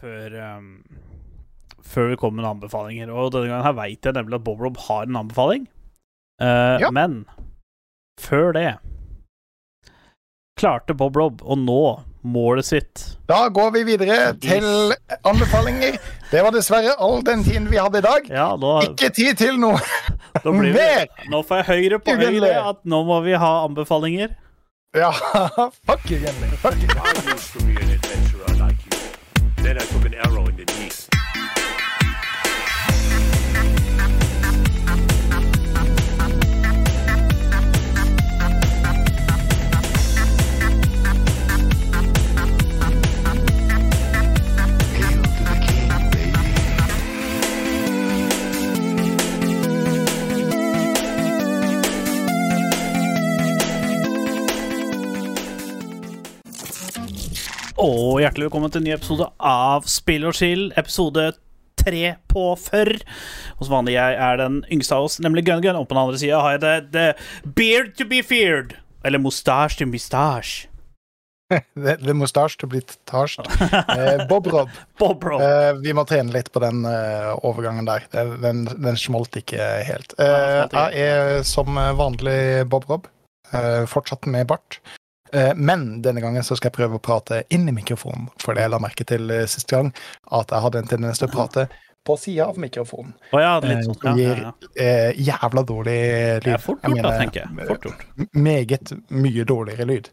før um, Før vi kommer med noen anbefalinger. Og denne gangen her veit jeg nemlig at Bob Rob har en anbefaling. Uh, Ja. Men før det klarte Bob Rob å nå målet sitt. Da går vi videre til anbefalinger. Det var dessverre all den tiden vi hadde i dag. Ja, nå, Ikke tid til noe blir mer! nå får jeg høyre på høyre at nå må vi ha anbefalinger. Ja, fuck you, Jenny. Fuck you. Then I took an arrow in the knee. Og hjertelig velkommen til en ny episode av Spill og chill, episode tre på førr. Hos vanlig, jeg er den yngste av oss, nemlig Gun Gun. Og på den andre sida har jeg det, the beard to be feared. Eller mustasje to mustasje. Det det mustasje to å bli tasj. Eh, Bob Rob, Bob Rob. eh, vi må trene litt på den uh, overgangen der. Den, den, smolt ikke helt. Eh, jeg er som vanlig Bob Rob. Eh, fortsatt med bart. Eh, men denne gangen så skal jeg prøve å prate inn i mikrofonen. For det jeg la merke til sist siste gang, at jeg hadde en tendens til å prate på sida av mikrofonen. Oh, ja, litt eh, sånn. som gir ja, ja. eh, jævla dårlig lyd. Det er fort gjort, da, tenker jeg. Fort gjort. Meget mye dårligere lyd.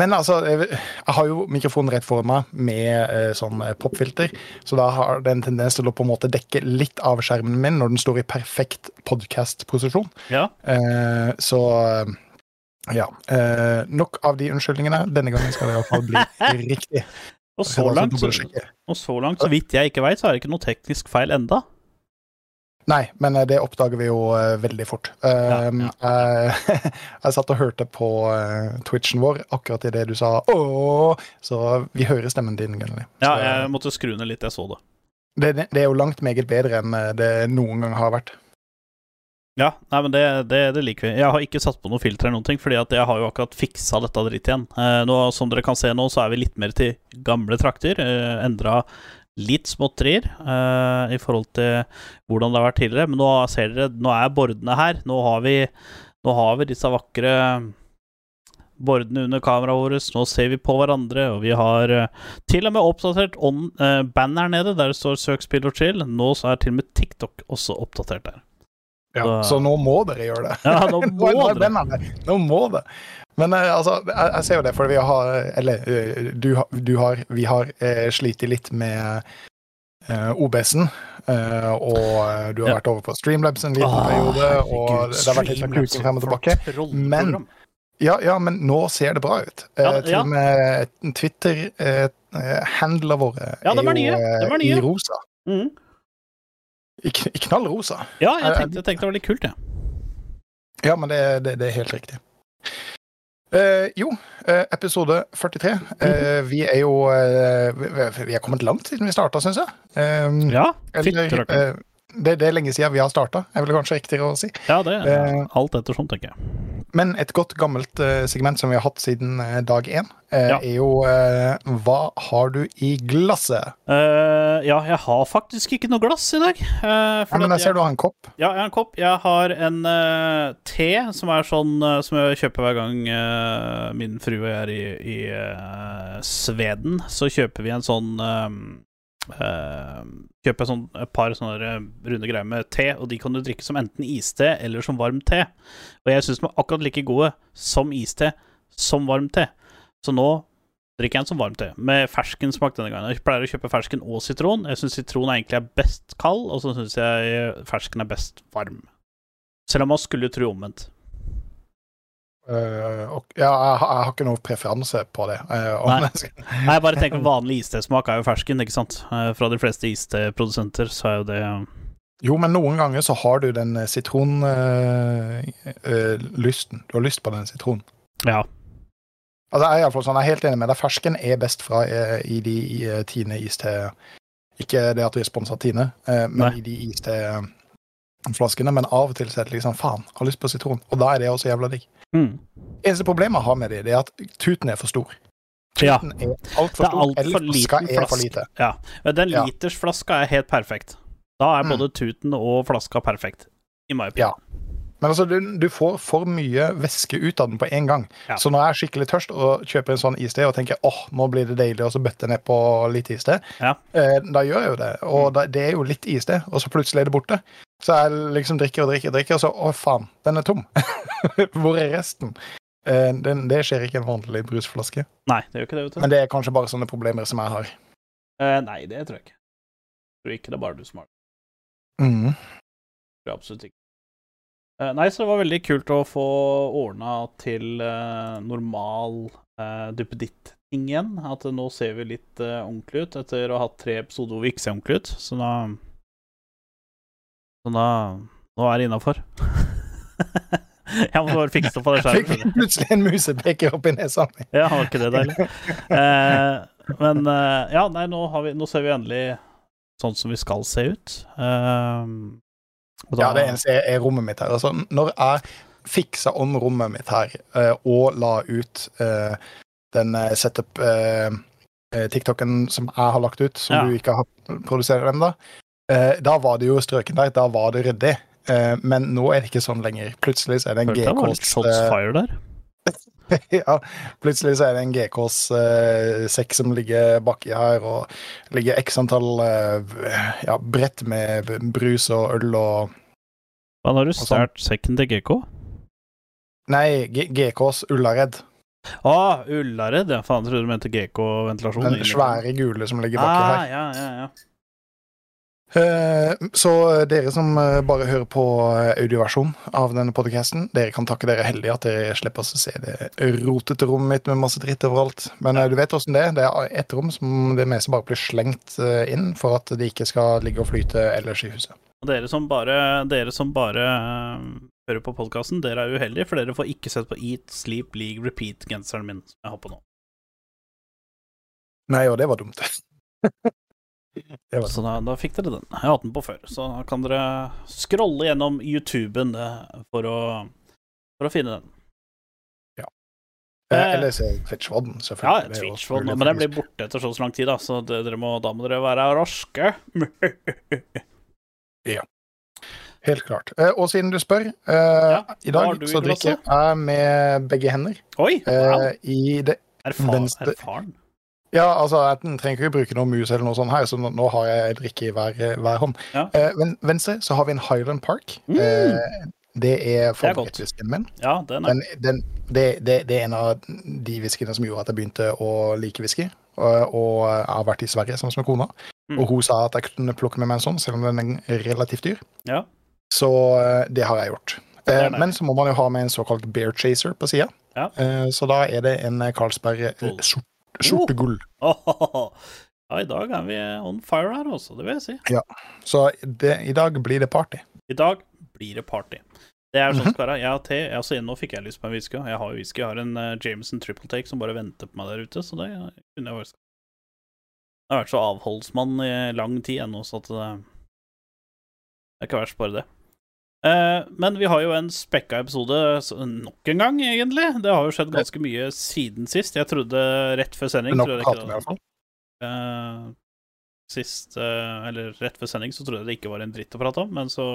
Men altså, jeg har jo mikrofonen rett foran meg med eh, sånn eh, popfilter, så da har det en tendens til å på en måte dekke litt av skjermen min når den står i perfekt podcast-posisjon. Ja. Eh, så eh, ja. Eh, nok av de unnskyldningene. Denne gangen skal det iallfall bli riktig. Og så langt, så, og så langt, så vidt jeg ikke veit, så er det ikke noe teknisk feil enda. Nei, men eh, det oppdager vi jo uh, veldig fort. Ja, ja. Jeg, jeg satt og hørte på Twitchen vår akkurat idet du sa ååå, så vi hører stemmen din, Gunnli. Ja, jeg måtte skru ned litt, jeg så det. det, det er jo langt meget bedre enn det noen gang har vært. Ja, nei, men det, det, det liker vi. Jeg har ikke satt på noe filter eller noen ting, fordi jeg har jo akkurat fiksa dette dritt igjen. Eh, nå, som dere kan se nå, så er vi litt mer til gamle trakter. Eh, endra litt småtterier eh, i forhold til hvordan det har vært tidligere. Men nå ser dere, nå er bordene her. Nå har vi, nå har vi disse vakre bordene under kameraet vårt. Nå ser vi på hverandre, og vi har eh, til og med oppdatert on, eh, band nede, der det står 'søk, spill og chill'. Nå så er til og med TikTok også oppdatert der. Ja, Så- så nå må dere gjøre det. Ja, nå må Nå er dere. Nå, Nå må det. Men eh, altså, jeg, jeg ser jo det, for vi har Eller eh, du, du har Vi har eh, slitt litt med eh, OBS-en. eh, og eh, du har Ja. vært over på Streamlabs en liten Åh, periode. Og herregud, det har vært litt sånn frem og tilbake. Men- Ja, ja, men nå ser det bra ut. Eh, Ja, til ja. med Twitter-handlene våre Ja, er, er jo, eh, i rosa. Mm. I, I knallrosa. Ja, jeg tenkte, jeg tenkte det var litt kult, jeg. Ja, men det, det, det er helt riktig. Eh, jo, eh, episode 43. Eh, Mhm. vi er jo eh, vi, er kommet langt siden vi starta, syns jeg. Eh, Ja, eller, det, det er lenge siden vi har starta, er vel kanskje riktigere å si. Ja, det er alt ettersom, tenker jeg. Men et godt gammelt eh, segment som vi har hatt siden eh, dag én, eh, Ja. er jo Hva har du i glasset? Uh, ja, jeg har faktisk ikke noe glass i dag. eh, Ja, men jeg ser du har en kopp. Ja, jeg har en kopp. Jeg har en uh, te som er sånn som jeg kjøper hver gang min frue er i, i Sveden. Så kjøper vi en sånn eh, Kjøper sånn, et par sånne eh, runde greier med te, og de kan du drikke som enten iste eller som varm te. Og jeg syns de er akkurat like gode som iste som varm te. Så nå drikker jeg en som varm te, med ferskensmak denne gangen. Jeg pleier å kjøpe fersken og sitron. Jeg syns sitron egentlig er best kald, og så syns jeg fersken er best varm. Selv om man skulle tro omvendt. Eh, og, ja, jeg, har- jeg har ikke noe preferanse på det. Uh, Nei. Nei, jeg bare tenker vanlig istesmak er jo fersken, ikke sant? Uh, Fra de fleste isteprodusenter så er jo det Jo, men noen ganger så har du den sitronlysten. du har lyst på den sitronen. Ja. Altså, jeg er i sånn, jeg er helt enig med deg. Fersken er best fra i de eh, Tine iste Ikke det at vi er sponsa Tine, men Nei. i de iste-flaskene. Men av og til så er det liksom faen, jeg har lyst på sitron. Og da er det også jævla digg. Mm. Eneste problemet jeg har med dem, det er at tuten er for stor. Ja. Er altfor stor, Alt for flaska liten er for flaske. lite. Ja. Den Ja. litersflaska er helt perfekt. Da er Mm. både tuten og flaska perfekt. I my opinion. Men altså, du, du får for mye væske ut av den på en gang. Ja. Så når jeg er skikkelig tørst og kjøper en sånn iste og tenker åh, nå blir det deilig, og så bøtter ned på litt iste, Ja. eh, da gjør jeg jo det. Og Mm. da, det er jo litt iste, og så plutselig er det borte. Så jeg liksom drikker og drikker og drikker, og så å faen, den er tom. Hvor er resten? Eh, den, det skjer ikke i en vanlig brusflaske. Nei, det gjør ikke det, vet du. Men det er kanskje bare sånne problemer som jeg har. Eh, nei, det tror jeg ikke. Jeg tror ikke det er bare du som har det. Mm. Tror er absolutt ikke. Eh, nei, så det var veldig kult å få ordna til eh, normal uh, duppeditt-ting igjen. At nå ser vi litt eh, ordentlig ut etter å ha hatt tre episoder hvor vi ikke ser ordentlig ut. Så da Så da Nå er det innafor. jeg må bare fikse det på det Fikk plutselig en musepeker oppi nesa mi. Ja, var ikke det deilig? Eh, men eh, ja, nei, nå, har vi, nå ser vi endelig sånn som vi skal se ut. Eh, da- Ja, det eneste er, er rommet mitt her. Altså, når jeg fiksa om rommet mitt her eh, og la ut eh, den eh, setup eh, eh, TikToken som jeg har lagt ut, som Ja. du ikke har produsert ennå, da var det jo strøken der. Da var det ryddig. Men nå er det ikke sånn lenger. Plutselig er det en Følte ja, plutselig så er det en GKs eh, som ligger baki her, og ligger x antall eh, ja, brett med brus og øl og Hva har du sånn. stjålet sekken til GK? Nei, G GKs Ullared. Ah, Ullared. Ja, faen, trodde du mente GK-ventilasjon. Den svære gule som ligger baki ah, her. ja, ja, ja. Eh, Så dere som eh, bare hører på eh, audioversjon av denne podcasten, dere kan takke dere heldige at dere slipper å se det rotete rommet mitt med masse dritt overalt. Men eh, du vet åssen det er. Det er ett rom som det meste bare blir slengt eh, inn for at det ikke skal ligge og flyte ellers i huset. Og dere som bare, dere som bare eh, hører på podkasten, dere er uheldige, for dere får ikke sett på Eat, Sleep, League, Repeat-genseren min som jeg har på nå. Nei, og det var dumt. Så da, da fikk dere den. Jeg har hatt den på før, så da kan dere scrolle gjennom YouTuben eh, for å, for å finne den. Ja. Eh, Eller se Twitch-vodden, Ja, selvfølgelig. Jo Twitch, mulig, men den blir borte etter så lang tid, da, så det, må, da må dere være raske. ja. Helt klart. Eh, Og siden du spør, eh, i dag så drikker jeg med begge hender. Oi! Wow. Eh, I det Erfar, venstre- erfaren. Ja, altså, jeg trenger ikke bruke noe mus eller noe sånt her, så nå, nå har jeg drikke i hver, hver hånd. Ja. Eh, venstre så har vi en Highland Park. Mm. Eh, det er min. Ja, den er Den, den, det, det, det er en av de whiskyene som gjorde at jeg begynte å like whisky. Og, og jeg har vært i Sverige sammen med kona, Mm. og hun sa at jeg kunne plukke med meg en sånn, selv om den er relativt dyr. Ja. Så eh, det har jeg gjort. Eh, men så må man jo ha med en såkalt bear chaser på sida. Ja. Så da er det en Carlsberg eh, Oh. Ja, i dag er vi on fire her, også, det vil jeg si. Så det, i dag blir det party. I dag blir det party. Det er sånn Mhm. skal være. Jeg har te. Altså, nå fikk jeg lyst på en whisky. Jeg har jo whisky. Jeg har en uh, Jameson triple take som bare venter på meg der ute, så det kunne jeg faktisk Jeg har vært så avholdsmann i lang tid ennå, så at det det er ikke verst, bare det. Eh, men vi har jo en spekka episode nok en gang, egentlig. Det har jo skjedd ganske mye siden sist. Jeg trodde rett før sending Nok trodde jeg prate ikke med, i hvert fall. Eh, sist eh, Eller rett før sending så trodde jeg det ikke var en dritt å prate om, men så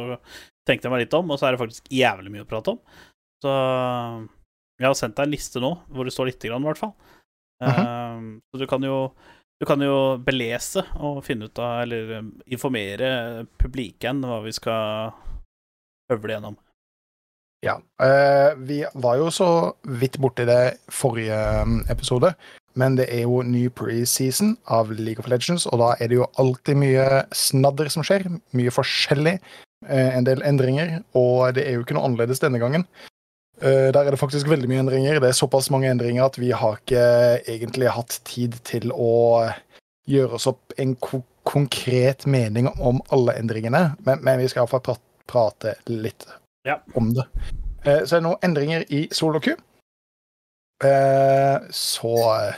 tenkte jeg meg litt om, og så er det faktisk jævlig mye å prate om. Så jeg har sendt deg en liste nå hvor det står lite grann, i hvert fall. Eh, så du kan jo du kan jo belese og finne ut av, eller informere publiken hva vi skal høvle gjennom. Ja. eh, vi var jo så vidt borti det forrige um, episode, men det er jo ny preseason av League of Legends, og da er det jo alltid mye snadder som skjer. Mye forskjellig. eh, en del endringer, og det er jo ikke noe annerledes denne gangen. Eh, der er det faktisk veldig mye endringer. Det er såpass mange endringer at vi har ikke egentlig hatt tid til å gjøre oss opp en ko konkret mening om alle endringene, men, men vi skal iallfall pra prate litt Ja. om det. Eh, så er det noen endringer i SoloQ. Eh, så eh,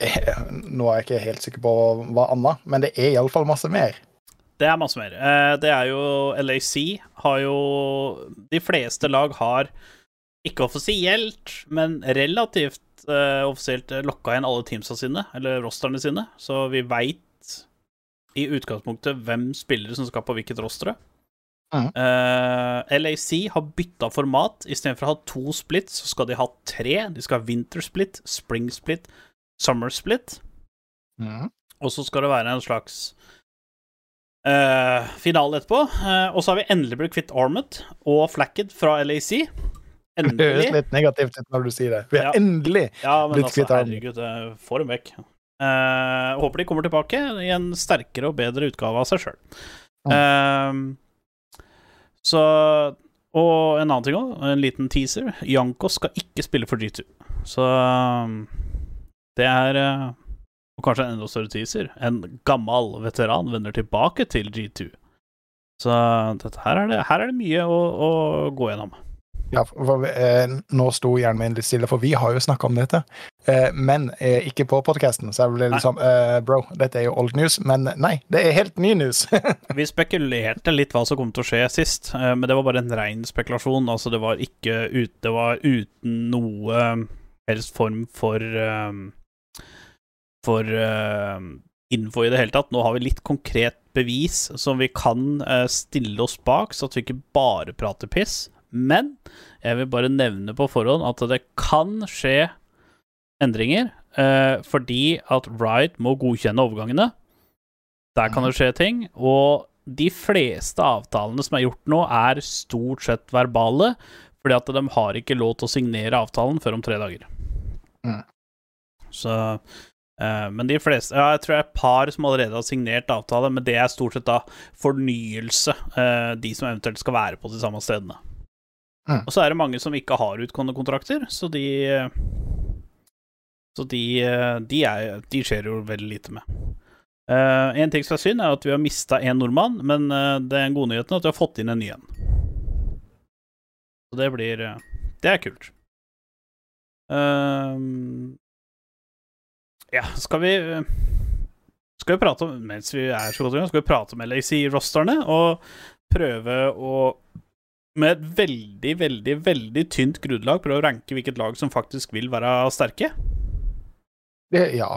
Nå er jeg ikke helt sikker på hva annet, men det er iallfall masse mer. Det er masse mer. Eh, det er jo LAC har jo De fleste lag har ikke offisielt, men relativt eh, offisielt lokka igjen alle teamsa sine, eller rosterne sine, så vi veit i utgangspunktet hvem spillere som skal på hvilket rostre. Mhm. Eh, LAC har bytta format. Istedenfor å ha to splits, så skal de ha tre. De skal ha winter split, spring split, summer split. Mm. Og så skal det være en slags uh, finale etterpå. Uh, og så har vi endelig blitt kvitt Armet og Flacked fra LAC. Det høres Endelig. litt negativt ut når du sier det. Vi har Ja. endelig Ja, blitt altså, kvitt Armet. herregud, eh, få dem vekk. Eh, håper de kommer tilbake i en sterkere og bedre utgave av seg sjøl. Så Og en annen ting òg, en liten teaser. Janko skal ikke spille for G2. Så um, det er eh, Og kanskje en enda større teaser. En gammel veteran vender tilbake til G2. Så her er det, her er det mye å, å gå gjennom. Ja, for, eh, nå sto hjernen min litt stille, for vi har jo snakka om dette. Eh, men eh, ikke på podkasten, så jeg ble sånn eh, Bro, dette er jo old news. Men nei, det er helt ny news. Vi spekulerte litt hva som kom til å skje sist, eh, men det var bare en rein spekulasjon. Altså, det var ikke ut, Det var uten noe helst form for eh, For eh, info i det hele tatt. Nå har vi litt konkret bevis som vi kan eh, stille oss bak, så at vi ikke bare prater piss. Men jeg vil bare nevne på forhånd at det kan skje endringer, eh, fordi at Riot må godkjenne overgangene. Der kan det skje ting. Og de fleste avtalene som er gjort nå, er stort sett verbale, fordi at de har ikke lov til å signere avtalen før om tre dager. Mm. Så eh, Men de fleste Ja, jeg tror det er et par som allerede har signert avtale, men det er stort sett da fornyelse, eh, de som eventuelt skal være på de samme stedene. Mm. Og så er det mange som ikke har utgående kontrakter, så de Så de, de, er, de skjer jo veldig lite med. Uh, en ting som er synd, er at vi har mista én nordmann, men uh, det er en god nyheten at vi har fått inn en ny en. Så det blir uh, Det er kult. Ja, skal vi Skal vi prate om Mens vi er så godt i gang, skal vi prate om LAC-rosterne og prøve å med et veldig, veldig veldig tynt grunnlag prøve å ranke hvilket lag som faktisk vil være sterke. Det, ja.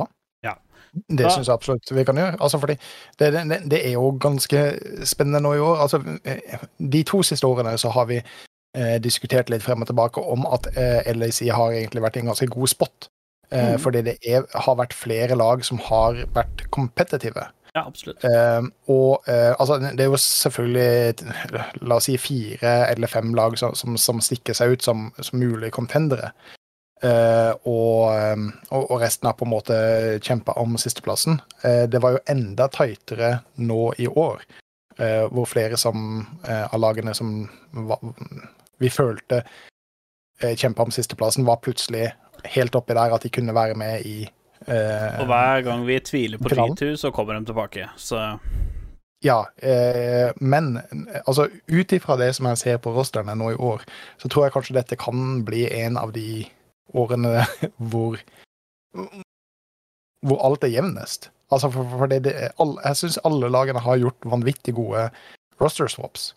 Ja. Det Da- syns jeg absolutt vi kan gjøre. Altså, fordi det, det, det er jo ganske spennende nå i år. Altså, eh, de to siste årene så har vi eh, diskutert litt frem og tilbake om at eh, LAC har egentlig vært i en ganske god spot. Eh, mm. Fordi det er, har vært flere lag som har vært kompetitive. Ja, absolutt. Eh, og uh, altså, det er jo selvfølgelig la oss si fire eller fem lag som, som, som stikker seg ut som, som mulige contendere. Uh, og, og, resten har på en måte kjempa om sisteplassen. Uh, det var jo enda tightere nå i år, hvor flere som, av lagene som var, vi følte uh, kjempa om sisteplassen, var plutselig helt oppi der at de kunne være med i Og hver gang vi tviler på Finalen. G2, så kommer de tilbake. Så Ja, eh, men eh, altså ut ifra det som jeg ser på rosterne nå i år, så tror jeg kanskje dette kan bli en av de årene hvor hvor alt er jevnest. Altså for, for det, det, all, jeg syns alle lagene har gjort vanvittig gode roster swaps.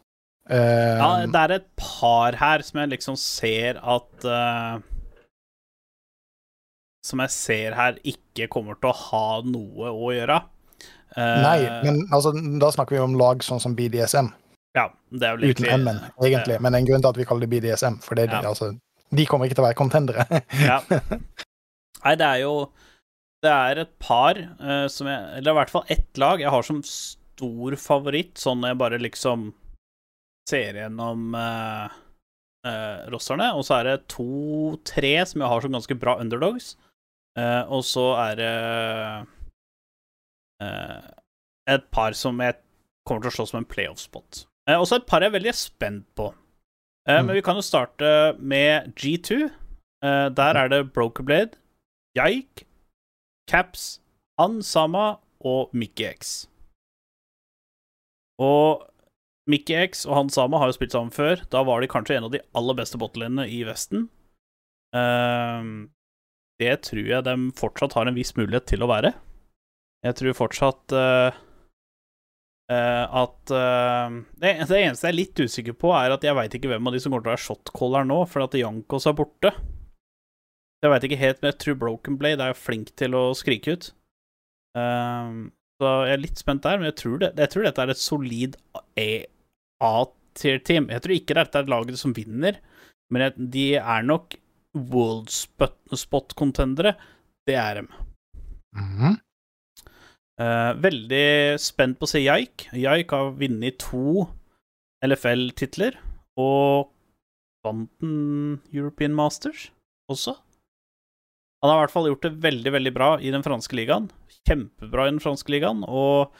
Eh, ja, det er et par her som jeg liksom ser at eh, Som jeg ser her ikke kommer til å ha noe å gjøre. Eh, nei, men altså, da snakker vi om lag sånn som BDSM, Ja, det er vel uten egentlig M-en, egentlig. Men en grunn til at vi kaller det BDSM, for det, Ja. altså, de kommer ikke til å være contendere. Ja. Nei, det er jo Det er et par uh, som jeg Eller i hvert fall ett lag jeg har som stor favoritt, sånn jeg bare liksom ser gjennom uh, rosterne. Og så er det to-tre som jeg har som ganske bra underdogs. Eh, og så er det uh, et par som jeg kommer til å slåss som en playoff-spot. Uh, og så et par jeg er veldig spent på. Uh, Mm. Men vi kan jo starte med G2. Eh, der er det Brokerblade, Yaik, Caps, Han Sama og Mickey X. Og Mickey X og Han Sama har jo spilt sammen før. Da var de kanskje en av de aller beste bottlene i Vesten. Ehm, det tror jeg de fortsatt har en viss mulighet til å være. Jeg tror fortsatt uh, uh, at uh, det, det eneste jeg er litt usikker på, er at jeg veit ikke hvem av de som kommer til å være shotcaller nå, for at Jankos er borte. Jeg veit ikke helt, men jeg tror Broken Blade er flink til å skrike ut. Ehm, så jeg er litt spent der, men jeg tror, det, jeg tror dette er et solid A-tier-team. Jeg tror ikke dette er laget som vinner, men jeg, de er nok world spot-contendere. Det er dem. Mm -hmm. uh, veldig spent på å se Jaik. Jaik har vunnet to LFL-titler, og vant den European Masters også. Han har i hvert fall gjort det veldig, veldig bra i den franske ligaen. Kjempebra i den franske ligaen, og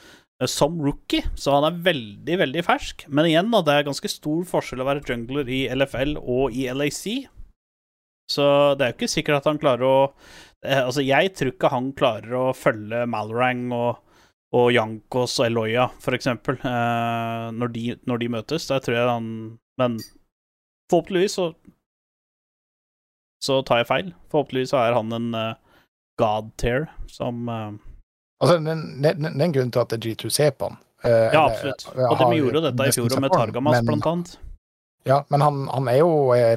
eh, som rookie, så han er veldig, veldig fersk. Men igjen, da, det er ganske stor forskjell å være jungler i LFL og i LAC. Så det er jo ikke sikkert at han klarer å eh, Altså, jeg tror ikke han klarer å følge Malrang og, og Jankos og Eloya, for eksempel, eh, når, de, når de møtes. Der tror jeg han Men forhåpentligvis så så tar jeg feil. Forhåpentligvis så er han en eh, god tear som Altså, det er en grunn til at G2 ser på han eh, Ja, absolutt. Og de gjorde jo dette i fjor med Targamas, men- blant annet. Ja, men han, han er jo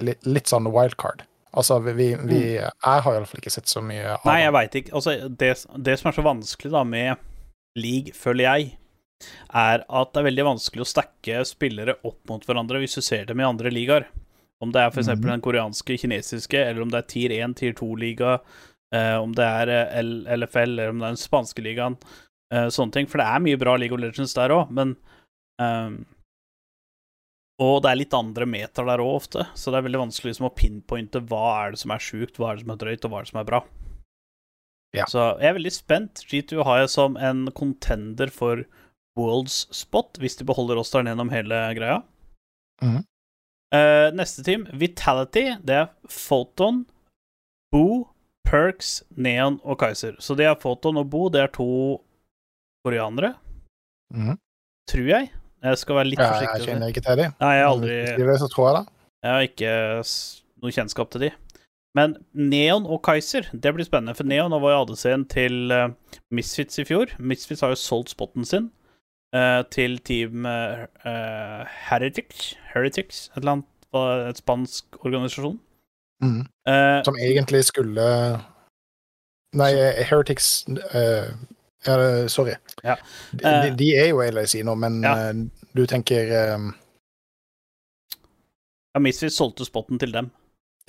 litt, litt sånn wildcard. Altså, vi, vi, Jeg har iallfall ikke sett så mye av Mm. Nei, jeg veit ikke. Altså, det, det som er så vanskelig da med league, føler jeg, er at det er veldig vanskelig å stacke spillere opp mot hverandre hvis du ser dem i andre ligaer. Om det er f.eks. Mm. den koreanske, kinesiske, eller om det er tier 1, tier 2-liga, eh, om det er eh, L LFL, eller om det er den spanske ligaen, eh, sånne ting. For det er mye bra League of Legends der òg, men ehm, Og det er litt andre meter der òg, ofte, så det er veldig vanskelig liksom, å pinpointe hva er det som er sjukt, hva er det som er drøyt, og hva er det som er bra. Ja. Så jeg er veldig spent. G2 har jeg som en contender for Worlds spot, hvis de beholder rosteren gjennom hele greia. Mhm. Uh, neste team, Vitality, det er Photon, Boo, Perks, Neon og Kaiser. Så det er Photon og Boo, det er to koreanere, Mhm. tror jeg. Jeg skal være litt Ja, jeg forsiktig. med kjenner ikke til dem. Nei, jeg har aldri tror jeg. Jeg har ikke noe kjennskap til de. Men Neon og Kaiser, det blir spennende. For Neon var jo ADC-en til eh, Misfits i fjor. Misfits har jo solgt spotten sin eh, til team uh, Heretics, Heretics, et eller annet, et spansk organisasjon. Mm. Uh, Som egentlig skulle Nei, Heretics eh, ja, Sorry. Ja. De, Eh. de, de er jo LAC nå, men Ja. eh, du tenker um... ja, Misfits solgte spotten til dem.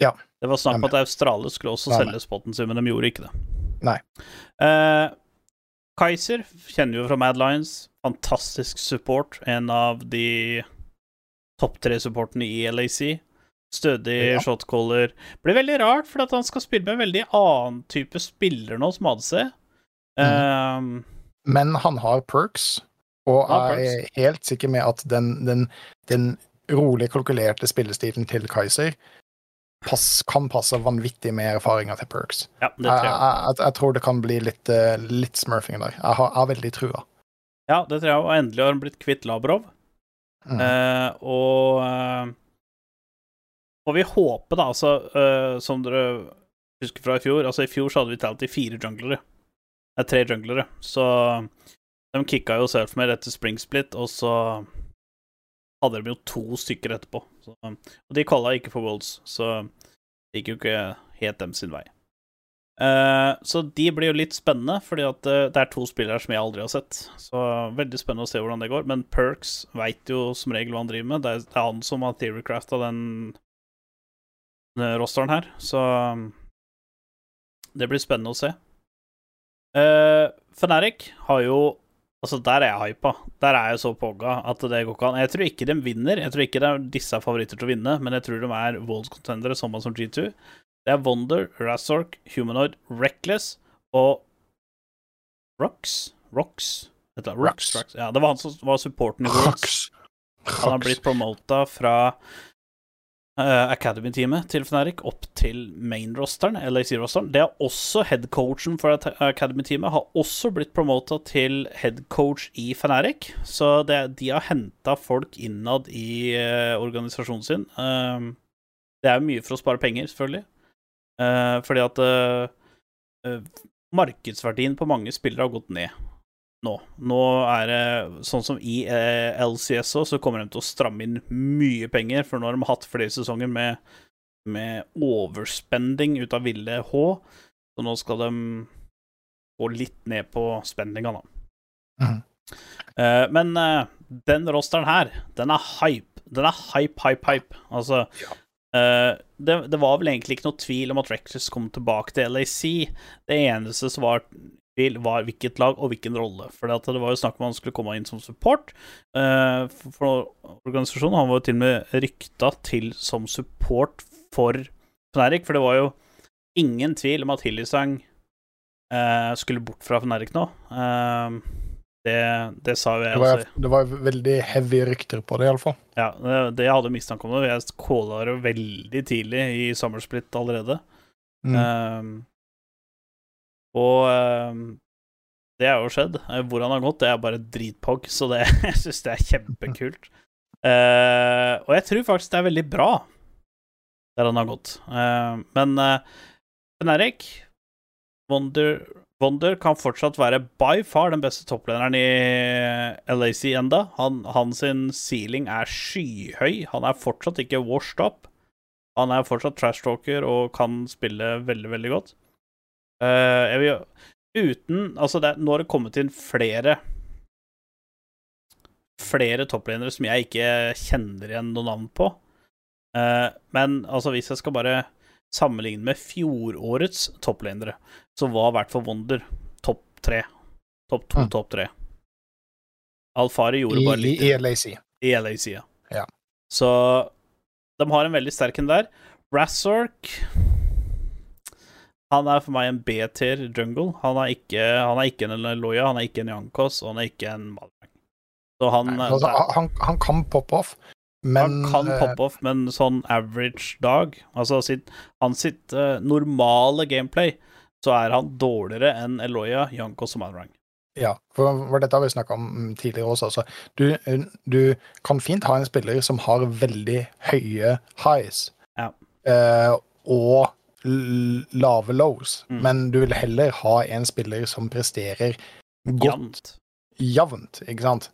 Ja. Det var snakk om at Australia skulle også selge spotten sin, men de gjorde ikke det. Nei. Uh, Kaiser kjenner vi jo fra Mad Lions. Fantastisk support. En av de topp tre supportene i LAC. Stødig Ja. shotcaller. Blir veldig rart, for at han skal spille med en veldig annen type spiller nå, som ADC. Eh, Men han har perks, og har er helt sikker med at den, den, den rolig kalkulerte spillestilen til Kaiser pass, kan passe vanvittig med erfaringer til perks. ja, det tror jeg. jeg, jeg, jeg tror det kan bli litt, eh, litt smurfing der. Jeg har, jeg har veldig trua. Ja, det tror jeg. Og endelig har han blitt kvitt Labrov. Mm. Uh, og uh, Og vi håper, da, altså, uh, som dere husker fra i fjor Altså, i fjor så hadde vi talt i fire junglere. Nei, tre junglere. Så de kicka jo Selfmade etter Spring Split, og så hadde de jo to stykker etterpå. Så, og de kalla ikke for Wolds, så det gikk jo ikke helt dem sin vei. Uh, så de blir jo litt spennende, fordi at uh, det er to spillere som jeg aldri har sett. Så veldig spennende å se hvordan det går. Men Perks veit jo som regel hva han driver med. Det er, det er han som har theorycrafta den, den rosteren her, så um, det blir spennende å se. Uh, Fnatic har jo Altså, der er jeg hypa. Der er jeg så pogga at det går ikke an. Jeg tror ikke de vinner. Jeg tror ikke det er disse er favoritter til å vinne, men jeg tror de er Wolds contendere, samme som G2. Det er Wonder, Razork, Humanoid, Reckless og Rox? Rox? Annet. Rox, Rox. Ja, det var han som var supporten i Worlds. Rox. Han har blitt promota fra eh, Academy-teamet til Fnatic opp til main-rosteren, LAC-rosteren. Det er også headcoachen for Academy-teamet har også blitt promota til headcoach i Fnatic. Så det, de har henta folk innad i uh, organisasjonen sin. Uh, det er mye for å spare penger, selvfølgelig. Uh, fordi at eh, eh, markedsverdien på mange spillere har gått ned nå. Nå er det sånn som i eh, LCS også, så kommer de til å stramme inn mye penger, for nå har de hatt flere sesonger med med overspending ut av ville H. Så nå skal de gå litt ned på spendinga, da. Mm. Eh, men eh, den rosteren her, den er hype. Den er hype, hype, hype. Altså ja. det, det var vel egentlig ikke noe tvil om at Reckless kom tilbake til LAC. Det eneste som var tvil, var hvilket lag og hvilken rolle. For det var jo snakk om han skulle komme inn som support uh, for, for organisasjonen. Han var jo til og med rykta til som support for Fnatic, for det var jo ingen tvil om at Hillisang uh, skulle bort fra Fnatic nå. Uh, det, det sa jo jeg Det var, også. det var veldig heavy rykter på det, iallfall. Ja, det, det jeg hadde mistanke om det. Jeg calla det veldig tidlig i Summersplit allerede. Mm. Og ehm, det er jo skjedd. Eh, Hvor han har gått, det er bare dritpog, så det, jeg syns det er kjempekult. Eh, og jeg tror faktisk det er veldig bra der han har gått. Eh, men uh, Erik Wonder, Wonder kan fortsatt være by far den beste topplederen i LAC enda. Han ceiling er skyhøy. Han er fortsatt ikke washed up. Han er fortsatt trash talker og kan spille veldig, veldig godt. Eh, jeg vil Uten Altså, det, nå har det kommet inn flere Flere topplinere som jeg ikke kjenner igjen noe navn på. Uh, men altså, hvis jeg skal bare sammenligne med fjorårets topplinere, så var i hvert fall Wonder topp tre. Topp to, Mm. topp tre. Alfari gjorde bare litt i LAC. i LAC, ja. Ja. Så de har en veldig sterk en der. Razork Han er for meg en B-tier jungle. Han er ikke, han er ikke en Loya, han er ikke en Jankos, og han er ikke en Malmberg. Så han, Nei, altså, han, han kan poppe off, men han kan eh, poppe off, men sånn average dag Altså sitt, han sitt uh, normale gameplay, så er han dårligere enn Eloya, Jankos og Malmberg. Ja, for, dette har vi snakka om mm, tidligere også. Altså. Du, du kan fint ha en spiller som har veldig høye highs Ja. eh, og lave lows, Mm. men du vil heller ha en spiller som presterer godt Jevnt. ikke sant?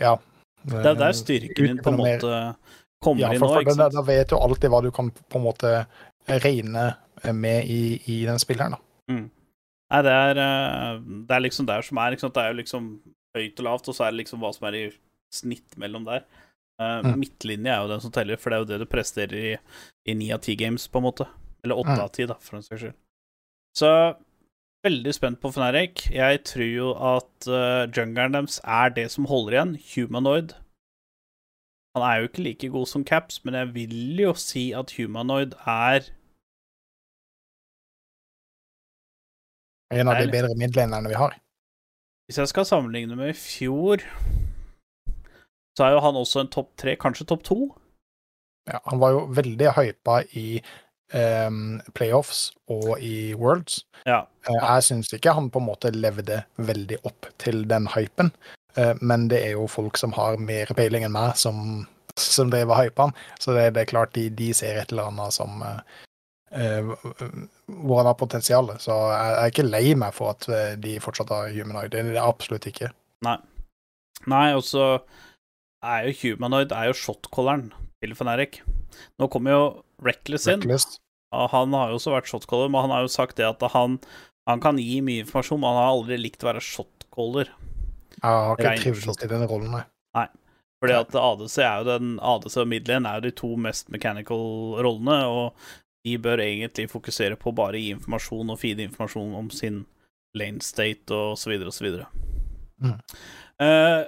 Ja. Det er der styrken din på en måte kommer ja, inn nå, ikke da, sant? da vet du alltid hva du kan på en måte regne med i, i den spilleren. da. Nei, det er, eh, det er liksom der som er. Ikke sant? Det er jo liksom høyt og lavt, og så er det liksom hva som er i snitt mellom der. Mm. Midtlinje er jo den som teller, for det er jo det du presterer i i ni av ti games, på en måte. Eller åtte Mm. av ti, da, for en saks skyld. Så veldig spent på Fnatic. Jeg tror jo at uh, jungleren deres er det som holder igjen. Humanoid. Han er jo ikke like god som Caps, men jeg vil jo si at Humanoid er En av de bedre midtlinerne vi har. Hvis jeg skal sammenligne med i fjor, så er jo han også en topp tre, kanskje topp to. Ja, han var jo veldig hypa i um, playoffs og i Worlds. Ja. Eh, Jeg syns ikke han på en måte levde veldig opp til den hypen, eh, men det er jo folk som har mer peiling enn meg, som, som driver og hypa han. Så det, det er klart de, de ser et eller annet som eh, Hvor han har potensial. Så jeg, jeg er ikke lei meg for at de fortsatt har humanoid. Det er absolutt ikke. Nei, og så er jo Humanoid er jo shotcalleren til Fnatic. Nå kommer jo Reckless inn. Reckless. og Han har jo også vært shotcaller, men han har jo sagt det at han, han kan gi mye informasjon, men han har aldri likt å være shotcaller. Ja, han har ikke trivdes i den rollen, nei. Fordi at ADC er jo den ADC og middelen er jo de to mest mechanical rollene, og de bør egentlig fokusere på bare å gi informasjon og feede informasjon om sin lane state og så videre og så videre. Mm. Eh,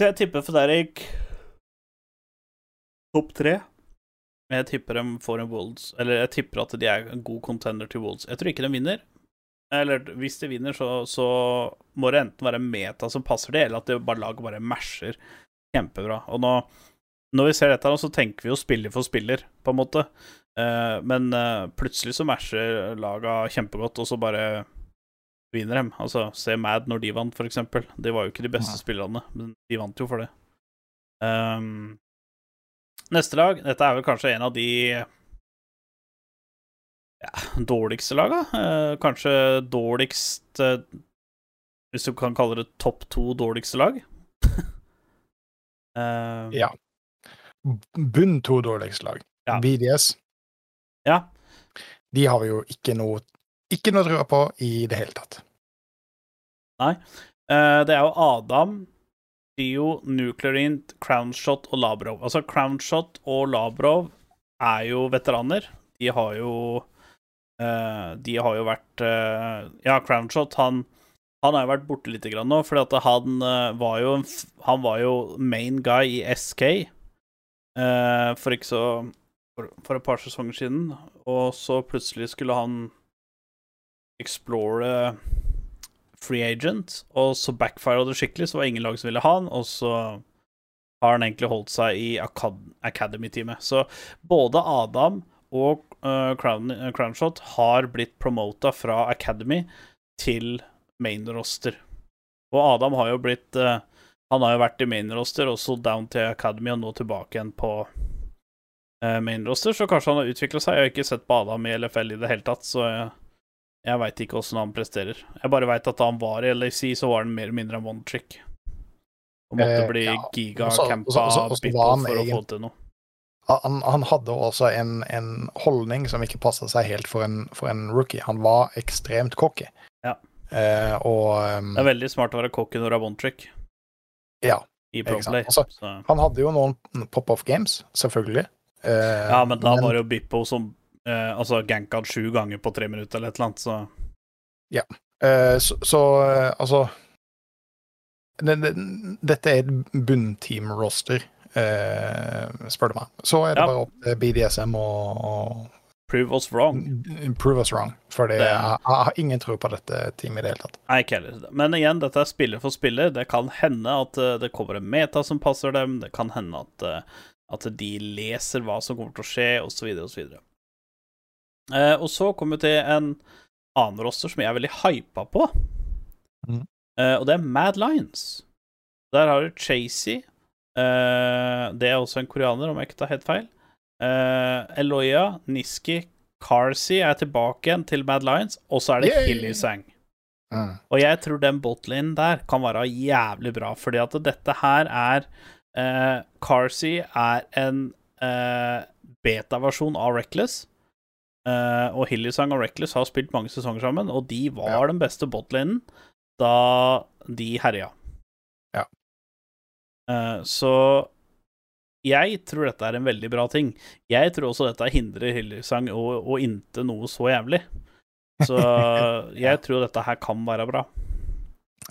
så jeg tipper Derek topp tre. Men jeg tipper de får en Wolds Eller jeg tipper at de er en god contender til Wolds. Jeg tror ikke de vinner. Eller hvis de vinner, så, så må det enten være meta som passer det, eller at det bare laget bare masher kjempebra. Og nå, når vi ser dette, så tenker vi jo spiller for spiller, på en måte. Eh, men eh, plutselig så masher laga kjempegodt, og så bare vinner dem. Altså, se Mad når de vant, for eksempel. De var jo ikke de beste Nei. spillerne, men de vant jo for det. Um, neste lag, dette er vel kanskje en av de ja, dårligste laga. Uh, kanskje dårligst uh, Hvis du kan kalle det topp to dårligste lag. uh, Ja. Bunn to dårligste lag. Ja. BDS, Ja. de har vi jo ikke noe ikke noe trua på i det hele tatt. Nei. det er jo Adam, Dio, Nuclearint, Crownshot og Labrov. Altså, Crownshot og Labrov er jo veteraner. De har jo eh, De har jo vært eh, Ja, Crownshot, han han har jo vært borte litt grann nå, at han eh, var Han var jo main guy i SK eh, for ikke så for, for et par sesonger siden, og så plutselig skulle han explore free agent, og så backfira det skikkelig, så var ingen lag som ville ha han, og så har han egentlig holdt seg i Academy-teamet. Så både Adam og uh, Crown, uh, Crownshot har blitt promota fra Academy til main roster. Og Adam har jo blitt uh, Han har jo vært i main roster, og så down til Academy, og nå tilbake igjen på main roster, så kanskje han har utvikla seg. Jeg har ikke sett på Adam i LFL i det hele tatt, så jeg, jeg veit ikke åssen han presterer. Jeg bare veit at da han var i LAC, så var han mer eller mindre en one trick. Og måtte Eh, bli ja. Og så- gigacampa han for å få til noe. Han, han hadde også en, en holdning som ikke passa seg helt for en, for en rookie. Han var ekstremt cocky. Ja. Eh, og um, Det er veldig smart å være cocky når du er one trick Ja, i. Proplay. Altså, han hadde jo noen pop-off games, selvfølgelig. Eh, Ja, men da var det jo Bippo som eh, altså ganka sju ganger på tre minutter eller et eller annet, så Eh, så, så eh, altså det, det, Dette er et bunnteam-roster, eh, spør du meg. Så er det Ja. bare opp til BDSM og, prove us wrong. prove us wrong. For det, jeg har ingen tro på dette teamet i det hele tatt. Nei, ikke heller. Men igjen, dette er spiller for spiller. Det kan hende at eh, det kommer en meta som passer dem. Det kan hende at, eh, at de leser hva som kommer til å skje, osv., osv. Eh, og så kommer vi til en annen roster som jeg er veldig hypa på. mm. uh, og det er Mad Lions. Der har du Chasey. Uh, det er også en koreaner, om jeg ikke tar helt feil. Eloya, Niski, Carsey er tilbake igjen til Mad Lions, og så er det Yay! Hilly Sang. Mm. Og jeg tror den botlinen der kan være jævlig bra, fordi at dette her er Carsey er en beta-versjon av Reckless. Eh, og Hillysang og Reckless har spilt mange sesonger sammen, og de var Ja. den beste botlinen da de herja. Ja. Uh, så jeg tror dette er en veldig bra ting. Jeg tror også dette hindrer Hillysang og, og inte noe så jævlig. Så jeg tror dette her kan være bra.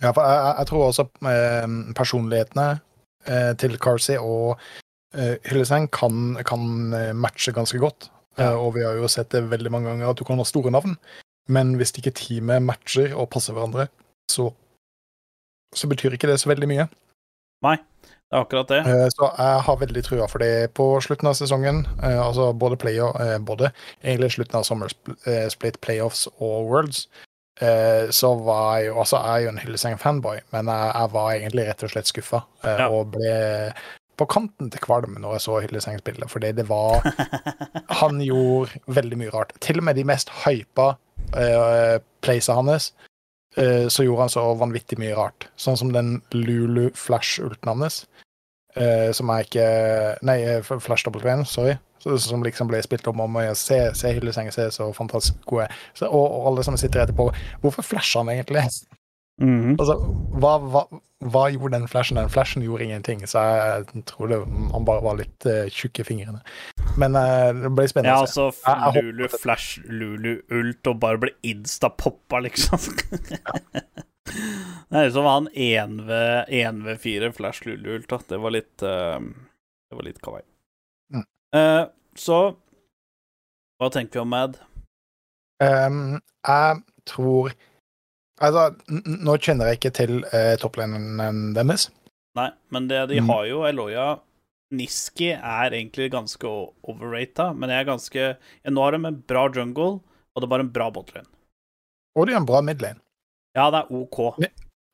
Ja, for jeg, jeg tror også eh, personlighetene eh, til Carsey og eh, Hillesang kan, kan matche ganske godt. Ja. Eh, og vi har jo sett det veldig mange ganger at du kan ha store navn, men hvis ikke teamet matcher og passer hverandre, så, så betyr ikke det så veldig mye. Nei, Det er akkurat det. Eh, Så jeg har veldig trua for det på slutten av sesongen. eh, Altså både player, både egentlig slutten av Summer Spl- eh, Split Playoffs og Worlds. Så var jeg jo Altså, jeg er jo en Hillesang-fanboy, men jeg, jeg var egentlig rett og slett skuffa. Ja. Og ble på kanten til kvalm når jeg så Hillesang spille, fordi det var Han gjorde veldig mye rart. Til og med de mest hypa uh, playsa hans, uh, så gjorde han så vanvittig mye rart. Sånn som den Lulu Flash-ulten hans. uh, som er ikke Nei, eh, Flash W1, sorry. Så, som liksom ble spilt om om å se, se Hylleseng, se så fantastisk god jeg er. og, og alle som sitter etterpå, hvorfor flasher han egentlig? Mhm. Altså, hva, hva, hva gjorde den flashen? Den flashen gjorde ingenting, så jeg tror det, han bare var litt uh, tjukk i fingrene. Men uh, det ble spennende Ja, altså Jeg- jeg Lulu Flash, Lulu Ult og bare ble insta-poppa, liksom. det er liksom han 1v, 1v4 Flash Lulu Ult, da. Det var litt uh, Det var litt kawaii. Mm. Uh, så Hva tenker vi om Mad? Um, jeg tror Altså, nå kjenner jeg ikke til uh, topplinen deres. Nei, men det, de Mm. har jo Eloya Niski er egentlig ganske overrata, men jeg er ganske jeg Nå har de en bra jungle, og det er bare en bra botlane. Og de har en bra midlane. Ja, det er OK. Ni,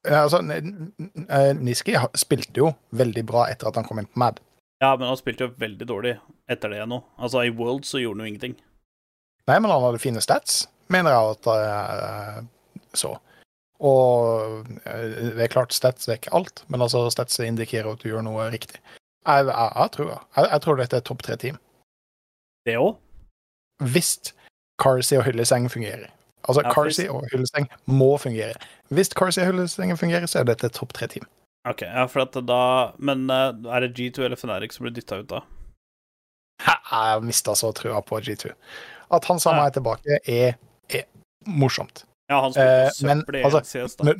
altså, eh, Niski spilte jo veldig bra etter at han kom inn på Mad. Ja, men han spilte jo veldig dårlig etter det nå. Altså, i World så gjorde han jo ingenting. Nei, men han hadde fine stats, mener jeg at eh, så. Og eh, det er klart, stats er ikke alt, men altså stats indikerer at du gjør noe riktig. Jeg, jeg, jeg tror jeg, jeg tror dette er topp tre-team. Det òg? Hvis Carsey og Hylleseng fungerer. Altså, Ja, Carsey og Hylleseng må fungere. Hvis Carsey og Hylleseng fungerer, så er dette et topp tre-team. OK, ja, for at da Men eh, er det G2 eller Feneric som blir dytta ut da? Jeg mista så trua på G2. At han sa Ja. er tilbake, er, er morsomt. Ja, han spilte Eh, søppel i altså, CS, da.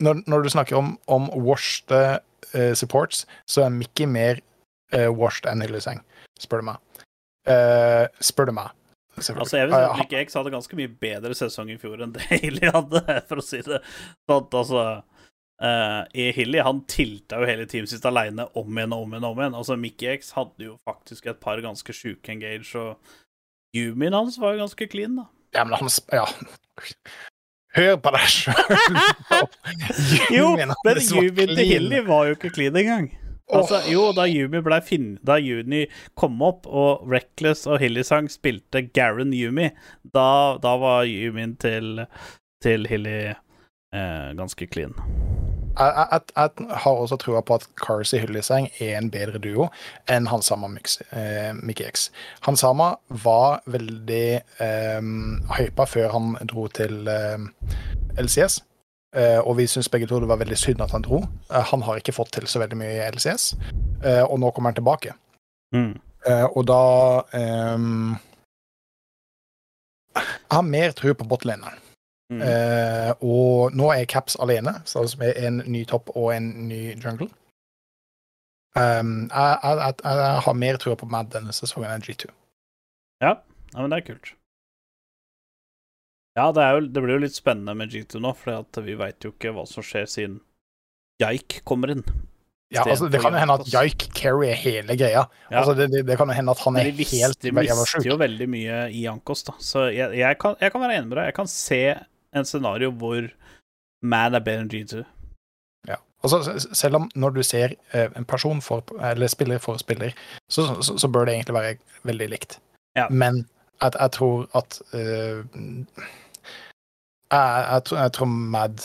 Når, når, du snakker om, om washed uh, supports, så er Mickey mer uh, washed enn Hylleseng, spør du meg. Uh, spør du meg. Altså, jeg vil si Eh, at Mickey X hadde ganske mye bedre sesong i fjor enn det Hilly hadde, for å si det sånn. Altså, uh, Hilly han tilta jo hele teamet sitt aleine om igjen og om igjen. om igjen. Altså, Mickey X hadde jo faktisk et par ganske sjuke engage, og Yumin hans var jo ganske clean, da. Ja, men han Ja. Hør på deg sjøl! Jo, men Yumi til Hilly var jo ikke clean engang. Altså, jo, da Yumi ble fin Da Juni kom opp, og Reckless og Hilly-sang spilte Garen Yumi, da, da var Yumi til, til Hilly eh, ganske clean. Jeg, jeg, jeg har også trua på at Carsey Hylleseng er en bedre duo enn Hansama eh, Mickey X. Hansama var veldig eh, hypa før han dro til eh, LCS. Eh, og vi syns begge to det var veldig synd at han dro. Eh, han har ikke fått til så veldig mye i LCS, eh, og nå kommer han tilbake. Mm. Eh, og da Jeg har mer tro på botlaneren. Mm. Eh, og nå er Caps alene, så altså med en ny topp og en ny jungle. Um, jeg, jeg, jeg, har mer tro på Mad denne sesongen enn G2. Ja, ja, men det er kult. Ja, det, er jo, det blir jo litt spennende med G2 nå, for vi veit jo ikke hva som skjer siden Jaik kommer inn. Ja, altså, det kan jo hende at Jaik carrier hele greia. Ja. Altså, det, det, det kan jo hende at han er visste, helt de mister jo veldig mye i Ankos, da. Så jeg, jeg, kan, jeg kan være enig med deg. Jeg kan se en scenario hvor Mad er bedre enn G2. Ja. Altså, s- selv om når du ser eh, en person for, eller spiller for spiller, så, så, så bør det egentlig være veldig likt. Ja. Men at, jeg tror at uh, jeg, jeg, tror, jeg tror Mad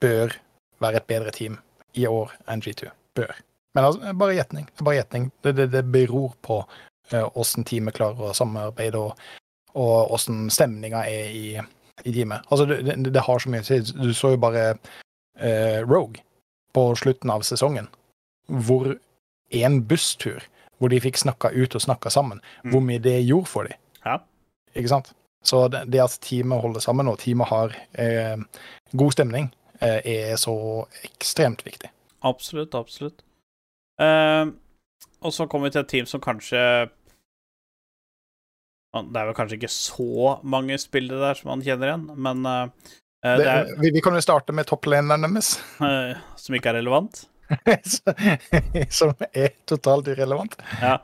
bør være et bedre team i år enn G2. Bør. Men altså, bare gjetning. Bare gjetning. Det, det, det beror på åssen uh, teamet klarer å samarbeide, og, og åssen stemninga er i, i time. Altså, det, det, det har så mye si. Du så jo bare eh, Rogue på slutten av sesongen, hvor en busstur hvor de fikk snakka ut og snakka sammen, Mm. hvor mye det gjorde for dem. Ja. Ikke sant? Så det, det at teamet holder sammen, og teamet har eh, god stemning, eh, er så ekstremt viktig. Absolutt, absolutt. Eh, og så kommer vi til et team som kanskje Det er vel kanskje ikke så mange spillere der som han kjenner igjen, men eh, Det, det er, vi, vi kan jo starte med toppleneren deres, Uh, som ikke er relevant. som er totalt irrelevant. Ja.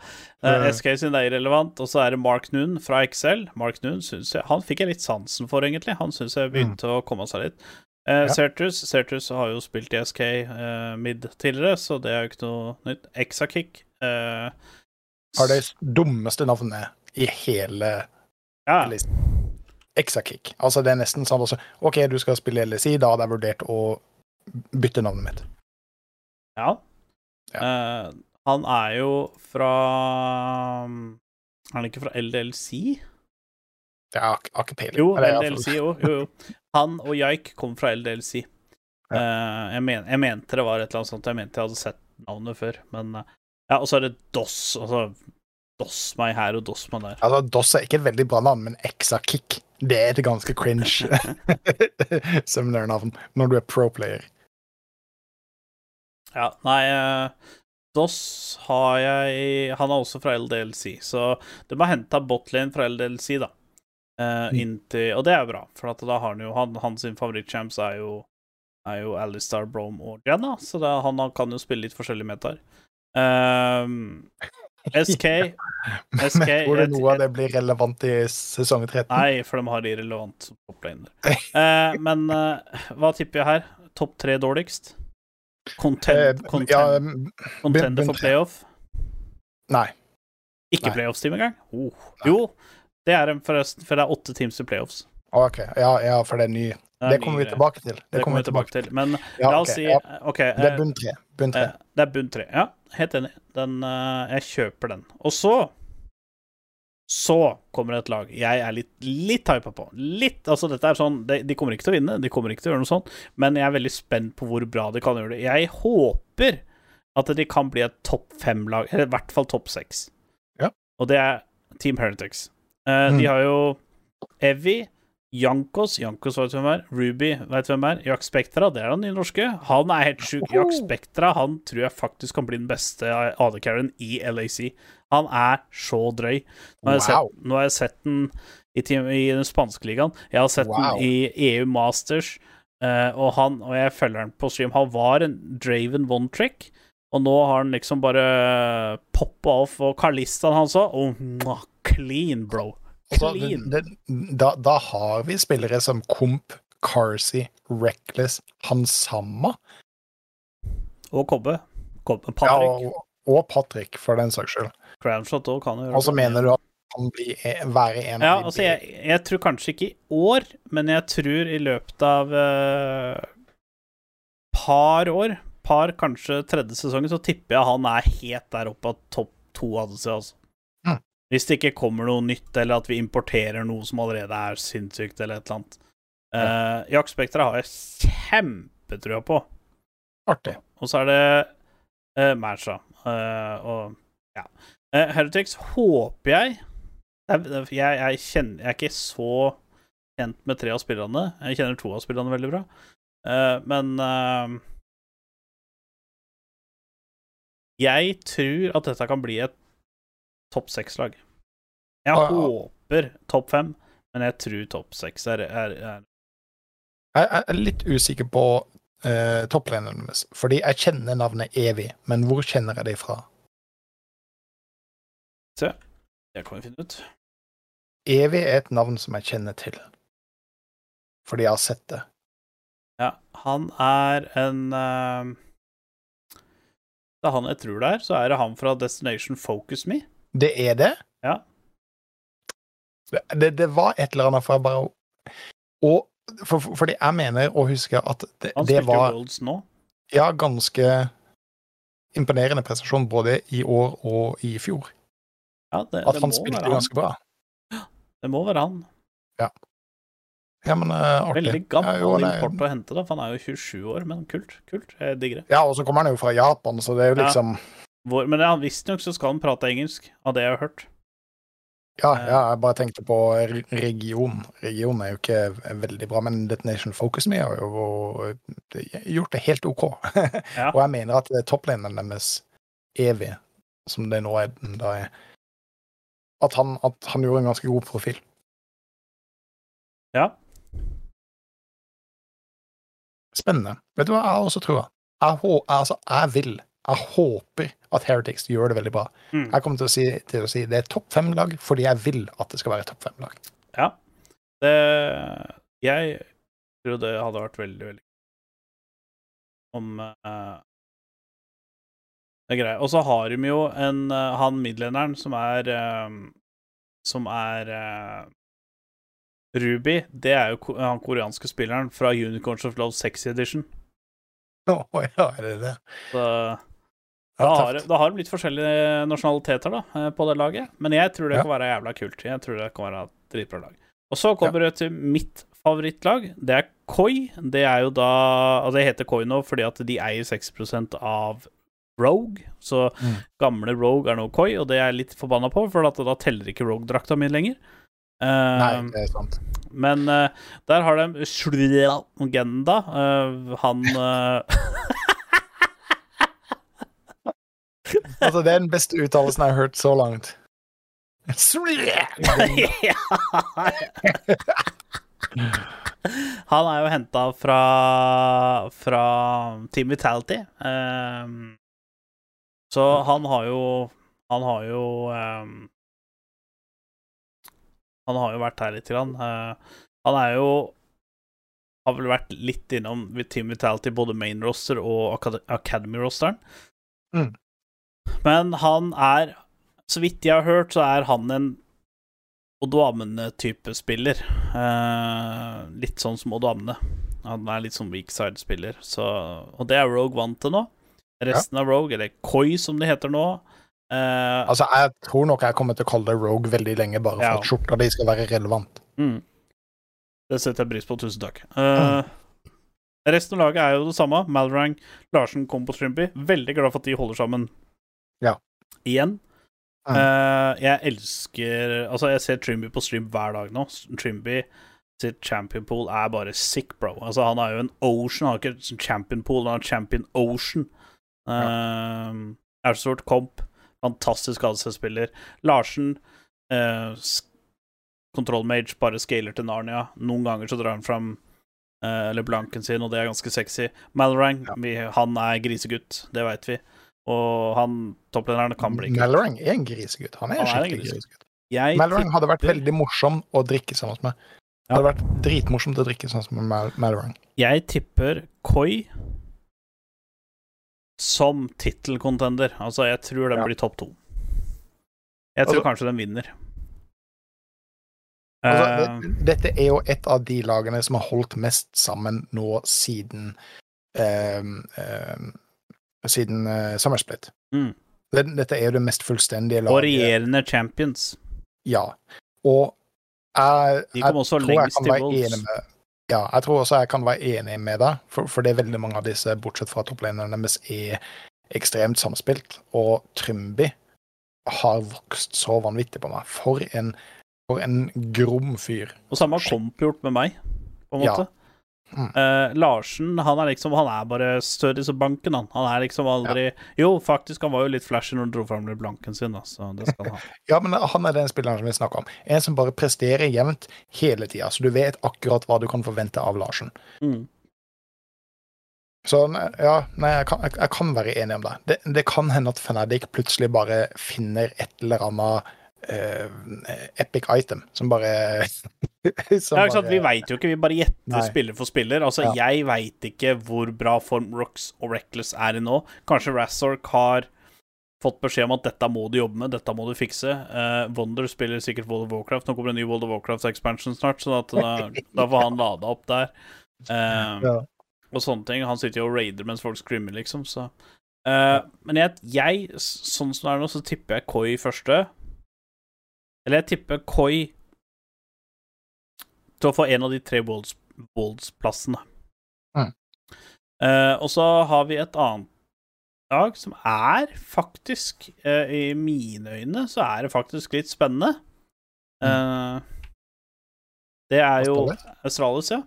Uh, SK sin er irrelevant, og så er det Mark Noon fra Excel. Mark Noon synes jeg, Han fikk jeg litt sansen for, egentlig. Han syns jeg begynte å komme seg litt. Uh, Ja. Sertus, Certus har jo spilt i SK uh, mid tidligere, så det er jo ikke noe nytt. Exakick uh, Har det dummeste navnet i hele Ja. Exakick. Altså, det er nesten sånn også OK, du skal spille LSI, da hadde jeg vurdert å bytte navnet mitt. ja. Eh, han er jo fra Er han ikke fra LLC? Jeg har ikke peiling. Jo, LLC, jo, jo, jo. Han og Jaik kom fra LDLC. Ja. Uh, jeg, men, jeg mente det var et eller annet sånt. Jeg mente jeg hadde sett navnet før, men uh, Ja, og så er det DOS. Altså DOS meg her og DOS meg der. Altså, DOS er ikke et veldig bra navn, men Exakick det er et ganske cringe seminarnavn når du er pro-player. Ja, nei eh, DOS har jeg Han er også fra LDLC, så de har henta botlane fra LDLC, da. Eh, Mm. inntil, og det er bra, for at da har han jo han, Hans favorittchamps er jo Er jo Alistar, Brome og Jenna, så det, han kan jo spille litt forskjellige metaer. Ehm, SK SK Men tror du noe av det blir relevant i sesong 13? Nei, for de har irrelevant som toplaner. Eh, men eh, hva tipper jeg her? Topp tre dårligst? Content, Eh, content, ja, contender for playoff? nei. Ikke playoffs-team engang? Oh. Jo, det er en forresten, for det er åtte teams i playoffs. OK. Ja, ja, for det er ny. Det kommer vi tilbake til. Det kommer vi tilbake til. Men Ja, la oss si ja. okay, Det er eh, bunn tre. Bunn tre. eh, det er bunn tre. Ja, helt enig. Den, eh, jeg kjøper den. Og så Så kommer det et lag jeg er litt, litt hypa på. Litt, altså dette er sånn de, de kommer ikke til å vinne, de kommer ikke til å gjøre noe sånt, men jeg er veldig spent på hvor bra de kan gjøre det. Jeg håper at de kan bli et topp fem-lag, eller i hvert fall topp seks. Ja. Og det er Team Heritage. Uh, Mm. De har jo Evy, Jankos Jankos vet hvem er. Ruby vet hvem er. Jack Spektra, det er den nye norske. Han er helt sjuk. Jack Spektra han tror jeg faktisk kan bli den beste AD-carrieren i LAC. Han er så drøy. Nå har jeg sett, nå har jeg sett den i, i den spanske ligaen. Jeg har sett Wow. den i EU Masters, uh, og, han, og jeg følger han på stream. Han var en Draven one trick, og nå har han liksom bare poppa off, og Carlistan hans òg. Oh, clean, bro. Altså, det, da, da har vi spillere som Komp, Carsey, Reckless, Hansama Og Kobbe. Kobbe ja, og, og Patrick, for den saks skyld. Crownshot òg kan jo gjøre Og så mener du at han blir e- være en Ja, altså, jeg, jeg tror kanskje ikke i år, men jeg tror i løpet av uh, par år, par kanskje tredje sesongen, så tipper jeg han er helt der oppe av topp to altså. Hvis det ikke kommer noe nytt, eller at vi importerer noe som allerede er sinnssykt, eller et eller annet. Uh, Jaktspekteret har jeg kjempetrua på. artig. Og så er det uh, Masha. Uh, og ja. Uh, Heretics håper jeg jeg, jeg, jeg, kjenner, jeg er ikke så kjent med tre av spillerne. Jeg kjenner to av spillerne veldig bra. Uh, men uh, Jeg tror at dette kan bli et topp seks-lag. Jeg Ah, håper håper topp fem, men jeg tror topp seks er, er, er Jeg er litt usikker på uh, topprenene deres, fordi jeg kjenner navnet Evig, men hvor kjenner jeg det fra? Se, Det kan vi finne ut. Evig er et navn som jeg kjenner til, fordi jeg har sett det. Ja, han er en uh, Det er han jeg tror det er. Så er det han fra Destination Focus Me. Det er det? Ja. Det, det var et eller annet fra bare Og for, for, fordi jeg mener å huske at det, Han det var Worlds nå. ja, ganske imponerende prestasjon både i år og i fjor. Ja, det, At han spilte ganske bra. det må være han. Ja, Ja, men uh, artig. Veldig gammel ja, jo, import å hente, da, for han er jo 27 år. Men kult. kult, Jeg digger det. Ja, og så kommer han jo fra Japan, så det er jo Ja. Hvor, men visstnok så skal han prate engelsk, av det jeg har hørt. Ja, ja, jeg bare tenkte på region. Region er jo ikke veldig bra, men Detonation Focus Me har jo gjort det helt OK. Ja. Og jeg mener at topplinjen deres, Evy, som det nå er, da er at han, at han gjorde en ganske god profil. Ja. Spennende. Vet du hva jeg også tror? Jeg, altså, jeg vil, jeg håper at Heretics gjør det veldig bra. Mm. Jeg kommer til å si, til å si det er topp fem-lag fordi jeg vil at det skal være topp fem-lag. ja. Det Jeg tror det hadde vært veldig, veldig om uh, Det er greit. Og så har de jo en uh, han midlenderen som er uh, Som er Ruby. Det er jo ko- han koreanske spilleren fra Unicorns of Love Sexy Edition. Å ja, er det det? Så da har, da har de litt forskjellige nasjonaliteter da, eh, på det laget. Men jeg tror det Ja. kan være jævla kult. Jeg tror det kan være et dritbra lag. Og så kommer det til mitt favorittlag. Det er Koi. Det er jo da Altså, det heter Koi nå fordi at de eier 6% av Rogue. Så Mm. gamle Rogue er nå Koi, og det er jeg litt forbanna på, for at da teller ikke Rogue-drakta mi lenger. Uh, Nei, det er sant. men uh, der har de Slugenda. Uh, han Altså, det er den beste uttalelsen jeg har hørt så langt. Han er jo henta fra, fra Team Vitality. Um, så han har jo Han har jo um, Han har jo vært her lite grann. Uh, han er jo Har vel vært litt innom Team Vitality, både main roster og Academy-rosteren. Mm. Men han er Så vidt jeg har hørt, så er han en Odoamne-type spiller. Eh, litt sånn som Odoamne. Han er litt sånn weak side-spiller. Så, og det er Rogue vant til nå. Resten av Rogue, eller Koi som det heter nå, Eh, Altså, Jeg tror nok jeg kommer til å kalle det Rogue veldig lenge, bare for Ja. at skjorta di skal være relevant. mm. Det setter jeg pris på. Tusen takk. Eh, Resten av laget er jo det samme. Malrang, Larsen, Kompo, Shrimpy. Veldig glad for at de holder sammen Ja. igjen. Mm. Eh, jeg elsker Altså, jeg ser Trimby på stream hver dag nå. Trimby sitt champion pool er bare sick, bro. Altså, han er jo en ocean. Han har ikke champion pool, han har champion ocean. Uh, Ersort Comp, fantastisk ADC-spiller. Larsen, uh, control bare scaler til Narnia. Noen ganger så drar han fram uh, LeBlanken sin, og det er ganske sexy. Malrang, Ja. vi, han er grisegutt, det veit vi. Og han topplederen kan bli kult. Malorang er en grisegutt. Han er Han er en skikkelig grisegutt. grisegutt. Malorang hadde vært veldig morsom å drikke sammen med. Det hadde vært dritmorsomt å drikke sammen med Mal Malorang. Jeg tipper Koi som tittelcontender. Altså, jeg tror den Ja. blir topp to. Jeg tror Altså- kanskje den vinner. Altså, Eh, dette er jo et av de lagene som har holdt mest sammen nå siden ehm, ehm, Siden uh, Summersplit. Mm. Dette er jo det mest fullstendige og regjerende champions. Ja. Og jeg, jeg tror jeg kan være enig med Ja, jeg tror også jeg kan være enig med deg, for, for det er veldig mange av disse, bortsett fra topplinjene deres, er ekstremt samspilt. Og Trymby har vokst så vanvittig på meg. For en, for en grom fyr. Og samme kompgjort Komp gjort med meg, på en måte. Eh, Larsen, han er liksom Han er bare større som banken, han. Han er liksom aldri Jo, faktisk, han var jo litt flashy når han dro fram blanken sin, da, så det skal han ha. Ja, men han er den spilleren som vi snakker om. En som bare presterer jevnt hele tida, så du vet akkurat hva du kan forvente av Larsen. Mm. Så ja, nei, jeg kan, jeg, jeg kan være enig om det. det. Det kan hende at Fnatic plutselig bare finner et eller annet eh, epic item som bare som Ja? Vi veit jo ikke, vi bare gjetter spiller for spiller. Altså, Ja. Jeg veit ikke hvor bra form Rocks og Reckless er i nå. Kanskje Razork har fått beskjed om at dette må du jobbe med, dette må du fikse. Uh, Wonder spiller sikkert World of Warcraft. Nå kommer det en ny World of Warcraft-expansion snart, så at da, da får han lada opp der. Eh, Ja. Og sånne ting. Han sitter jo og raider mens folk scrimmer, liksom, så Eh, Men jeg, jeg, sånn som det er nå, så tipper jeg Koi første. Eller jeg tipper Koi til å få en av de tre Wolves-plassene. Mm. Eh, og så har vi et annet lag som er faktisk, eh, i mine øyne, så er det faktisk litt spennende. Eh, det er jo Australis? Ja.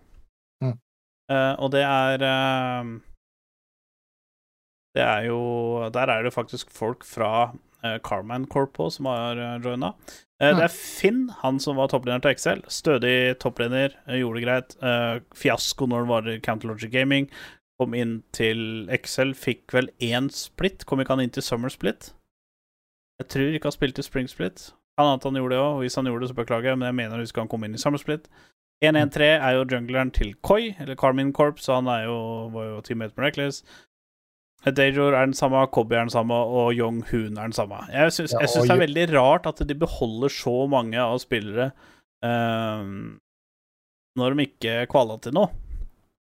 Mm. Og det er Det er jo Der er det faktisk folk fra uh, Carman Corp på, som har uh, joina. Eh, Mm. Det er Finn, han som var toppleder til Excel. Stødig toppleder, eh, gjorde det greit. Eh, fiasko når det var i Counterlogic Gaming. Kom inn til Excel, fikk vel én split. Kom ikke han inn til Summer Split? Jeg tror ikke han spilte Spring Split. Han at han gjorde det òg, hvis han gjorde det, så beklager jeg, men jeg mener å huske han kom inn i Summer Split. 1-1-3 er jo jungleren til Koi, eller Carmin Corp, så han jo, var jo teammate med Reckless. Dajor er den samme, Cobby er den samme, og Young Hoon er den samme. Jeg syns, Ja, det er veldig rart at de beholder så mange av spillere um, når de ikke kvala til noe.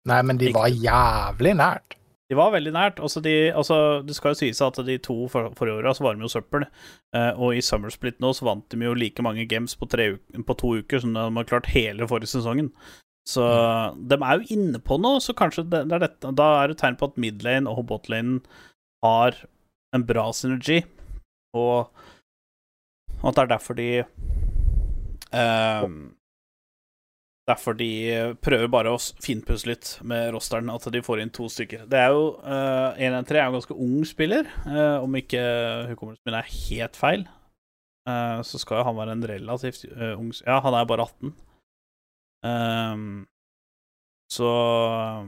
Nei, men de var jævlig nært. De var veldig nært. Altså, de, altså, det skal jo sies at de to for- forrige åra så var de jo søppel. Eh, og i Summer Split nå så vant de jo like mange games på, tre, uk- på to uker som de har klart hele forrige sesongen. Så de er jo inne på noe, så kanskje det, det er dette, da er det tegn på at midlane og botlane har en bra synergi, og at det er derfor de eh, Derfor de prøver bare å finpusse litt med rosteren, at de får inn to stykker. Det er jo eh, 1-1-3 er en ganske ung spiller, eh, om ikke hukommelsen min er helt feil. Eh, så skal jo han være en relativt eh, ung Ja, han er bare 18. Ehm, så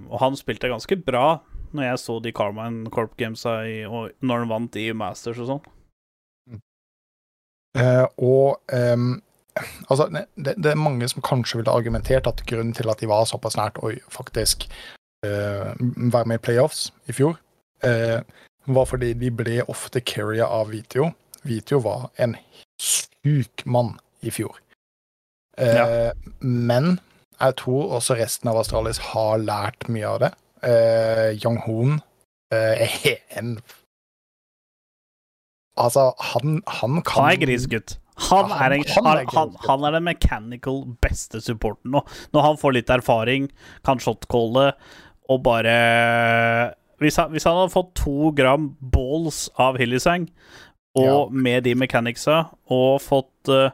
Og han spilte ganske bra når jeg så de Carmine Corp Gamesa i, og når han vant i Masters og sånn. Uh, og um, altså, det, det er mange som kanskje ville argumentert at grunnen til at de var såpass nært å faktisk uh, være med i playoffs i fjor, uh, var fordi de ble ofte carrier av Vitio. Vitio var en syk mann i fjor. Ja. Men jeg tror også resten av Astralis har lært mye av det. Uh, Young Hoon uh, er en Altså, han, han kan Han er grisegutt. Han, Ja, han han, han, han er den mechanical beste supporten nå. Når han får litt erfaring, kan shotcalle og bare hvis han, hvis han hadde fått to gram balls av Hillisang, og med de mechanicsa, og fått uh,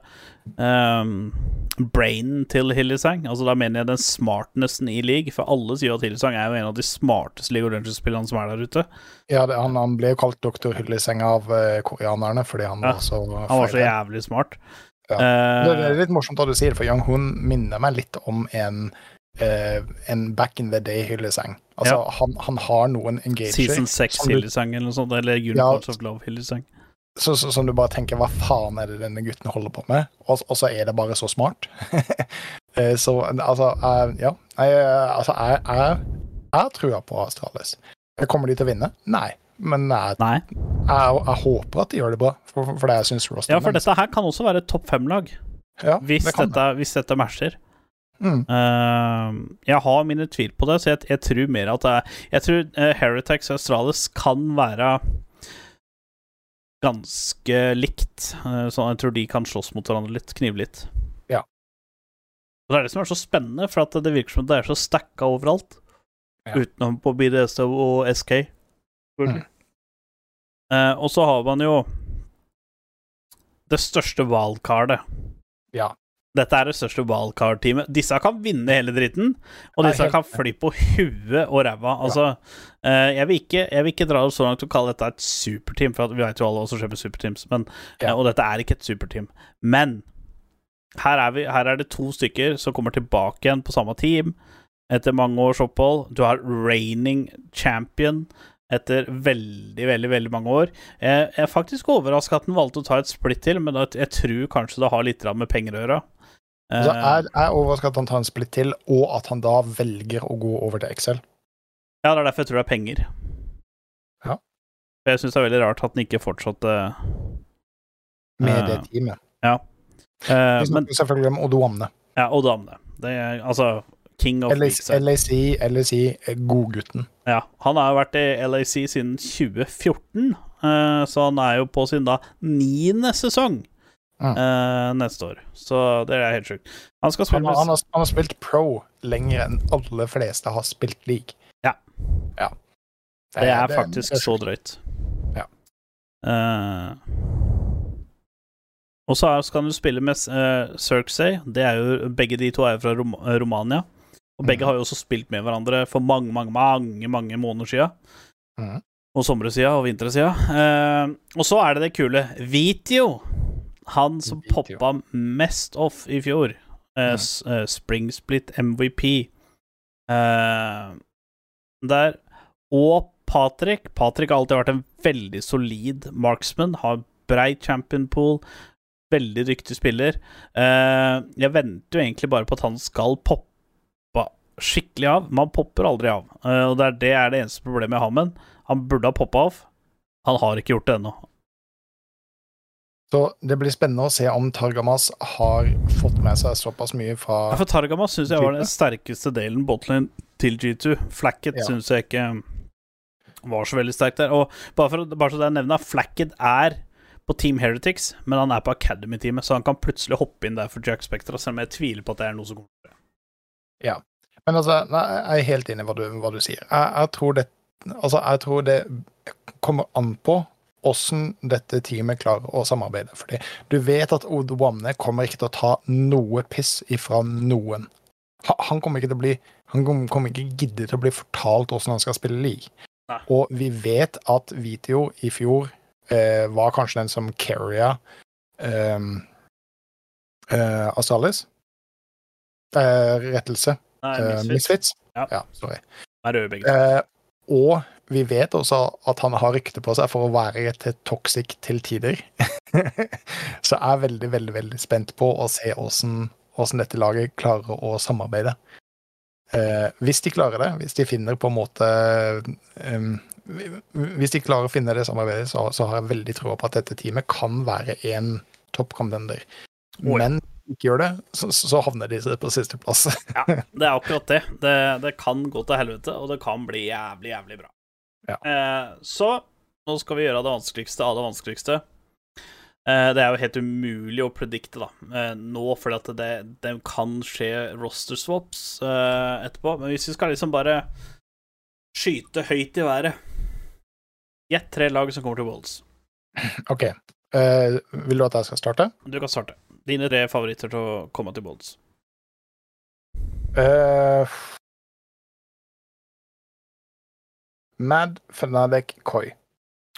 um, brainen til Hillisang Altså Da mener jeg den smartnessen i league, for alle sier at Hillisang er jo en av de smarteste League of Legends-spillerne som er der ute. Ja, det, han, han ble jo kalt doktor Hillisang av uh, koreanerne fordi han Ja, var så Han var så jævlig smart. Ja. Uh, Det, er litt morsomt at du sier det, for Young Hoon minner meg litt om en Uh, en back in the day-hyllesang. Altså, Ja. han, han har noen engager Season 6 som du- Hillisang eller noe sånt, eller Unicorns of Love Hillisang. Så, så, som du bare tenker hva faen er det denne gutten holder på med? Og, og så er det bare så smart. Eh, så altså, eh, ja. Jeg, eh, altså, jeg, jeg, jeg trua på Astralis. Kommer de til å vinne? Nei. Men jeg, Nei. jeg, jeg håper at de gjør det bra, for, for, for det jeg syns Ja, for dette her kan også være et topp fem-lag, ja, hvis, det det. dette- hvis dette matcher. Mm. Uh, jeg har mine tvil på det, så jeg, jeg tror mer at det er Jeg tror uh, Heritax Australis kan være ganske likt. eh, så jeg tror de kan slåss mot hverandre litt, knive litt. Ja. Og Det er det som er så spennende, for at det virker som det er så stacka overalt. Ja. Utenom på BDS og SK. Mm. Eh, og så har man jo det største wildcardet. Ja. Dette er det største wildcard-teamet. Disse kan vinne hele dritten, og disse kan fly på huet og ræva. Altså, eh, jeg, vil ikke, jeg vil ikke dra det så langt å kalle dette et superteam, for vi vet jo alle hva som skjer med superteams, men, eh, og dette er ikke et superteam. Men her er, vi, her er det to stykker som kommer tilbake igjen på samme team etter mange års opphold. Du har reigning champion etter veldig, veldig veldig mange år. Jeg, er faktisk overraska at den valgte å ta et splitt til, men jeg, tror kanskje det har litt med penger å gjøre. Altså, Eh, jeg jeg er overrasket at han tar en splitt til, og at han da velger å gå over til Excel. Ja, det er derfor jeg tror det er penger. Ja. Jeg syns det er veldig rart at den ikke fortsatte Med Eh, det teamet. eh, Vi Men snakker selvfølgelig om Odoamne. Ja, Oddo Amne Det er altså King of LAC, LAC, LAC, eh, godgutten. Ja, han har vært i LAC siden 2014, uh, så han er jo på sin da niende sesong Mm. eh, neste år. Så det er helt sjukt. Han Han, han, han har spilt pro lenger enn alle fleste har spilt league. Ja. ja. Det er faktisk det er så drøyt. Ja. Uh, og så kan skal han spille med uh, Cirksey. Det er jo, begge de to er jo fra Rom Romania. Og begge mm. har jo også spilt med hverandre for mange, mange, mange mange måneder sia. Mm. Og somresida og vintersida. Uh, og så er det det kule. Vitio. Han som poppa mest off i fjor. uh, uh, eh, Spring Split MVP. uh, der. Og Patrick. Patrick har alltid vært en veldig solid marksman. Har brei champion pool. Veldig dyktig spiller. Eh, jeg venter jo egentlig bare på at han skal poppe skikkelig av. Men han popper aldri av. Eh, og det er, det er det eneste problemet jeg har med han. Han burde ha poppa av. Han har ikke gjort det ennå. Så det blir spennende å se om Targamas har fått med seg såpass mye fra Ja, for Targamas syns jeg var den sterkeste delen botlane til G2. Flacket Ja. syns jeg ikke var så veldig sterk der. Og bare, for, bare så det jeg nevner, Flacket er på Team Heretics, men han er på Academy-teamet, så han kan plutselig hoppe inn der for Jack Spectra, selv om jeg tviler på at det er noe som kommer til å skje. Men altså, nei, jeg er helt enig i hva du, hva du sier. Jeg, jeg, tror det, altså, jeg tror det kommer an på hvordan dette teamet klarer å samarbeide. Fordi du vet at Odwamne kommer ikke til å ta noe piss ifra noen. Han kommer ikke til å bli Han kommer ikke gidde til å bli fortalt hvordan han skal spille league. Nei. Og vi vet at Vitio i fjor eh, var kanskje den som carria eh, eh, Astralis. Eh, rettelse. Nei, Eh, Misfits. Ja. Ja, sorry. Er begge. Eh, og vi vet også at han har rykte på seg for å være til toxic til tider. Så jeg er veldig, veldig veldig spent på å se åssen dette laget klarer å samarbeide. Eh, hvis de klarer det, hvis de finner på en måte eh, Hvis de klarer å finne det samarbeidet, så, så har jeg veldig tro på at dette teamet kan være en toppcontender. Men ikke gjør det, så, så havner de på sisteplass. Ja, det er akkurat det. det. Det kan gå til helvete, og det kan bli jævlig, jævlig bra. Ja. Eh, så nå skal vi gjøre det vanskeligste av det vanskeligste. Eh, det er jo helt umulig å predikte da, eh, nå, fordi at det, det kan skje roster swaps eh, etterpå. Men hvis vi skal liksom bare skyte høyt i været Gjett tre lag som kommer til Wolds. OK. Eh, vil du at jeg skal starte? Du kan starte. Dine tre favoritter til å komme til Bolds. Eh, Mad Fnatic Koi.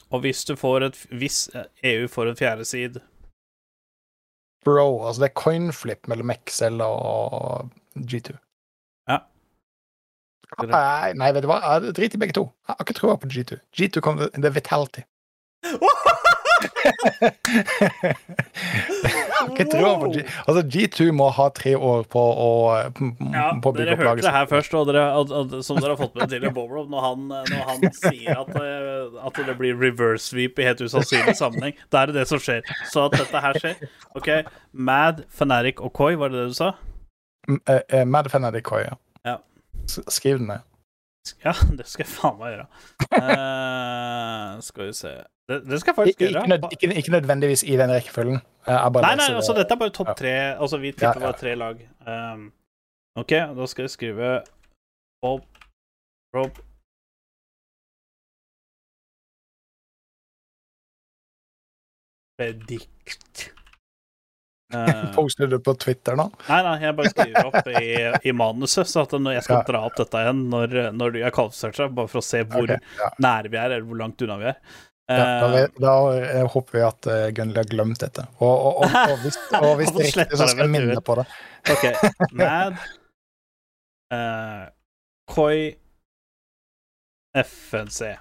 Og hvis du får et Hvis EU får en fjerde seed Bro, altså det er coinflip mellom XL og G2. Ja. Nei, nei, vet du hva? Driter i begge to. Jeg har ikke troa på G2. G2 kommer Det er Vitality. ikke troa på G... Altså, G2 må ha tre år på å Ja, på dere hørte det her først, og dere, og, og, som dere har fått med til Bobrov, når han, når han sier at, eh, at det blir reverse sweep i helt usannsynlig sammenheng, da er det det som skjer. Så at dette her skjer OK, Mad, Fanatic og Koi, var det det du sa? M- uh, Mad Fanatic, Koi, ja. Ja. Skriv den ned. Ja, det skal jeg faen meg gjøre. Uh, skal vi se Det, det skal jeg faktisk gjøre. ikke, nød, ikke, ikke nødvendigvis i den rekkefølgen. Eh, Nei, nei, altså det. dette er bare topp tre. Altså vi Ja, ja. bare tre lag. Um, OK, da skal jeg skrive Bob Rob Predict. Eh, Poster du på Twitter nå? nei, nei, jeg bare skriver opp i, i manuset, så at når jeg skal Ja. dra opp dette igjen når, når du har kvalifisert seg, bare for å se hvor okay, ja. nære vi er, eller hvor langt unna vi er. Ja, da, vi, da eh, håper vi at uh, Gunnli har glemt dette. Og, og, og, og hvis, hvis det er riktig, så skal jeg minne på det. OK. Mad uh, Koi FNC.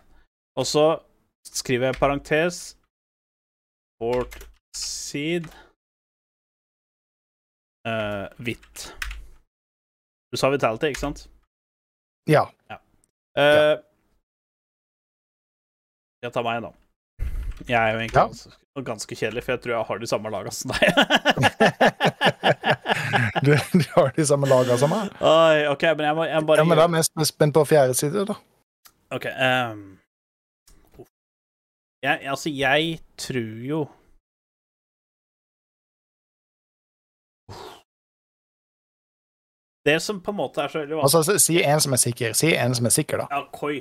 Og så skriver jeg parentes Port Seed eh, Hvitt. Du sa Vitality, ikke sant? Ja. Eh, Jeg tar meg, da. Jeg er jo egentlig Ja. ganske, ganske kjedelig, for jeg tror jeg har de samme laga som deg. du, du har de samme laga som meg. Oi, OK, men jeg må, jeg bare Ja, men da er jeg mest spent på fjerde side, da. OK um... jeg, Altså, jeg tror jo Det som på en måte er så veldig vanskelig Altså, si en som er sikker. Si en som er sikker, da. Ja, Koi.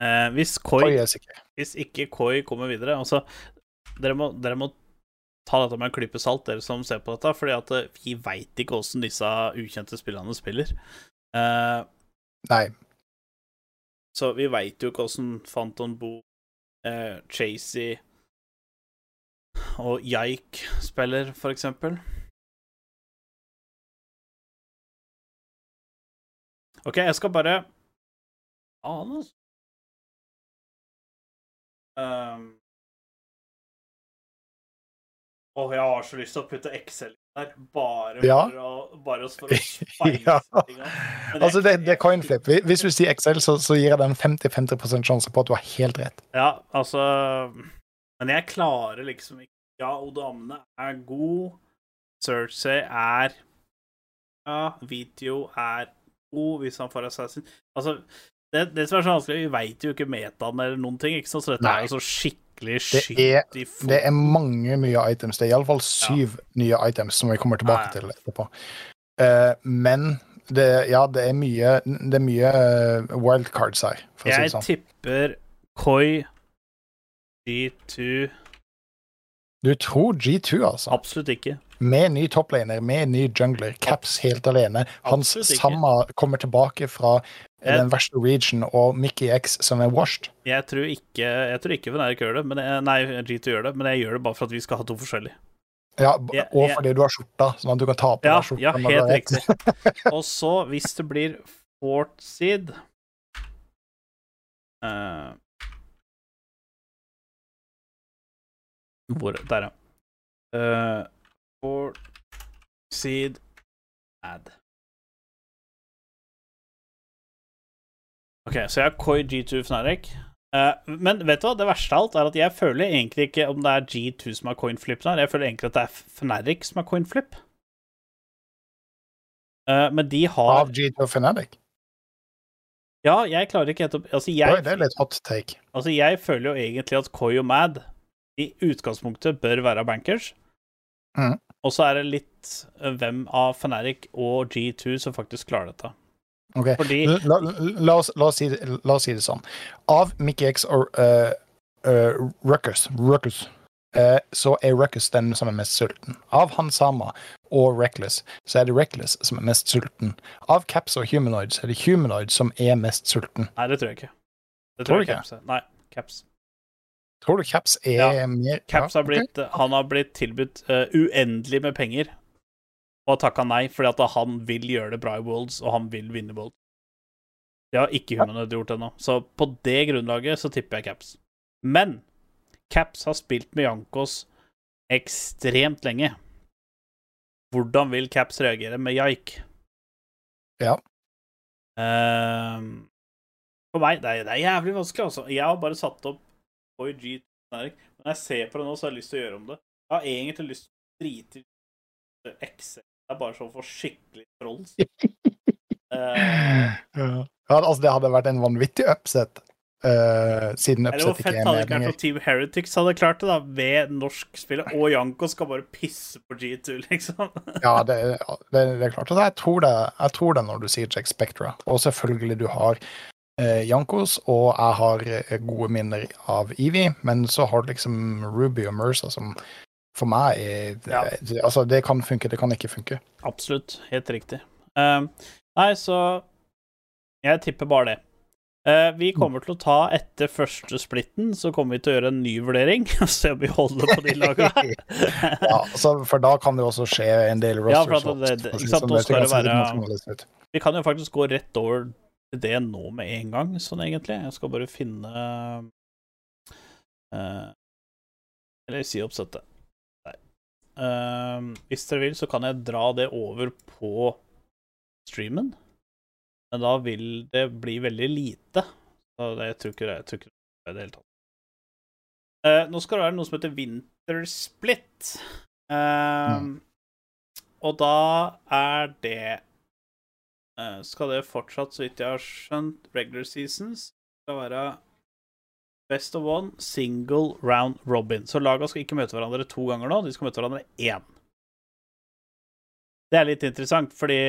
Eh, hvis Koi Koi er sikker. Hvis ikke Koi kommer videre Altså, dere må, dere må ta dette med en klype salt, dere som ser på dette, fordi at eh, vi veit ikke åssen disse ukjente spillerne spiller. Eh, Nei. så vi veit jo ikke åssen Phantom Bo, eh, Chasey og Yike spiller, for eksempel. OK, jeg skal bare Faen, altså. Um, Åh, jeg har så lyst til å putte Excel der, bare Ja. for å, bare for å Ja. ting. Altså, det, det er coinflip. Hvis- du sier Excel, så, så gir jeg den 50-50 sjanse på at du har helt rett. Ja, altså Men jeg klarer liksom ikke Ja, Odamne er god. Cersei er Ja, Video er hvis han får assassin. Altså, det, det som er så vanskelig, vi veit jo ikke metaen eller noen ting, ikke sant? så dette Nei. er jo så skikkelig skyt i fot. Det er mange nye items. Det er iallfall syv nye items som vi kommer tilbake Ja, ja. til etterpå. Uh, men det, ja, det er mye, det er mye uh, wildcards her, for å si Jeg det sånn. tipper Koi G2 Du tror G2, altså. Absolutt ikke. Med ny toplaner, med ny jungler, Caps helt alene. Hans. Samma kommer tilbake fra Jeg- den verste region, og Mickey X som er washed. Jeg tror ikke Jeg tror ikke Venerik gjør det, men jeg, nei, G2 gjør det, men jeg gjør det bare for at vi skal ha to forskjellige. Ja, Jeg- og fordi du har skjorta, sånn at du kan ta på Ja, deg skjorta. ja, helt riktig. Og så, hvis det blir Fort Seed uh, Hvor Der, ja. Uh, Fort Seed Add. OK, så jeg har Koi G2 Fnatic. Uh, men vet du hva, det verste av alt er at jeg føler egentlig ikke om det er G2 som har coinflip der, jeg føler egentlig at det er Fnatic som har coinflip. Uh, men de har Av G2 Fnatic. Ja, jeg klarer ikke helt å Altså, Oi, jeg, det er litt hot take. altså, jeg føler jo egentlig at Koi og Mad i utgangspunktet bør være bankers. Mhm. Og så er det litt eh, hvem av Fnatic og G2 som faktisk klarer dette. Ok, Fordi La, la, oss, la, oss si la oss si det sånn. Av Mickey X og uh, Ruckus, Ruckus uh, så er Ruckus den som er mest sulten. Av Hansama og Reckless så er det Reckless som er mest sulten. Av Caps og Humanoid så er det Humanoid som er mest sulten. Nei, det tror jeg ikke. Det Tror tror jeg ikke? Caps er. Nei, Caps. Tror du Caps er Ja, mer Caps har blitt, Han har blitt tilbudt uh, uendelig med penger, og har takka nei fordi at han vil gjøre det bra i Worlds, og han vil vinne Worlds. Det har ikke Humanoid gjort ennå. Så på det grunnlaget så tipper jeg Caps. Men Caps har spilt med Jankos ekstremt lenge. Hvordan vil Caps reagere med Jaik? Ja. Uh, for meg, det er, det er jævlig vanskelig, altså. Jeg har bare satt opp OIG men når jeg ser på det nå, så har jeg lyst til å gjøre om det. Jeg har egentlig lyst til å drite i Excel. Det er bare sånn for skikkelig trolls. uh, Ja. Altså, det hadde vært en vanvittig upset, Uh, siden upset ikke er hadde det ikke vært Team Heretics hadde klart det, da, ved norsk spill. og Janko skal bare pisse på G2, liksom. Ja, det, det, det er klart. Altså, jeg, tror det, jeg tror det når du sier Jack Spectra. Og selvfølgelig, du har Jankos, og jeg har eh, gode minner av Evie, men så har du liksom Ruby og Mercer som for meg er Ja. det, Altså, det kan funke, det kan ikke funke. Absolutt. Helt riktig. Uh, nei, så Jeg tipper bare det. Uh, vi kommer til å ta etter første splitten, så kommer vi til å gjøre en ny vurdering. og Se om vi holder på de lagene. ja, altså, for da kan det også skje en del Ja, for roster at det- det- shots, ikke sant, nå skal det være- Vi kan jo faktisk gå rett over det nå med en gang, sånn egentlig. Jeg skal bare finne uh, Eller si oppsettet. Nei. Uh, hvis dere vil, så kan jeg dra det over på streamen. Men da vil det bli veldig lite. Så det, jeg tror ikke det jeg tror ikke det i det hele tatt. Uh, nå skal det være noe som heter Winter Split. Mm. Og da er det skal det fortsatt, så vidt jeg har skjønt, regular seasons skal være best of one, single round robin. Så laga skal ikke møte hverandre to ganger nå, de skal møte hverandre én. Det er litt interessant, fordi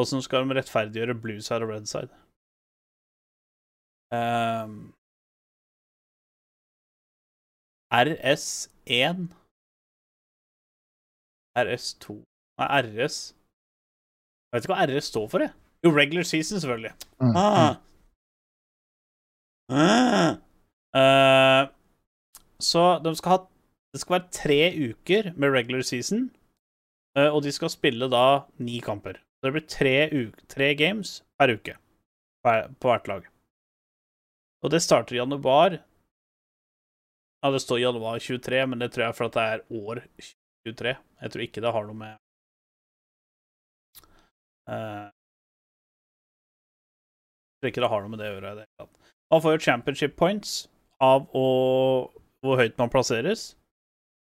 Åssen skal de rettferdiggjøre blue side og red side? Ehm, RS1 RS2 Nei, RS jeg vet ikke hva RS står for, jeg. Jo, regular season, selvfølgelig. Mm, Ah. Ah. Uh, så de skal ha Det skal være tre uker med regular season, uh, og de skal spille da ni kamper. Så det blir tre, uke, tre games per uke per, på hvert lag. Og det starter i januar. Ja, det står januar 23, men det tror jeg for at det er år 23. Jeg tror ikke det har noe med Jeg tror ikke det har noe med det å gjøre. det. Man får jo championship points av å, hvor høyt man plasseres.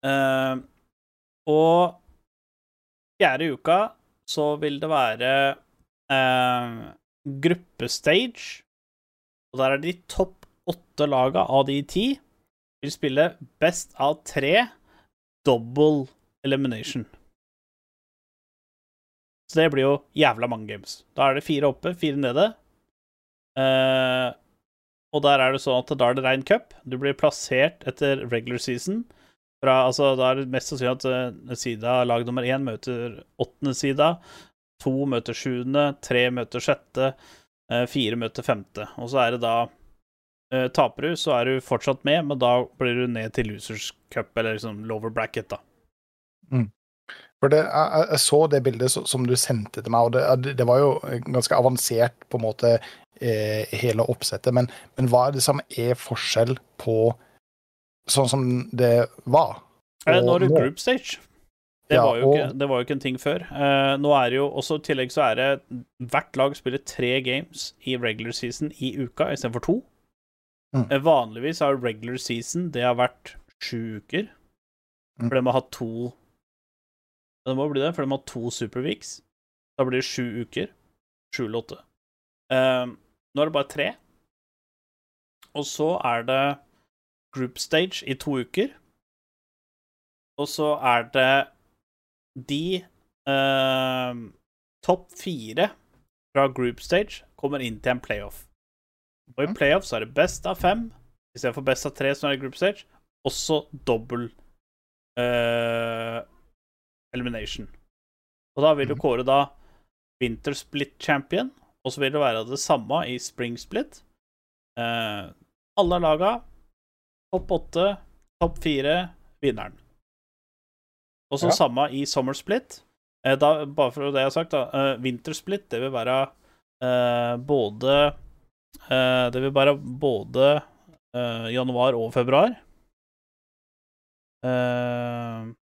Uh, og fjerde uka så vil det være uh, gruppestage. Og der er de topp åtte laga av de ti vil spille best av tre double elimination. Så det blir jo jævla mange games. Da er det fire oppe, fire nede. Uh, og der er det sånn at da er det rein cup. Du blir plassert etter regular season. Fra, altså, da er det mest sannsynlig at eh, sida lag nummer én møter åttende sida. To møter sjuende, tre møter sjette, uh, fire møter femte. Og så er det da uh, Taper du, så er du fortsatt med, men da blir du ned til losers cup, eller liksom lower bracket, da. For det, jeg, jeg- så det bildet som du sendte til meg, og det, det var jo ganske avansert, på en måte, eh, hele oppsettet. Men, men hva er det som er forskjell på sånn som det var? Eh, og Nå er det group stage. Det, Ja, var og- ikke, det var jo ikke en ting før. Eh, nå er det jo også I tillegg så er det Hvert lag spiller tre games i regular season i uka istedenfor to. Mm. Eh, vanligvis har regular season det har vært sju uker. Mm. For de har hatt to Det må bli det, for de har to superweeks. Da blir det sju uker. Sju eller åtte. Uh, nå er det bare tre. Og så er det group stage i to uker. Og så er det de uh, topp fire fra group stage kommer inn til en playoff. Og i playoff så er det best av fem istedenfor best av tre, som er i group stage. Også dobbel eh, elimination. Og da vil du Mhm. kåre da winter split champion, og så vil det være det samme i spring split. Eh, alle laga, topp åtte, topp fire, vinneren. Og så Ja. samme i summer split. Eh, da, bare for det jeg har sagt, da. Eh, winter split, det vil være eh, både eh, Det vil være både eh, januar og februar. Eh,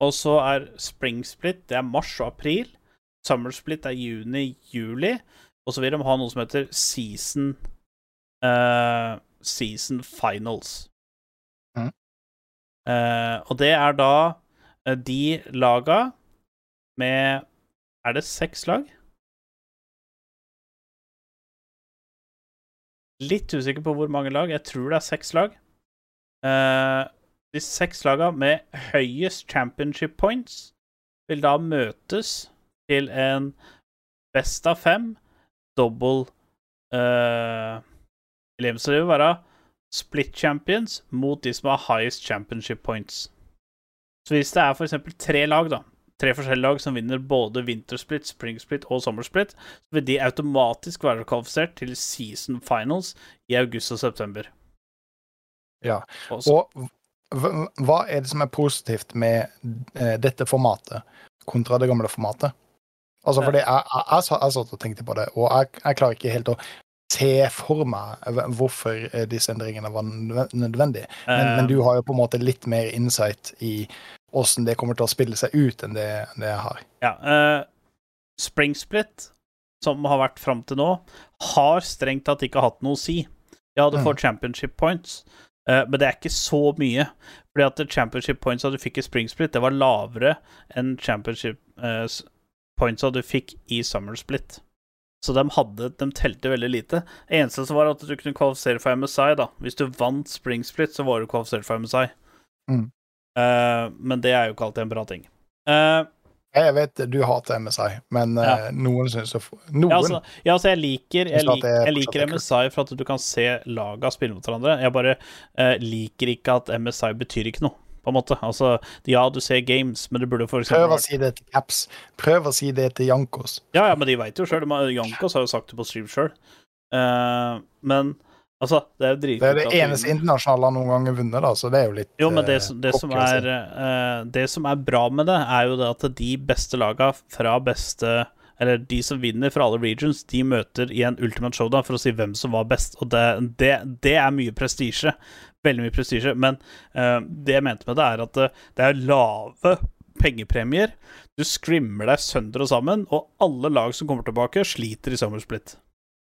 og så er spring split det er mars og april. Summer split er juni-juli. Og så vil de ha noe som heter season uh, Season finals. Mm. Uh, og det er da eh, de laga med Er det seks lag? Litt usikker på hvor mange lag. Jeg tror det er seks lag. Eh, de seks lagene med høyest championship points vil da møtes til en best av fem double uh, Så det vil være split champions mot de som har highest championship points. Så hvis det er f.eks. tre lag, da, tre forskjellige lag som vinner både vintersplit, springsplit og sommersplit, så vil de automatisk være kvalifisert til season finals i august og september. Ja, Og hva- er det som er positivt med eh, dette formatet kontra det gamle formatet? Altså, fordi jeg, jeg, jeg, jeg satt og tenkte på det, og jeg, jeg klarer ikke helt å se for meg hvorfor eh, disse endringene var nødvendige. Men, Eh, men du har jo på en måte litt mer insight i åssen det kommer til å spille seg ut, enn det, det jeg har. Ja. Uh, Springsplit, som har vært fram til nå, har strengt tatt ikke hatt noe å si. Ja, du Mm. championship points, eh, men det er ikke så mye. Fordi at championship pointsa du fikk i spring split, det var lavere enn championship eh, pointsa du fikk i Summer Split. Så de, hadde, de telte veldig lite. Det eneste som var at du kunne kvalifisere for MSI, da. Hvis du vant Spring Split, så var du kvalifisert for MSI. Mm. Uh, men det er jo ikke alltid en bra ting. Eh, Jeg vet du hater MSI, men Ja. uh, noen syns Noen. Ja, altså, ja, altså jeg liker, jeg, Synes lik, jeg liker er. MSI for at du kan se laga spille mot hverandre. Jeg bare uh, liker ikke at MSI betyr ikke noe, på en måte. Altså, ja, du ser games, men du burde for eksempel Prøv å si det til Caps. Prøv å si det til Jankos. Ja, ja, men de veit jo sjøl. Jankos har jo sagt det på stream sjøl. men altså, det er jo Det er dritkult det de- eneste internasjonale han noen gang har vunnet, da, så det er jo litt Jo, men det, eh, det, som er, eh, det som er bra med det, er jo det at de beste laga fra beste Eller de som vinner fra alle regions, de møter i en ultimate showdown for å si hvem som var best. Og det, det, det er mye prestisje. Veldig mye prestisje. Men uh, det jeg mente med det, er at det, er lave pengepremier. Du skrimmer deg sønder og sammen, og alle lag som kommer tilbake, sliter i summer split.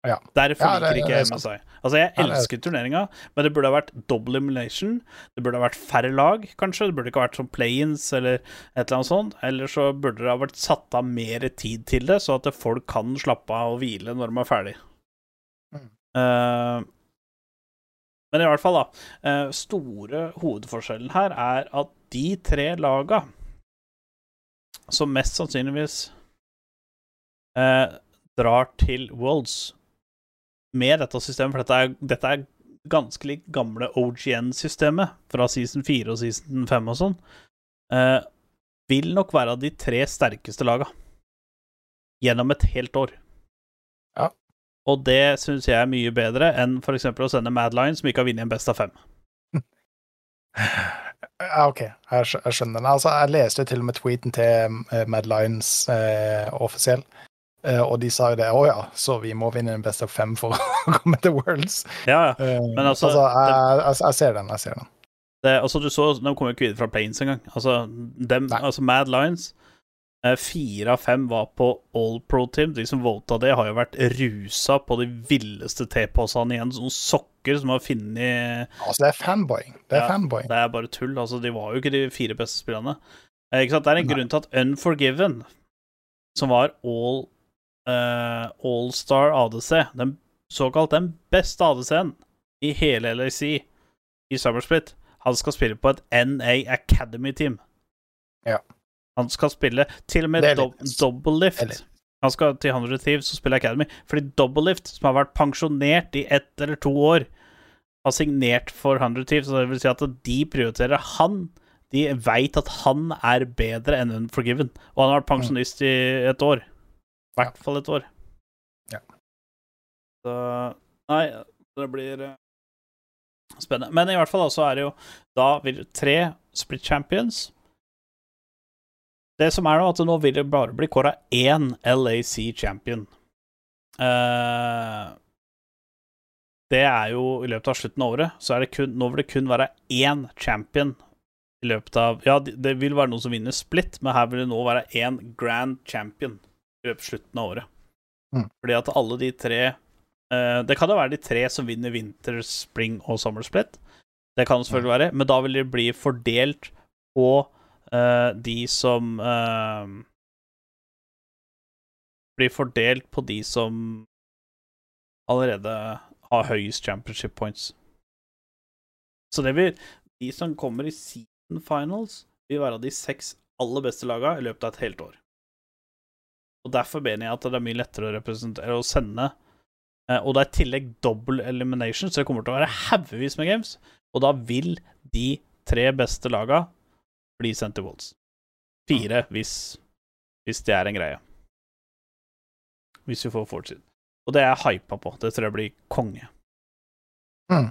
Ja. Derfor Ja, det- liker ikke. MSI. Altså, jeg er elsker turneringa, men det burde ha vært double elimination. Det burde ha vært færre lag, kanskje. Det burde ikke ha vært som play-ins eller et eller annet sånt. Eller så burde det ha vært satt av mer tid til det, så at folk kan slappe av og hvile når de er ferdig. Mm. Uh, men i hvert fall, da. Uh, store hovedforskjellen her er at de tre laga som mest sannsynligvis uh, drar til Worlds med dette systemet, for dette er, dette er ganske likt gamle OGN-systemet fra season 4 og season 5 og sånn, eh, vil nok være de tre sterkeste laga gjennom et helt år. Ja. Og det syns jeg er mye bedre enn f.eks. å sende Mad Lion, som ikke har vunnet en Best av fem. Ja, OK, jeg, skjønner. Altså, jeg leste til og med tweeten til Madlines Mad Lions eh, offisiell, eh, og de sa jo det. Å ja, så vi må vinne en best av fem for å komme til Worlds. Ja, ja. Eh, Men altså, jeg, jeg, jeg ser den, jeg ser den. Det, altså, du så, De kom jo ikke videre fra Planes engang. Altså, dem, altså Mad Lines eh, Fire av fem var på All Pro Team. De som vota det, har jo vært rusa på de villeste T-posene igjen. Sånne sokker som har funnet Altså, det er fanboying. Det er Ja, fanboying. Det er bare tull. Altså, de var jo ikke de fire beste spillerne. Eh, ikke sant? Det er en Nei. grunn til at Unforgiven, som var all eh, All-star ADC, den såkalt den beste ADC-en i hele LAC i Summer Split. Han skal spille på et NA Academy-team. Ja. Han skal spille til og med do double lift. Han skal til 100 Thieves og spille Academy. Fordi double lift, som har vært pensjonert i ett eller to år, har signert for 100 Thieves. Så det vil si at de prioriterer han. De veit at han er bedre enn Unforgiven. Og han har vært pensjonist i et år. I hvert fall et år. Ja. Så Nei, det blir eh, spennende. Men i hvert fall så er det jo Da vil tre split champions Det som er nå, at nå vil det bare bli kåra én LAC champion. Uh, det er jo i løpet av slutten av året, så er det kun, nå vil det kun være én champion i løpet av Ja, det det vil være noen som vinner split, men her vil det nå være én grand champion i løpet av slutten av året. Mm. Fordi at alle de tre uh, Det kan jo være de tre som vinner vinter, spring og summer split. Det kan det selvfølgelig være, men da vil de bli fordelt på uh, de som uh, Blir fordelt på de som allerede har høyest championship points. Så det vil De som kommer i season finals, vil være de seks aller beste laga i løpet av et helt år. Og Derfor mener jeg at det er mye lettere å representere og sende. Eh, Og det er i tillegg double elimination, så det kommer til å være haugevis med games. Og da vil de tre beste laga bli sendt til Wolds. Fire, hvis, hvis det er en greie. Hvis vi får fortid. Og det er jeg hypa på. Det tror jeg blir konge. Mm.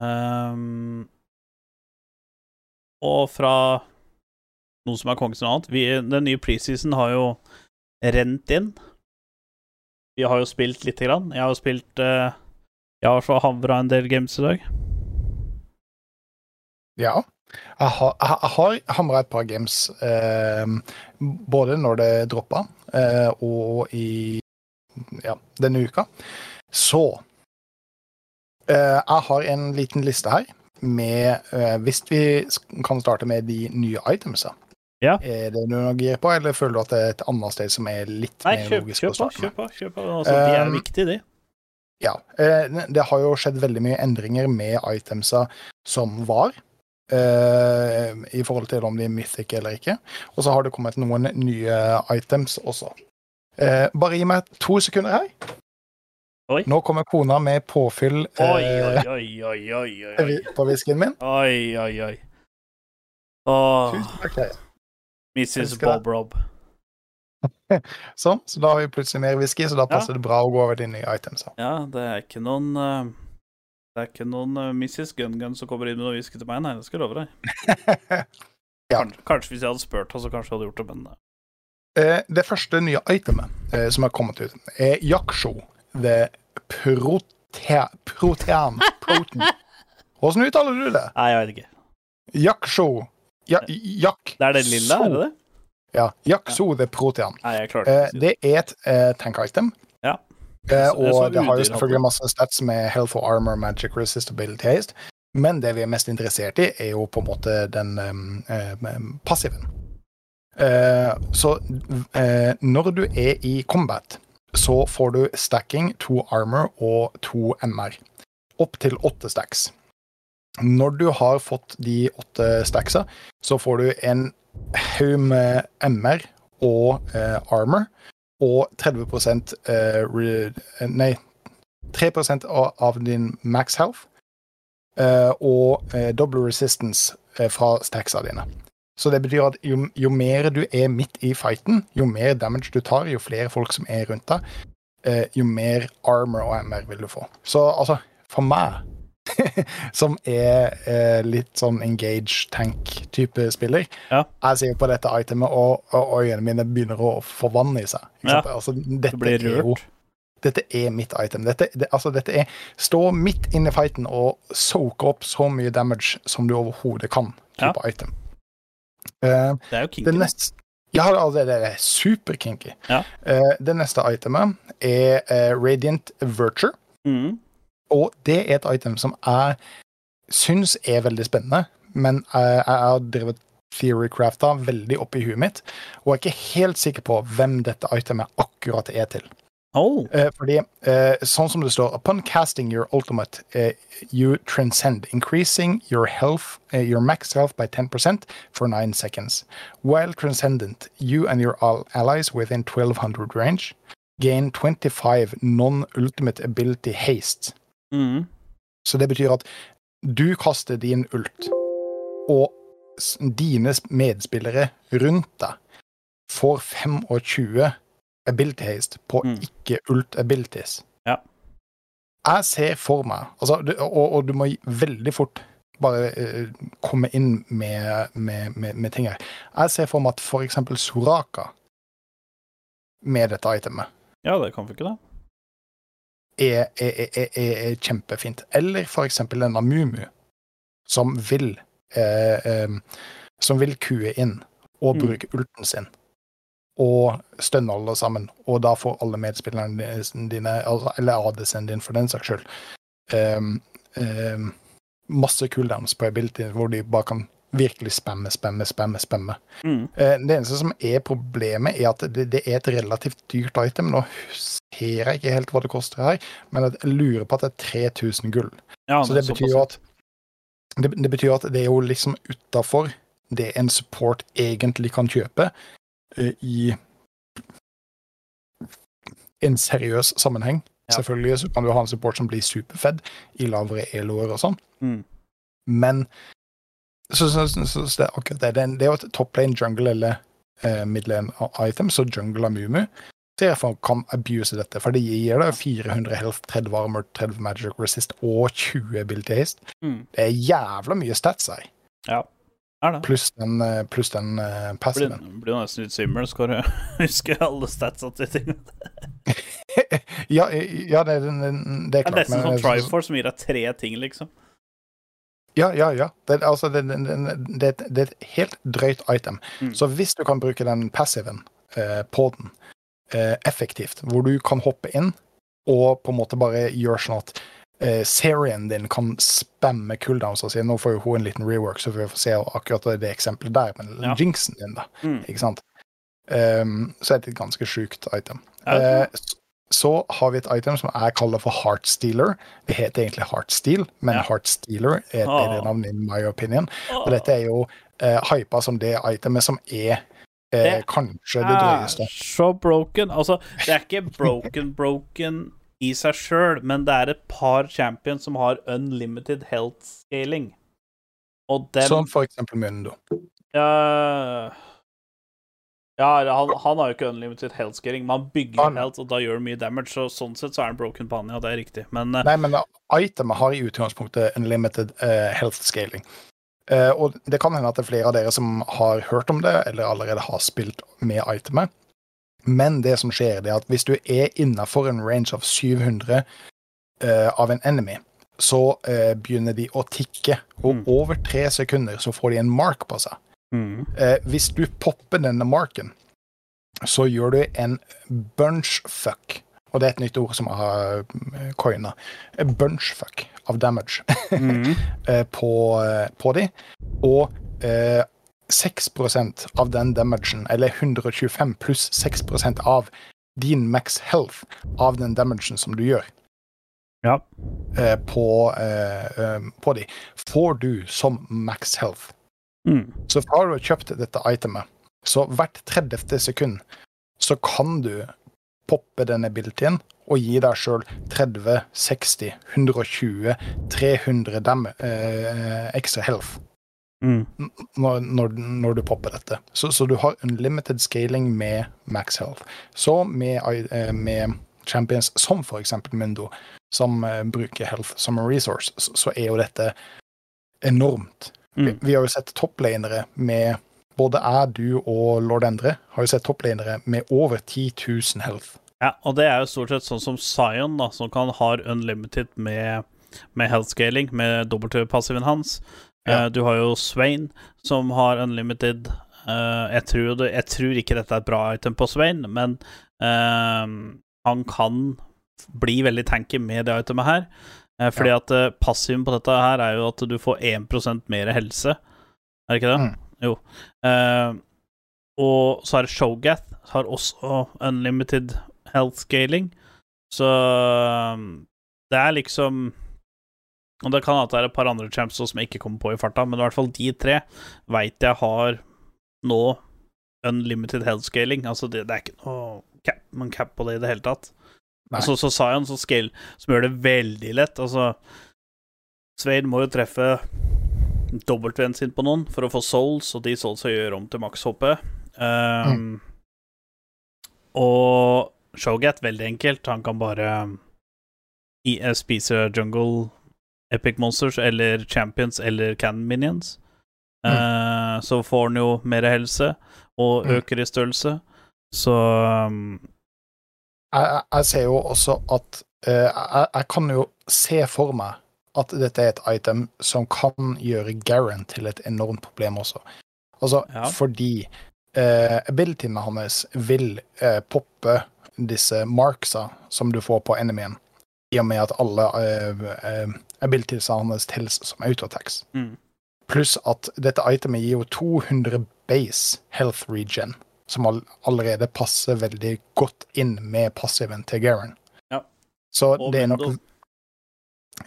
Um, og fra noe som er konge til noe annet vi, Den nye preseason har jo rent inn. Vi har jo spilt lite grann. Jeg har jo spilt uh, Jeg har så havra en del games i dag. Ja. Jeg har, jeg har hamra et par games, eh, både når det droppa, eh, og i ja, denne uka. Så eh, Jeg har en liten liste her med eh, Hvis vi kan starte med de nye itemsa. Ja. Er det noe du gir på, eller føler du at det er et annet sted som er litt Nei, mer kjøp, logisk kjøp på, kjøp på. kjøp på. Altså, de er Um, viktige, de. Ja. eh, Det har jo skjedd veldig mye endringer med itemsa som var. uh, I forhold til om de er mythic eller ikke. Og så har det kommet noen nye items også. Uh, bare gi meg to sekunder her. Oi. Nå kommer kona med påfyll Oi, eh, oi, på whiskyen min. Oi, oi, oi. Åh, Tusen takk. Mrs. Bob det. Rob. Sånn, så da har vi plutselig mer whisky, så da passer det bra å gå over de nye items. Ja, det er ikke noen uh, Det er ikke noen uh, Mrs. Gun Gun som kommer inn med noe whisky til meg, nei, det skal jeg love deg. Ja. Kanskje, hvis jeg hadde spurt, så kanskje jeg hadde gjort det, men eh, Eh, det første nye itemet eh, som har kommet ut, er Yaksho the prote Protean. Protein. Hvordan uttaler du det? Nei, jeg vet ikke. Yaksho ja, Jack. Det er det lilla, er det det? Ja. Yakso the Protean. Nei, jeg klarte Eh, ikke å si det. det er et eh, tank-item. Ja. Eh, Jeg så- jeg så og det har jo selvfølgelig masse stats med health og armor, magic resistability haste. Men det vi er mest interessert i, er jo på en måte den eh, eh, passiven. Eh, så eh, når du er i combat, så får du stacking, to armor og to MR. Opp til åtte stacks. Når du har fått de åtte stacksa, så får du en haug med MR og eh, armor og 30 eh, eh, Nei, 3 av, av din max health eh, og eh, double resistance eh, fra stacksa dine. Så det betyr at jo, jo mer du er midt i fighten, jo mer damage du tar, jo flere folk som er rundt deg, jo mer armor og MR vil du få. Så altså, for meg som er eh, litt sånn engage tank-type spiller. Ja. Jeg ser på dette itemet, og, og øynene mine begynner å forvanne i seg. Ja. Altså, dette blir er jo dette er mitt item. Dette, det, altså, dette er Stå midt inne i fighten og soake opp så mye damage som du overhodet kan. type item. Uh, Det er jo det kinky. neste ja, altså, det er superkinky. Ja. Uh, det neste itemet er uh, Radiant Virtue. Mm. Og det er et item som jeg syns er veldig spennende, men jeg, jeg har drevet theorycrafta veldig opp i huet mitt, og er ikke helt sikker på hvem dette itemet akkurat er til. Oh. Eh, fordi eh, sånn som det står Upon casting your ultimate, eh, you transcend, increasing your health, your max health by 10% for 9 seconds. While transcendent, you and your allies within 1200 range gain 25 non-ultimate ability haste. Mm. Så det betyr at du kaster din ult, og dine medspillere rundt deg får 25 ability haste på Mm. ikke-ult abilities. Ja. Jeg ser for meg altså, og, og du må veldig fort bare uh, komme inn med, med, med, med ting her. Jeg ser for meg at for eksempel Soraka med dette itemet Ja, det kan funke, det. Er, er, er, er, kjempefint. Eller for eksempel denne Mumu, som vil eh, eh, Som vil kue inn og Mm. bruke ulten sin. Og stønne alle sammen. Og da får alle medspillerne dine, altså- eller ADC-en din for den saks skyld, eh, ehm, masse cooldowns på ability hvor de bare kan virkelig spamme, spamme, spamme. spamme. Mm. Eh, Det eneste som er problemet, er at det, det er et relativt dyrt item. Nå ser jeg ikke helt hva det koster her, men jeg lurer på at det er 3000 gull. Ja, Så det betyr jo at det, det betyr at det er jo liksom utafor det en support egentlig kan kjøpe uh, i en seriøs sammenheng. Ja. Selvfølgelig kan du ha en support som blir superfed i lavere eloer og sånn, Mm. men så, så, så, så, så det er akkurat det. Det er, det er jo et top lane jungle eller eh, midlane item, så jungle av Mumu derfor kan abuse dette, for det gir deg 400 health, 30 armor, 30 magic resist og 20 ability haste. Mm. Det er jævla mye stats her, Ja, er det. pluss den, plus pluss den uh, Blir, passiven. blir jo nesten litt svimmel, skal du huske alle statsa til ting. ja, ja, det, det, det er Det er nesten sånn Triforce som gir deg tre ting, liksom. Ja, ja, ja. Det, altså, det, det, det, er et helt drøyt item. Mm. Så hvis du kan bruke den passiven eh, på den eh, effektivt, hvor du kan hoppe inn og på en måte bare gjøre sånn at eh, serien din kan spamme cooldowns og si Nå får jo hun en liten rework, så vi får se akkurat det eksempelet der, men Ja. jinxen din, da. Mm. Ikke sant? Um, så er det et ganske sjukt item. Ja, Eh, s- så har vi et item som jeg kaller for Heartstealer. Det heter egentlig Heartsteel, men Ja. Heartstealer er et Ah. bedre navn, in my opinion. Og dette er jo eh, hypa som det itemet som er eh, Det kanskje det er så broken. Altså, det er ikke broken broken i seg sjøl, men det er et par champions som har unlimited health scaling. Og dem Som for eksempel Mundo. Ja, ja han, han har jo ikke unlimited health scaling. Man bygger Han- health, og da gjør det mye damage. Så sånn sett så er han broken på han, ja, det er riktig. Men uh... Nei, men uh, itemet har i utgangspunktet unlimited uh, health scaling. Eh, og det kan hende at det er flere av dere som har hørt om det, eller allerede har spilt med itemet. Men det som skjer, det er at hvis du er innafor en range av 700 uh, av en enemy, så uh, begynner de å tikke. Og Mm. over tre sekunder så får de en mark på seg. Mm, Eh, hvis du popper denne marken, så gjør du en bunchfuck. Og det er et nytt ord som jeg har eh, coina. Bunchfuck av damage mm, eh, på, eh, på de. Og eh, 6% av den damagen, eller 125 pluss 6% av din max health av den damagen som du gjør Ja. eh, på, på de, får du som max health. Mm. Så har du kjøpt dette itemet, så hvert 30. sekund så kan du poppe denne abilityen og gi deg sjøl 30, 60, 120, 300 dem, eh, ekstra health Mm. når, når, når du popper dette. Så, så du har unlimited scaling med max health. Så med, eh, med champions som eksempel Mundo, som eh, bruker health som en resource, så, så er jo dette enormt. Vi, Mm. vi har jo sett topplanere med Både jeg, du og lord Endre har jo sett topplanere med over 10 000 health. Ja, og det er jo stort sett sånn som Zion, da, som kan ha unlimited med, med health scaling, med dobbeltpassiven hans. Ja. Eh, du har jo Swain, som har unlimited. Uh, jeg, tror det, jeg tror ikke dette er et bra item på Swain, men uh, han kan bli veldig tanky med det itemet her. Eh, fordi at eh, passiven på dette her er jo at du får 1% mer helse. Er det ikke det? Mm. Jo. Eh, og så er det Showgath, har også unlimited health scaling. Så det er liksom Og det kan hende det er et par andre champs også som jeg ikke kommer på i farta, men i hvert fall de tre veit jeg har nå unlimited health scaling. Altså, det, det er ikke noe cap, man cap på det i det hele tatt. Nei. Altså, så, så sa jeg en sånn scale som gjør det veldig lett. Altså, Svein må jo treffe W-en sin på noen for å få souls, og de soulsa gjør om til maks HP. Um, Og Shogat, veldig enkelt. Han kan bare eh, spise jungle epic monsters eller champions eller cannon minions. Eh, så får han jo mer helse og Mm. øker i størrelse. Så um, jeg, jeg- ser jo også at eh, jeg, jeg kan jo se for meg at dette er et item som kan gjøre Garen til et enormt problem også. Altså Ja. fordi uh, abilityene hans vil uh, poppe disse marksa som du får på enemyen, i og med at alle uh, abilitiesene hans telles som autotax. mm. Pluss at dette itemet gir jo 200 base health regen, som all allerede passer veldig godt inn med passiven til Garen. Ja. Så Og det er nok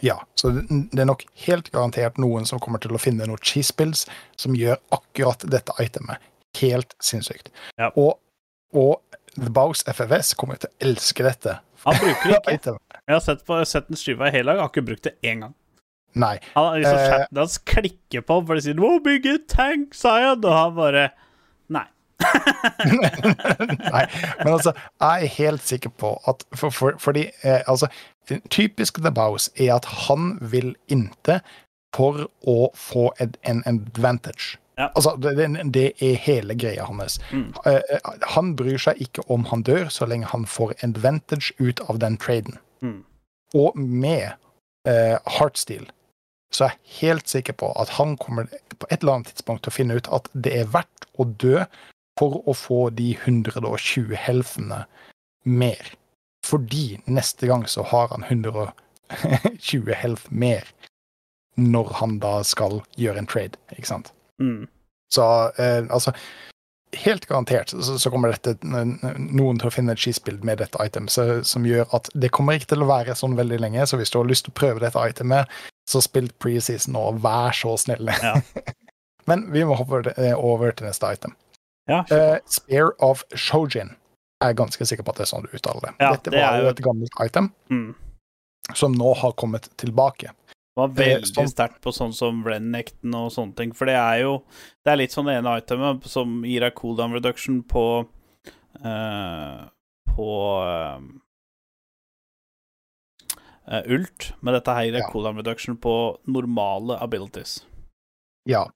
Ja, så det er nok helt garantert noen som kommer til å finne noen cheese bills som gjør akkurat dette itemet helt sinnssykt. Ja. Og, og The Bows FFS kommer til å elske dette. Han bruker det ikke. Jeg har sett, på, sett den streama i hele dag, har ikke brukt det én gang. Nei. Han har liksom Eh. chatten hans klikker på for de sier 'Å, bygge tank', jeg. og han bare Nei. Nei, men altså, jeg er helt sikker på at for, for, Fordi eh, altså, typisk The Bows er at han vil inte for å få en, en advantage. Ja. Altså, det, det- er hele greia hans. Mm. Eh, han bryr seg ikke om han dør, så lenge han får advantage ut av den traden. Mm. Og med eh, Heartsteel så er jeg helt sikker på at han kommer på et eller annet tidspunkt til å finne ut at det er verdt å dø for å få de 120 helfene mer. Fordi neste gang så har han 120 health mer når han da skal gjøre en trade, ikke sant? Mm. Så eh, altså Helt garantert så, så kommer dette noen til å finne et skispill med dette itemet som gjør at det kommer ikke til å være sånn veldig lenge. Så hvis du har lyst til å prøve dette itemet, så spill preseason og vær så snill. Ja. Men vi må hoppe eh, over til neste item. Ja. Uh, Spear of Shojin. Jeg er ganske sikker på at det er sånn du uttaler det. Ja, Dette det var jo et gammelt item Mm. som nå har kommet tilbake. Det var veldig sånn- sterkt på sånn som Renekton og sånne ting. For det er jo Det er litt sånn det ene itemet som gir deg cooldown reduction på uh, På uh, eh, ult. Men dette her gir deg Ja. cooldown reduction på normale abilities. Ja.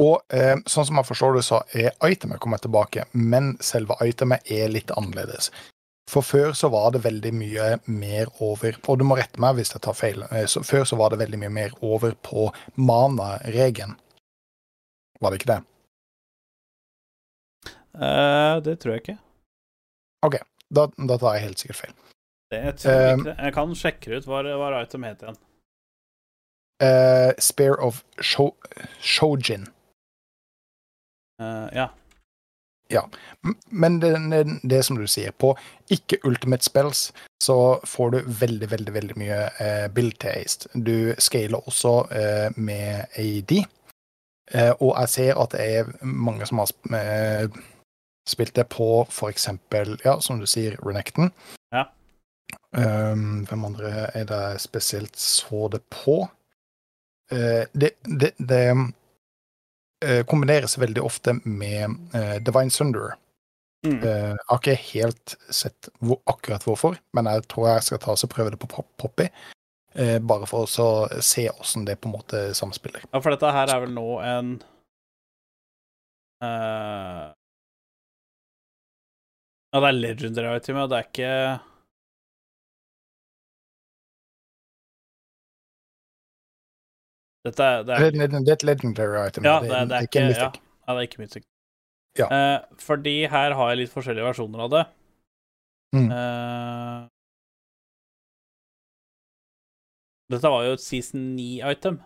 Og eh, sånn som jeg forstår det, så er itemet kommet tilbake, men selve itemet er litt annerledes. For før så var det veldig mye mer over Og du må rette meg hvis jeg tar feil. eh, Så før så var det veldig mye mer over på mana-regelen. Var det ikke det? Uh, det tror jeg ikke. Da, da tar jeg helt sikkert feil. Det jeg tror Um, ikke. Jeg kan sjekke ut hva, hva item het igjen. Uh, Spear of Sho Shojin. Eh, ja. Ja, Men det, det, det som du sier, på ikke-ultimate spells så får du veldig, veldig veldig mye eh, build taste. Du scaler også eh, med AD. Eh, og jeg ser at det er mange som har eh, spilt det på eksempel, ja, som du sier, Renekton. Ja. Um, hvem andre er det jeg spesielt så det på? Eh, det det, det kombineres veldig ofte med eh, Divine Sunderer. Mm. Eh, Jeg har ikke helt sett hvor, akkurat hvorfor, men jeg tror jeg skal ta og prøve det på Poppy. eh, bare for å se åssen det på en måte samspiller. ja, for dette her er vel nå en uh... Ja, det er legendary item, ja. Det er ikke Dette er, det er, det er et legendary item. ja, det, det, er, det ikke ikke, ja, mystic. ja, det er ikke mystic. Ja. Eh, fordi her har jeg litt forskjellige versjoner av det. Mm. Eh, dette var jo et season 9-item,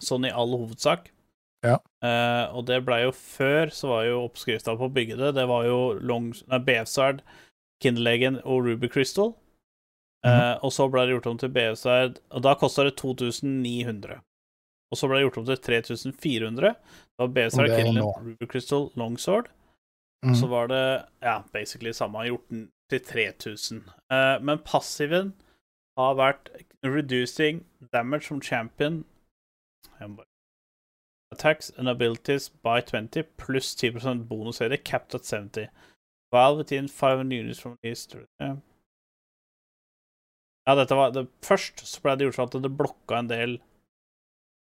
sånn i all hovedsak. Ja. Eh, og det blei jo før, så var jo oppskrifta på å bygge det, det var jo long, nei, Kinderlegen og Ruby Crystal. Eh, og så ble det gjort om til BF-sverd, og da kosta det 2900. Og så ble det gjort om til 3400. Det var det er Ruby Crystal, Longsword. Mm. Og så var det ja, basically samme, gjort den til 3000. Uh, men passiven har vært reducing damage from champion Attacks and abilities by 20 pluss 10% bonus er det capped at 70. While within 500 units from history. Ja, Ja, dette var det, Først så ble det gjort sånn at det blokka en del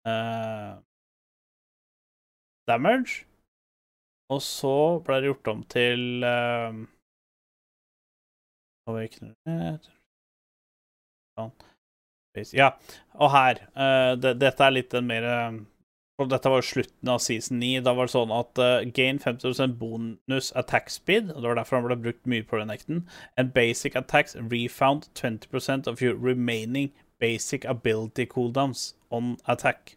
eh, damage. Og så ble det gjort om til uh, Sånn. Ja, og her eh, det, Dette er litt en mer eh, og Dette var jo slutten av season 9. Da var det sånn at uh, gain 50 bonus attack speed, og det var derfor han ble brukt mye på den ekten. And basic attacks refound 20% of your remaining basic ability cooldowns on attack.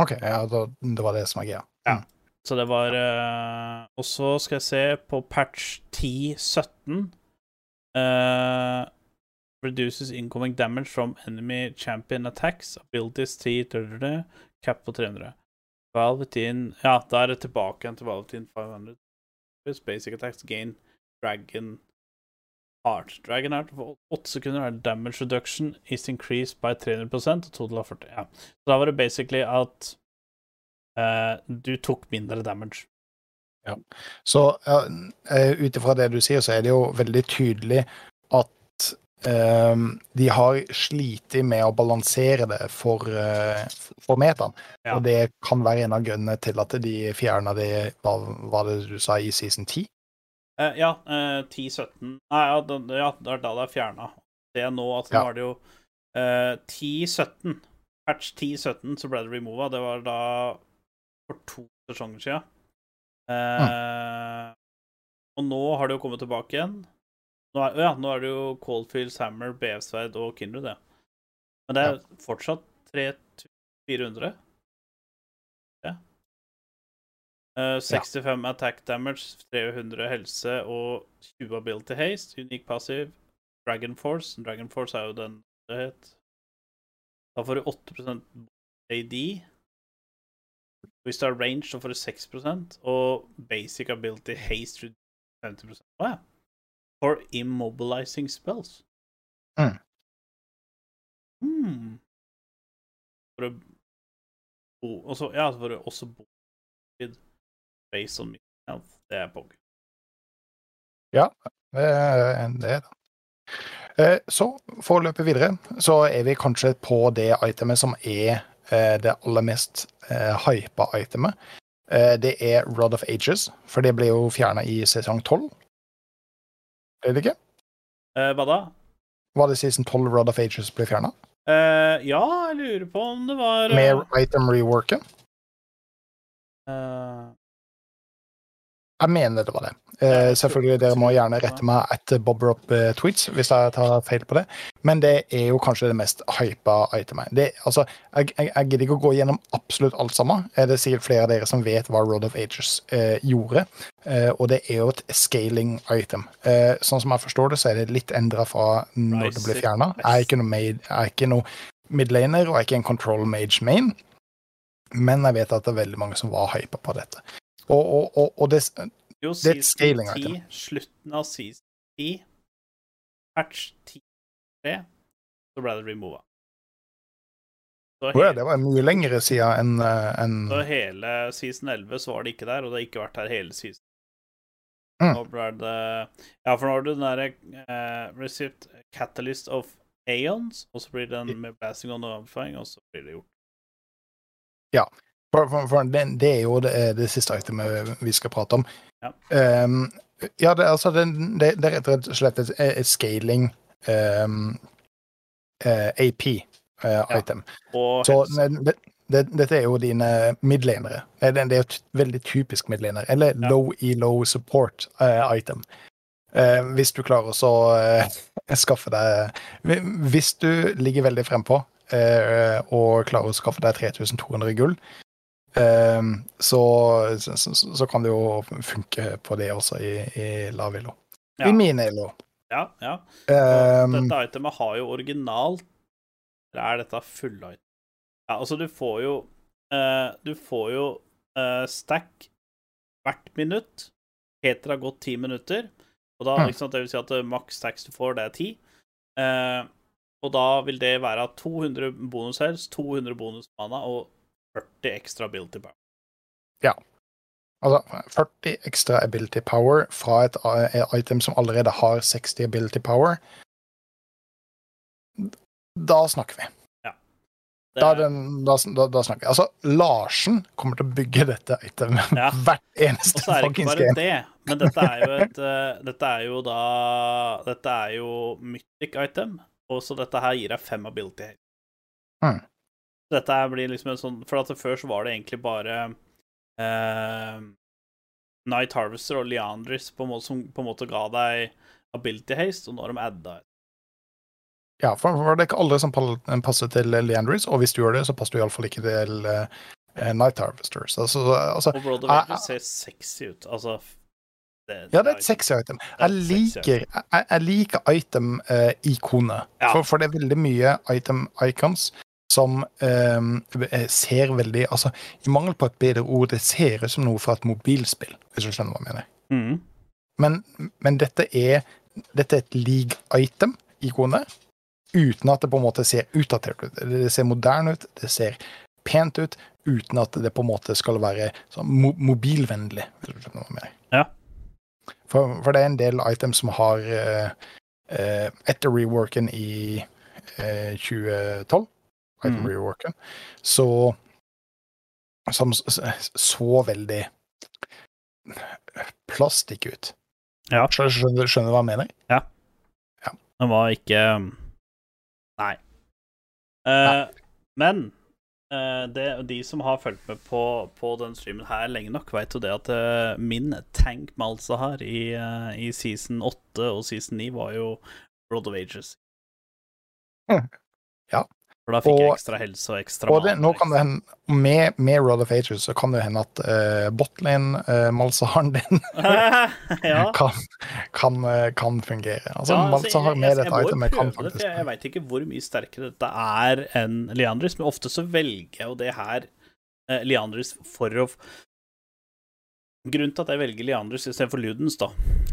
OK, ja, da, det var det som var greia. Så det var uh, Og så skal jeg se på patch 1017 uh, Reduces incoming damage from enemy champion attacks. Abilities 10 dødere, cap på 300. Valve Ja, da er det tilbake igjen til Valve within 500. Basic attacks gain dragon heart. Dragon heart for 8 sekunder er damage reduction is increased by 300 og total av 40. Ja. Så da var det basically at uh, du tok mindre damage. Så ja, eh, ut ifra det du sier, så er det jo veldig tydelig de har slitt med å balansere det for, eh, for metaen. Ja. Og det kan være en av grunnene til at de fjerna det, hva var det du sa, i season 10? Eh, ja, eh, 10-17 Nei, ja, det, ja, det er da det er fjerna. Det er nå at nå Ja. er det jo eh, 10-17. Patch 10-17 så ble det remova. Det var da for to sesonger siden. Eh, Og nå har det jo kommet tilbake igjen. Nå er, ja, nå er det jo Coldfields Hammer, BF-sverd og Kindred, det. Men det er fortsatt 3400. Ja. Uh, 65 attack damage, 300 helse og 20 ability haste. Unik passiv. Dragon Force. Dragon Force er jo den det het. Da får du 8% AD. Hvis du har range, så får du 6% og basic ability haste 50 Å ja. For immobilizing spells. Mm. Hmm. For å bo også, Ja, for å også bo based on health. Det er pog. Er det. er det. Eh, Så, for å løpe videre, så er vi kanskje på det itemet som er eh, det aller mest eh, hypa itemet. Eh, det er Rod of Ages, for det ble jo fjerna i sesong 12. Er det ikke? Eh, hva da? Var det season 12 Rod of Ages ble fjerna? Eh, ja, jeg lurer på om det var eh, Med item reworken? eh, Jeg mener det var det. Eh, selvfølgelig, dere må gjerne rette meg etter bobrop-tweets hvis jeg tar feil på det. Men det er jo kanskje det mest hypa itemet. Det, altså, jeg, jeg, jeg gidder ikke å gå gjennom absolutt alt sammen. Eh, Det er sikkert flere av dere som vet hva Road of Ages eh, gjorde. Eh, og det er jo et scaling item. Eh, sånn som jeg forstår det, så er det litt endra fra når det ble fjerna. Jeg er ikke noe, er ikke noe midlaner og er ikke en control mage main. Men jeg vet at det er veldig mange som var hypa på dette. Og, og, og, og det, Jo, season scaling 10, slutten av season 10, patch 10.3, så ble det remova. Ja, hele, det var mye lengre siden enn en... så hele season 11 så var det ikke der, og det har ikke vært her hele season. Mm. Nå ble det Ja, for nå har du den derre uh, Receipt Catalyst of Aeons, og så blir den med Blasting on Amplifying, og så blir det gjort. For, for, for det, det er jo det, det siste itemet vi skal prate om. Ja. Ehm, ja, det, altså, det, det, det er rett og slett et, et scaling um, uh, AP-item. Og Så det, det, dette er jo dine midlanere. Det, det er jo et veldig typisk midlaner. Eller Ja. low elo support uh, item. Eh, hvis du klarer å eh, skaffe deg Hvis du ligger veldig frempå eh, og klarer å skaffe deg 3200 gull, eh, så, så, så, så kan det jo funke på det også i, i lav elo. Ja. I min elo. Ja, ja. Um, dette itemet har jo originalt Eller er dette full item? Ja, altså, du får jo uh, Du får jo uh, stack hvert minutt Heter har gått ti minutter. Og da, Mm. ikke sant, det vil si at eh, maks stacks du får, det er ti. Eh, og da vil det være 200 bonus health, 200 bonus mana og 40 ekstra ability power. Ja. Altså 40 ekstra ability power fra et eh, item som allerede har 60 ability power. Da snakker vi. Det Da, den, da, da, da snakker vi. Altså, Larsen kommer til å bygge dette itemet Ja. hvert Og eneste så er det ikke fuckings bare game. det, men dette er jo et eh, Dette er jo da Dette er jo mythic item, og så dette her gir deg fem ability. health. Dette blir liksom en sånn For at før så var det egentlig bare eh, Night Harvester og Leandris på en måte, som på en måte ga deg ability haste, og nå har de adda Ja, for, for det er ikke alle som passer til Leandris, og hvis du gjør det, så passer du iallfall ikke til uh, Night Harvesters. så, altså, Og of Ah, ser sexy ut. Altså det, ja, det er et sexy item. Jeg liker, jeg, jeg liker item-ikonet. Ja. for, for det er veldig mye item-icons som eh, ser veldig Altså, i mangel på et bedre ord, det ser ut som noe fra et mobilspill, hvis du skjønner hva jeg mener. Mm. Men, men dette er dette er et league-item-ikonet, uten at det på en måte ser utdatert ut. Det ser moderne ut, det ser pent ut, uten at det på en måte skal være sånn mo mobilvennlig. hvis du skjønner hva jeg mener. Ja. For, for det er en del items som har eh, eh, Etter reworken i eh, 2012, Mhm. reworken, så Som så veldig plastikk ut. Ja. Skjønner, skjønner, du hva jeg mener? Den var ikke Nei. Eh, men uh, det, de som har fulgt med på, på den streamen her lenge nok, vet jo det at uh, min tank Malzahar i, uh, i season 8 og season 9 var jo Road of Ages. Mm. Ja. For da fikk jeg ekstra helse og ekstra Og det, mat nå kan det hende, med, med Roll of Ages så kan det hende at uh, botlane, uh, malsaharen din, ja. kan, kan, eh, kan fungere. Altså, Ja, altså, malsahar med dette itemet kan faktisk det, for Jeg, jeg veit ikke hvor mye sterkere dette er enn Leandris, men ofte så velger jeg jo det her eh, Leandris for å Grunnen til at jeg velger Leanders istedenfor Ludens, da,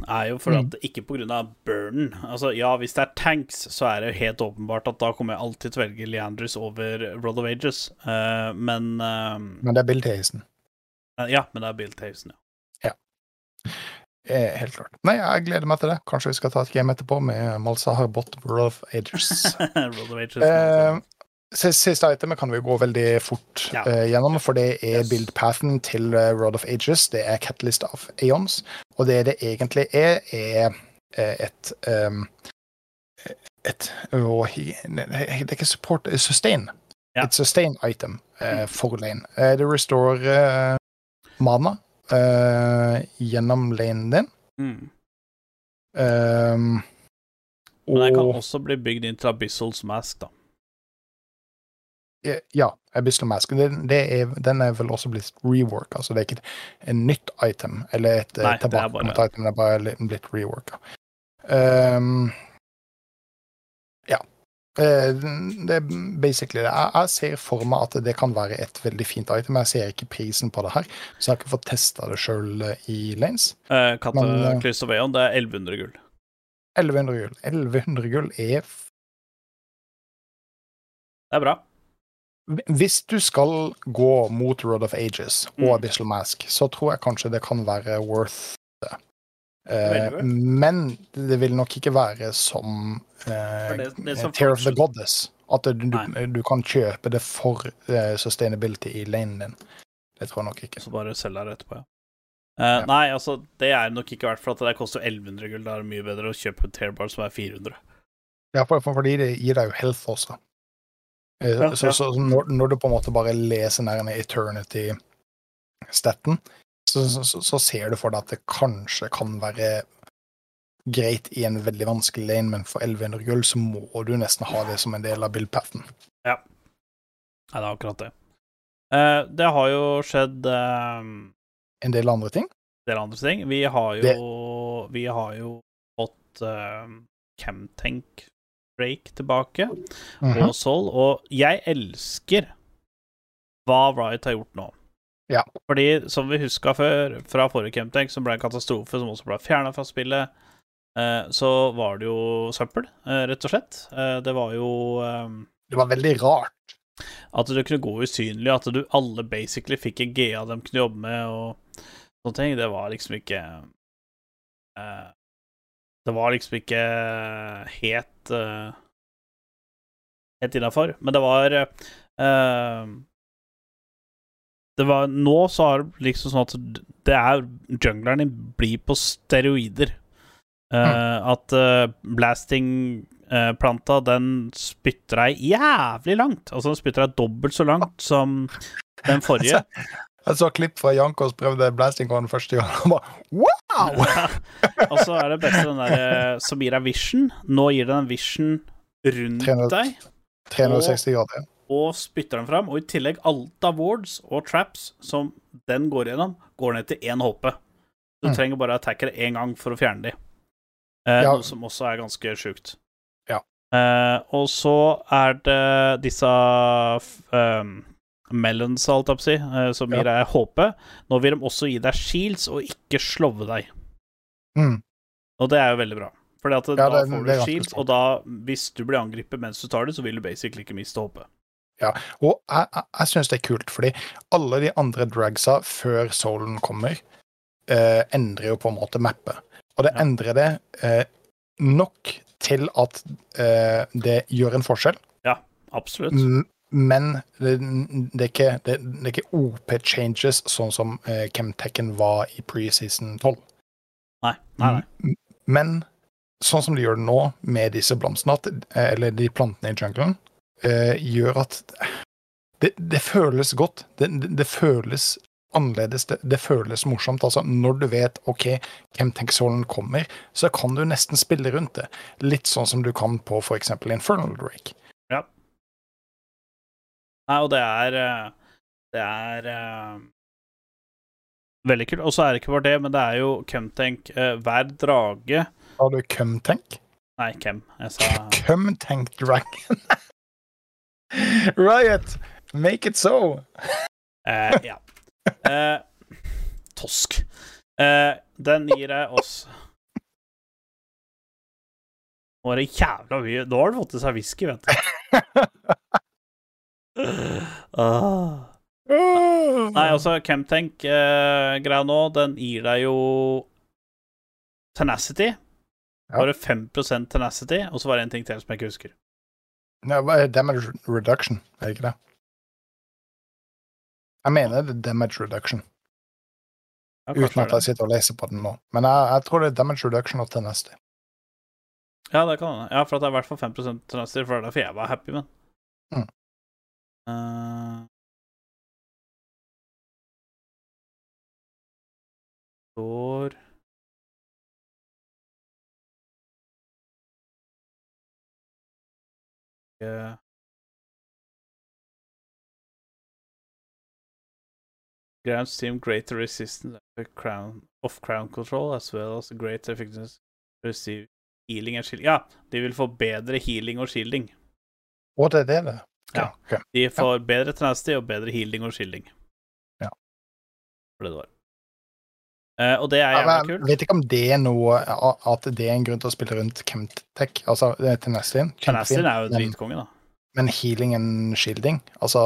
er jo for Mm. at ikke av burnen. Altså, ja, hvis det er tanks, så er det jo helt åpenbart at da kommer jeg alltid til å velge Leanders over Road of Ages, uh, men uh, Men det er build-hasten. Ja, men det er Bill Tavesen, ja. Eh, helt klart. Nei, jeg gleder meg til det. Kanskje vi skal ta et game etterpå med Malzahar bot Rod of Ages. Road of Ages. Siste itemet kan vi gå veldig fort Ja. uh, gjennom, for det er Yes. build-pathen til uh, Road of Ages. Det er Catalyst of Aeons, og det det egentlig er, er eh, et um, et å, Det er ikke support, det er sustain. Ja. Et sustain item uh, for lane. Uh, det restorer uh, mana gjennom lanen din. Mm. Um, Men den kan også bli bygd inn til Abyssals Mask, da. Eh, Ja, Abyssal Mask. Den, det er, den er vel også blitt reworka, så det er ikke et, nytt item eller et Nei, er tilbakekommet item, det er bare li- blitt reworka. Um, ja. Eh, Det er basically det. Jeg, jeg ser for meg at det kan være et veldig fint item. Jeg ser ikke prisen på det her, så jeg har ikke fått testa det sjøl i Lanes. Eh, Cataclysm Veon, det er 1100 gull. 1100 gull. 1100 gull er Det er bra. Hvis du skal gå mot Road of Ages og Mm. Abyssal Mask, så tror jeg kanskje det kan være worth det. Eh, men det vil nok ikke være som eh, det- det som Tear of the Goddess. At du, du, kan kjøpe det for eh, sustainability i lanen din. Det tror jeg nok ikke. Så bare selge det etterpå, ja. Uh, Ja. Nei, altså, det er nok ikke verdt for at det koster 1100 gull. Da er det mye bedre å kjøpe en Tearbar som er 400. Ja, for, for, fordi det gir deg jo health også. Ja, så så når, når du på en måte bare leser ned eternity-staten, så, så, så, ser du for deg at det kanskje kan være greit i en veldig vanskelig lane, men for 1100 gull så må du nesten ha det som en del av build-pathen. Nei, det er akkurat det. Eh, det har jo skjedd eh, En del andre ting. en del andre ting. Vi har jo Vi har jo fått eh, uh, Break tilbake, -hmm. og Soul, og jeg elsker hva Riot har gjort nå. Ja. Fordi, som vi huska før, fra forrige Camtank, som ble en katastrofe, som også ble fjerna fra spillet, eh, så var det jo søppel, eh, rett og slett. Eh, det var jo Det var veldig rart. at du kunne gå usynlig, at du alle basically fikk en GA de kunne jobbe med, og sånne ting. Det var liksom ikke eh, Det var liksom ikke helt uh, Helt innafor. Men det var uh, Det var Nå så er det liksom sånn at det er Jungleren din blir på steroider. Eh, At uh, blasting-planta, den spytter deg jævlig langt. Altså, den spytter deg dobbelt så langt som den forrige. Jeg så klipp fra Jankos prøvde blasting den første gang. Han bare wow! Og så er det beste den der eh, som gir deg vision. Nå gir den vision rundt 300. deg, 360 grader. og spytter den fram. Og i tillegg alt av wards og traps som den går gjennom, går ned til én HP. Du Mm. trenger bare attackere én gang for å fjerne de. Eh, Ja. Noe som også er ganske sjukt. Ja. Eh, og så er det disse um, melons, alt jeg på å si, eh, som gir deg HP. Nå vil de også gi deg shields og ikke slove deg. Mm. Og det er jo veldig bra. Fordi at Ja, da det- får du shields, og da, hvis du blir angrepet mens du tar det, så vil du basically ikke miste HP. Og jeg, jeg, jeg syns det er kult, fordi alle de andre dragsa før Soulen kommer, eh, endrer jo på en måte mappet. Og det Ja. endrer det eh, nok til at eh, det gjør en forskjell. Ja, Absolutt. Men det, det, er ikke, det, det er ikke OP-changes sånn som eh, Chemtekken var i preseason 12. Nei, nei, nei. Men sånn som de gjør det nå, med disse blomstene, eh, eller de plantene i jungelen, eh, gjør at det, det føles godt. Det, det, det føles annerledes. Det, føles morsomt. Altså, når du vet OK, Chemtech-solen kommer, så kan du nesten spille rundt det. Litt sånn som du kan på f.eks. Infernal Drake. Nei, og det er eh, Det er eh, veldig kult. Og så er det ikke bare det, men det er jo Cumtank uh, Hver drage Har du Cumtank? Nei, Kem. Jeg sa Cumtank Dragon. Riot, make it so! eh, Ja. Eh, tosk. Eh, den gir jeg oss Nå er det jævla mye Nå har du fått i seg whisky, vet du. ah. Nei, altså, Chemtank-greia nå, den gir deg jo Tenacity. Ja. Bare 5% Tenacity, og så var det en ting til som jeg ikke husker. Ja, damage reduction, er det ikke det? Jeg mener det er damage reduction, Ja, uten at jeg sitter og leser på den nå. Men jeg, jeg tror det er damage reduction og tenacity. Ja, det kan hende. Ja, for at det er i hvert fall 5 Tenacity, for det er derfor jeg var happy med den. Mm. Eh. Står Eh. Grants team greater resistance of crown, of crown control as well as greater effectiveness receive healing and shielding. Ja, de vil få bedre healing og shielding. What det, det. Ja. okay. De får bedre tenacity og bedre healing og shielding. Ja. For det det var. Uh, og det er jævlig jævla men kult. jeg vet ikke om det er noe At det er en grunn til å spille rundt Chemtech. Altså, det er Tenacity. Tenacity er jo dritkonge, da. men healing and shielding Altså,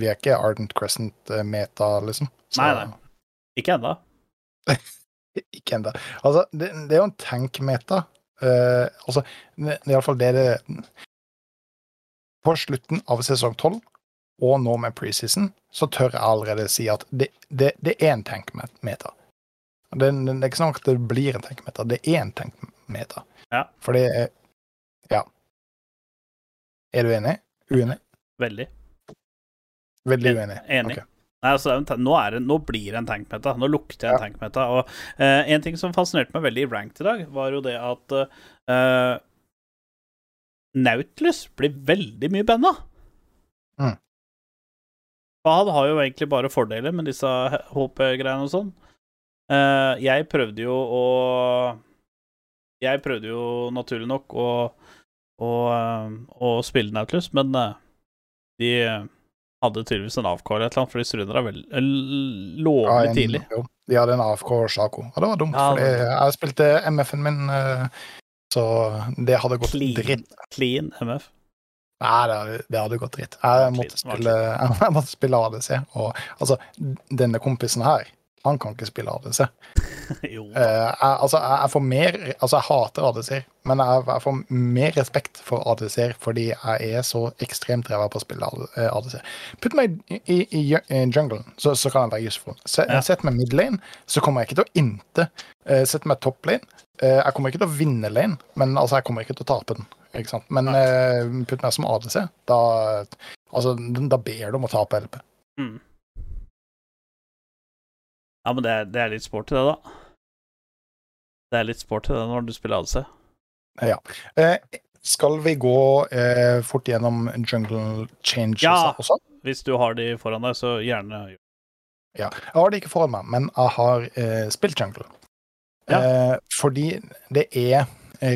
vi er ikke Ardent Crescent-meta, liksom. Så- Nei, nei. Ikke ennå. Ikke ennå. Altså, det, det er jo en tank-meta. Uh, altså, det, det er iallfall det det På slutten av sesong 12, og nå med preseason, så tør jeg allerede si at det, det, det er en tank-meta. Det, det er ikke sånn at det blir en tank-meta, det er en tank-meta. Ja. For det er Ja. Er du enig? Uenig? Veldig. Veldig uenig. Enig. Okay. Nei, altså, nå, det, nå blir det en tankmeta. Nå lukter jeg en Ja. tankmeta. Og eh, en ting som fascinerte meg veldig i Ranked i dag, var jo det at eh, Nautilus blir veldig mye banna. Mm. Han har jo egentlig bare fordeler med disse HP-greiene og sånn. Eh, jeg prøvde jo å Jeg prøvde jo naturlig nok å, å, eh, å spille Nautilus, men eh, de hadde tydeligvis en AFK eller noe, for de strunda vel lovlig Ja, en- tidlig. Jo, de hadde en AFK-sako. Og det var dumt, Ja, for det jeg spilte MF-en min, eh, så det hadde gått Clean, dritt. clean MF. Nei, det det hadde gått dritt. Jeg måtte spille, jeg måtte spille ADC. Og altså, denne kompisen her, han kan ikke spille ADC. jo. Eh, jeg, altså, jeg, får mer Altså, jeg hater ADC-er, men jeg, jeg får mer respekt for ADC-er fordi jeg er så ekstremt ræva på å spille eh, ADC. Putt meg i, i, i i junglen, så, så kan jeg være useful. Se, Ja. Sett meg mid lane, så kommer jeg ikke til å inte. Uh, sett meg top lane. Uh, jeg kommer ikke til å vinne lane, men altså, jeg kommer ikke til å tape den. Ikke sant? Men eh, putt meg som ADC, da Altså, da ber du om å tape LP. Mm. Ja, men det er, det er litt sporty, det, da. Det er litt sporty, det, når du spiller ADC. Eh, skal vi gå eh, fort gjennom jungle changes Ja. også? Hvis du har de foran deg, så gjerne Ja. Jeg har de ikke foran meg, men jeg har eh, spilt jungle. Ja. Eh, fordi det er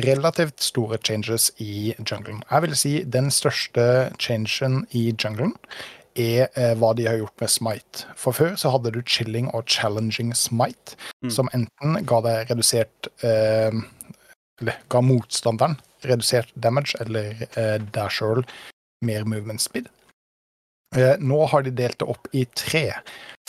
relativt store changes i junglen. Jeg vil si den største changen i junglen er eh, hva de har gjort med smite. For før så hadde du chilling og challenging smite, Mm. som enten ga deg redusert eh, Eller ga motstanderen redusert damage, eller eh, sjøl mer movement speed. Eh, nå har de delt det opp i tre,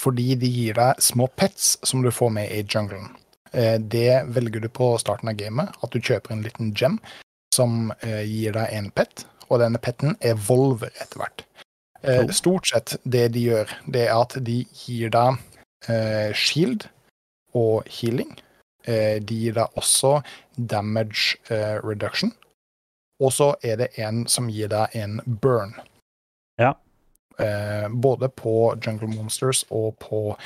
fordi de gir deg små pets som du får med i junglen. Eh, det velger du på starten av gamet, at du kjøper en liten gem som eh, gir deg en pet, og denne petten evolver etter hvert. Eh, stort sett det de gjør, det er at de gir deg eh, shield og healing. Eh, de gir deg også damage eh, reduction. Og så er det en som gir deg en burn. Ja. Eh, både på Jungle Monsters og på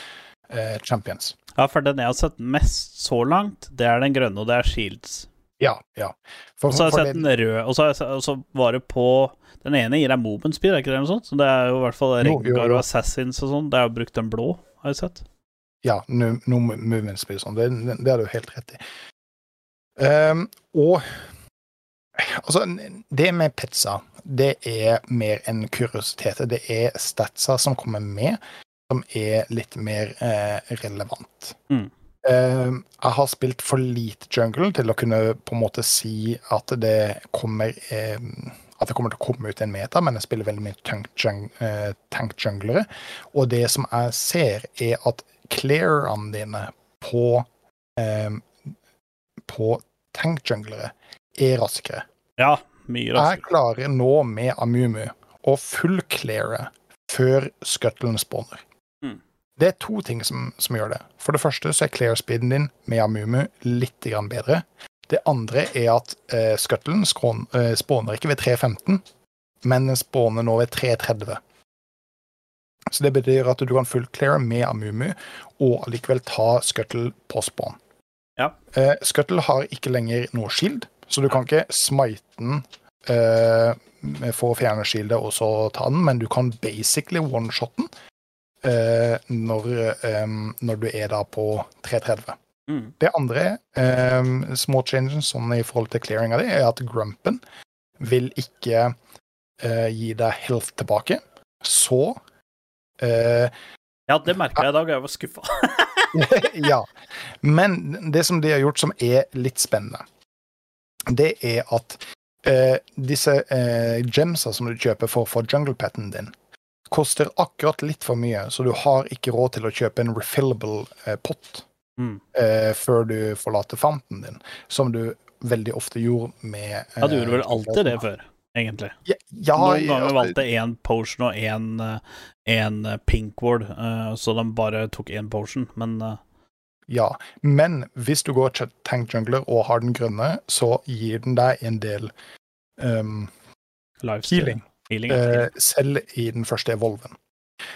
eh, Champions. Ja, for den jeg har sett mest så langt, det er den grønne, og det er Shields. Ja, ja. Og så har jeg sett den røde, og så, var det på Den ene gir deg Moment speed, er ikke det noe sånt? Så det er jo i hvert fall Rengar og Assassins og sånn. Det er jo brukt den blå, har jeg sett. Ja, no, no movement speed og sånn. Det, det, det er du helt rett i. Um, og altså, det med pizza, det er mer en kuriositet. Det er statsa som kommer med, som er litt mer eh, relevant. Mm. Ehm, jeg har spilt for lite jungle til å kunne på en måte si at det kommer eh, at det kommer til å komme ut en meta, men jeg spiller veldig mye tank, jung, eh. Og det som jeg ser, er at clearene dine på eh, på tank junglere er raskere. Ja, mye Jeg klarer nå med Amumu å full-cleare før skuttelen spawner. Det er to ting som, som gjør det. For det første så er clear-speeden din med Amumu litt grann bedre. Det andre er at eh, skuttelen skrån- eh, spåner ikke ved 3.15, men den spåner nå ved 3.30. Så det betyr at du kan full-clear med Amumu og allikevel ta scuttle på spawn. Ja. Eh, scuttle har ikke lenger noe shield, så du kan ikke smite den eh, for å fjerne shieldet og så ta den, men du kan basically one-shot den når, eh, når du er da på 330. Mm. Det andre eh, små changes sånn i forhold til clearinga di, er at grumpen vil ikke eh, gi deg health tilbake. Så eh, Ja, det merka jeg i dag, jeg var skuffa. ja. Men det som de har gjort som er litt spennende, det er at eh, disse eh, gemsa som du kjøper for å få jungle patten din, koster akkurat litt for mye, så du har ikke råd til å kjøpe en refillable eh, pott Mm. eh, før du forlater fanten din, som du veldig ofte gjorde med eh, Ja, du gjorde vel alltid det før, egentlig. Ja, ja, Noen ganger ja, valgte én potion og én en pink ward, eh, så de bare tok én potion, men eh, Ja, men hvis du går tank jungler og har den grønne, så gir den deg en del um, healing, eh, selv i den første evolven.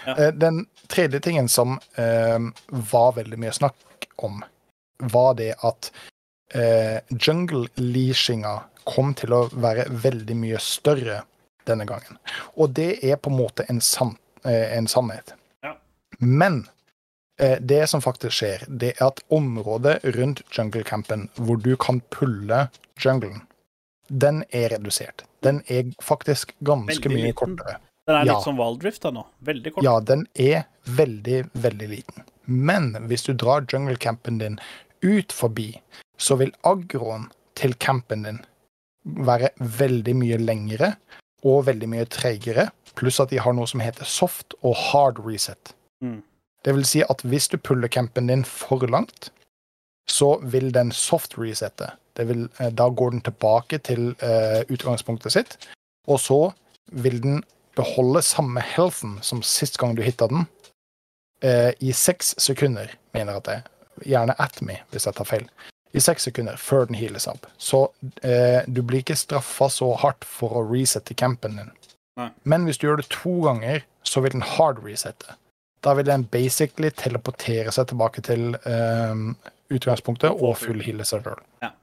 Ja. Eh, den tredje tingen som eh, var veldig mye snakk om, var det at eh, jungle-leashinga kom til å være veldig mye større denne gangen. Og det er på en måte en, san en sannhet. Ja. Men Eh, Det som faktisk skjer, det er at området rundt jungle-campen, hvor du kan pulle junglen, den er redusert. Den er faktisk ganske Veldig mye liten. kortere. Den er Ja. litt som Wildrift da nå. Veldig kort. Ja, den er veldig, veldig liten. Men hvis du drar junglecampen din ut forbi, så vil agroen til campen din være veldig mye lengre og veldig mye treigere, pluss at de har noe som heter soft og hard reset. Mm. Det vil si at hvis du puller campen din for langt, så vil den soft resette. Det vil, eh, da går den tilbake til eh, utgangspunktet sitt, og så vil den beholde samme healthen som sist gang du hitta den, eh, i seks sekunder, mener jeg at det er. Gjerne at me, hvis jeg tar feil. I seks sekunder før den heales opp. Så eh, du blir ikke straffa så hardt for å resette campen din. Nei. Men hvis du gjør det to ganger, så vil den hard resette. Da vil den basically teleportere seg tilbake til eh, utgangspunktet og full heale seg sjøl. Ja.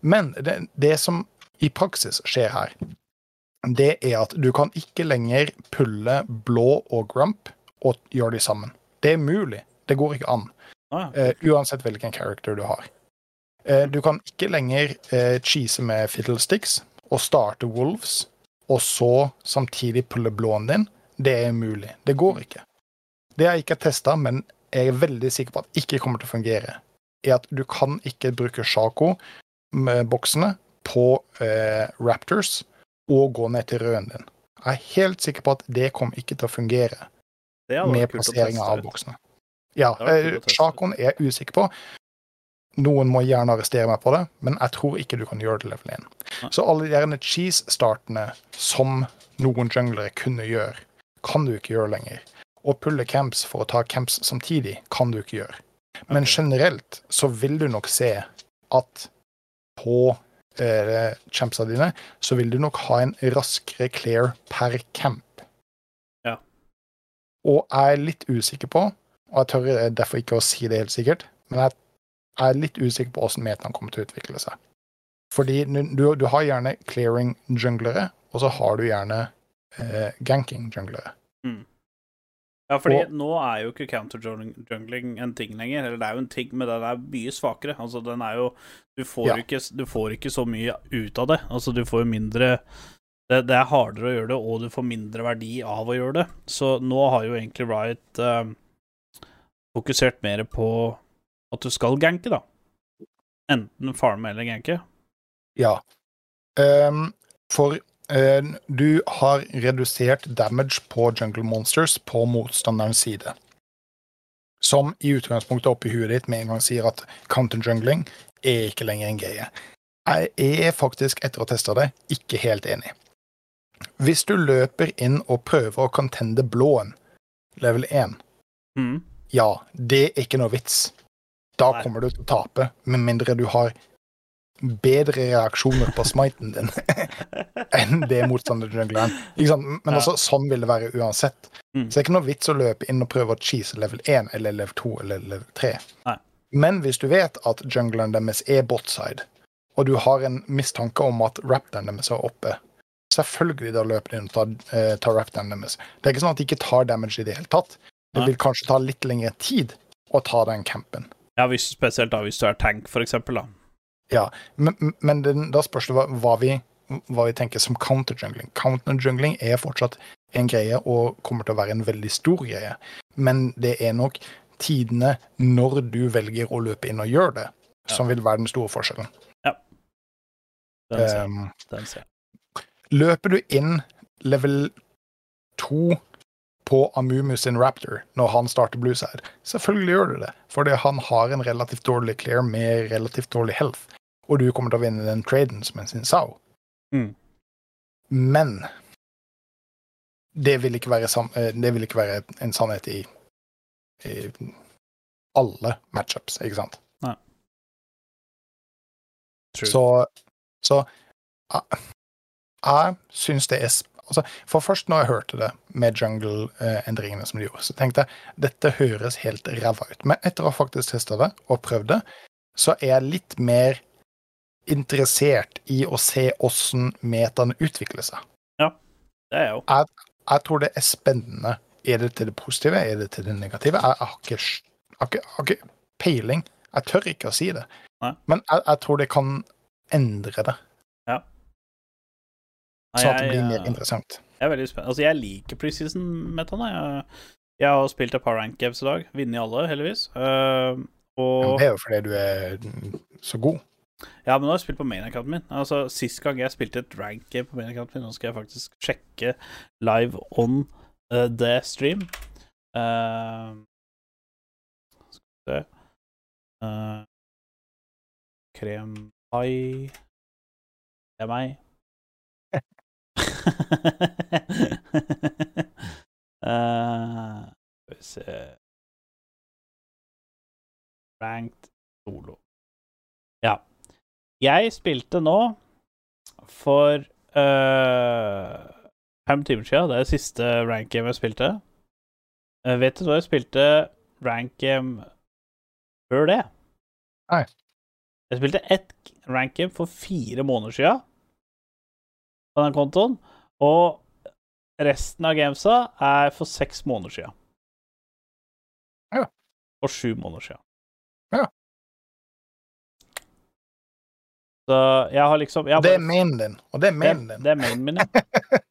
Men det, det som i praksis skjer her, det er at du kan ikke lenger pulle blå og grump og gjøre de sammen. Det er mulig. Det går ikke an. Ah, ja. eh, uansett hvilken character du har. Uh, du kan ikke lenger uh, cheese med fiddlesticks og starte wolves, og så samtidig pulle blåen din. Det er umulig. Det går ikke. Det jeg ikke har testa, men jeg er veldig sikker på at ikke kommer til å fungere, er at du kan ikke bruke Shaco-boksene på eh, Raptors og gå ned til røden din. Jeg er helt sikker på at det kommer ikke til å fungere med plasseringa av boksene. Ja, eh. Shacoen er jeg usikker på. Noen må gjerne arrestere meg på det, men jeg tror ikke du kan gjøre det level 1. Så alle de cheese-startene som noen junglere kunne gjøre, kan du ikke gjøre lenger. Å pulle camps for å ta camps samtidig kan du ikke gjøre. Men generelt så vil du nok se at på eh, champsa dine så vil du nok ha en raskere clear per camp. Ja. Og jeg er litt usikker på, og jeg tør derfor ikke å si det helt sikkert, men jeg er litt usikker på hvordan metaen kommer til å utvikle seg. Fordi du, du har gjerne clearing junglere, og så har du gjerne eh, ganking junglere. Ja, fordi Og- nå er jo ikke counter-jungling en ting lenger. Eller det er jo en ting, men den er mye svakere. Altså, den er jo Du får, Ja. ikke, du får ikke så mye ut av det. Altså, du får jo mindre det, det er hardere å gjøre det, og du får mindre verdi av å gjøre det. Så nå har jo egentlig Riot eh, fokusert mer på at du skal ganke, da. Enten farme eller ganke. Ja. Um, for du har redusert damage på jungle monsters på motstanderens side. Som i utgangspunktet oppi huet ditt med en gang sier at counter-jungling er ikke lenger en greie. Jeg er faktisk, etter å ha testa det, ikke helt enig. Hvis du løper inn og prøver å contende blåen, level 1, Mm. ja, det er ikke noe vits. Da Nei. kommer du til å tape, med mindre du har bedre reaksjoner på smiten din enn det motstanderjungleren. Ikke sant? Men Ja. altså, sånn vil det være uansett. Mm. Så det er ikke noe vits å løpe inn og prøve å cheese level 1 eller level 2 eller level 3. Nei. Men hvis du vet at jungleren deres er botside, og du har en mistanke om at raptoren deres er oppe, selvfølgelig da løper de inn og tar, eh, tar raptoren deres. Det er ikke sånn at de ikke tar damage i det hele tatt. Det vil kanskje ta litt lengre tid å ta den campen. Ja, hvis, spesielt da hvis du er tank, for eksempel, da. Ja, men, men den, da spørs det hva, hva, vi, hva vi tenker som counterjungling. Counterjungling er fortsatt en greie og kommer til å være en veldig stor greie. Men det er nok tidene når du velger å løpe inn og gjøre det, som vil være den store forskjellen. Ja. Den ser, jeg. Um, den ser. jeg. løper du inn level 2 på Amumu sin Raptor når han starter Blueside? Selvfølgelig gjør du det, fordi han har en relativt dårlig clear med relativt dårlig health, og du kommer til å vinne den traden som en sin Sao. Mm. Men det vil eh, det vil ikke være en sannhet i, i alle matchups, ikke sant? True. Så, så jeg, jeg syns det er sp- altså, For først når jeg hørte det med jungle-endringene som de gjorde, så tenkte jeg dette høres helt ræva ut. Men etter å ha faktisk testa det og prøvd det, så er jeg litt mer interessert i å se åssen metaene utvikler seg. Ja, Det er jeg jo. Jeg tror det er spennende. Er det til det positive? Er det til det negative? Jeg, jeg, har, ikke, ikke, har ikke peiling. Jeg tør ikke å si det. Nei. Men jeg, jeg tror det kan endre det, Sånn at det blir mer eh, interessant. Jeg er veldig spent. Altså, jeg liker preseason-metaene. Jeg, jeg har spilt et par rank games i dag. Vunnet alle, heldigvis. Uh, og men det er jo fordi du er så god. Ja, men nå har jeg spilt på main-accounten min. Altså, Sist gang jeg spilte et rank game på main-accounten min, nå skal jeg faktisk sjekke live on uh, the stream. Uh, skal vi se uh, Krempai Det er meg. Uh, skal vi se Ranked solo. Ja. Jeg spilte nå for uh, fem timer siden. Det er det siste rank game jeg spilte. Uh, vet du når jeg spilte rank game før det? Nei. Jeg spilte ett rank game for fire måneder siden på den kontoen, og resten av gamesa er for seks måneder siden. Ja. Og sju måneder siden. Ja. Så jeg har liksom jeg har Det er bare- mainen din, og det er det, mainen din. det er mainen min, ja.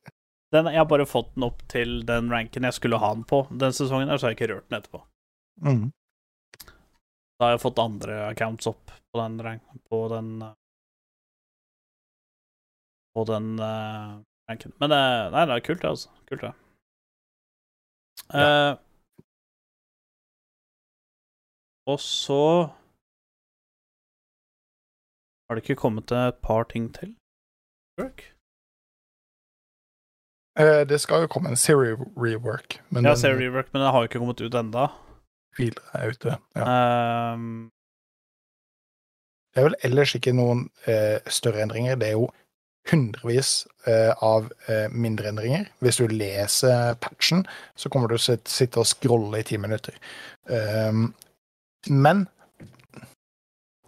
Den, jeg har bare fått den opp til den ranken jeg skulle ha den på den sesongen, her, så har jeg ikke rørt den etterpå. Mm. Da har jeg fått andre accounts opp på den rank, på den eh, På den eh, ranken. Men det, nei, det er kult, det, altså. Kult, det. Eh, og så Har det ikke kommet et par ting til? Work? Uh, Det skal jo komme en Siri-rework, men Ja, den ser rework, men den har jo ikke kommet ut enda. hviler er ute. Ja. Uh, Det er vel ellers ikke noen eh, større endringer. Det er jo hundrevis eh, av eh, mindre endringer. Hvis du leser patchen, så kommer du til å sitte og scrolle i ti minutter. Ehm, men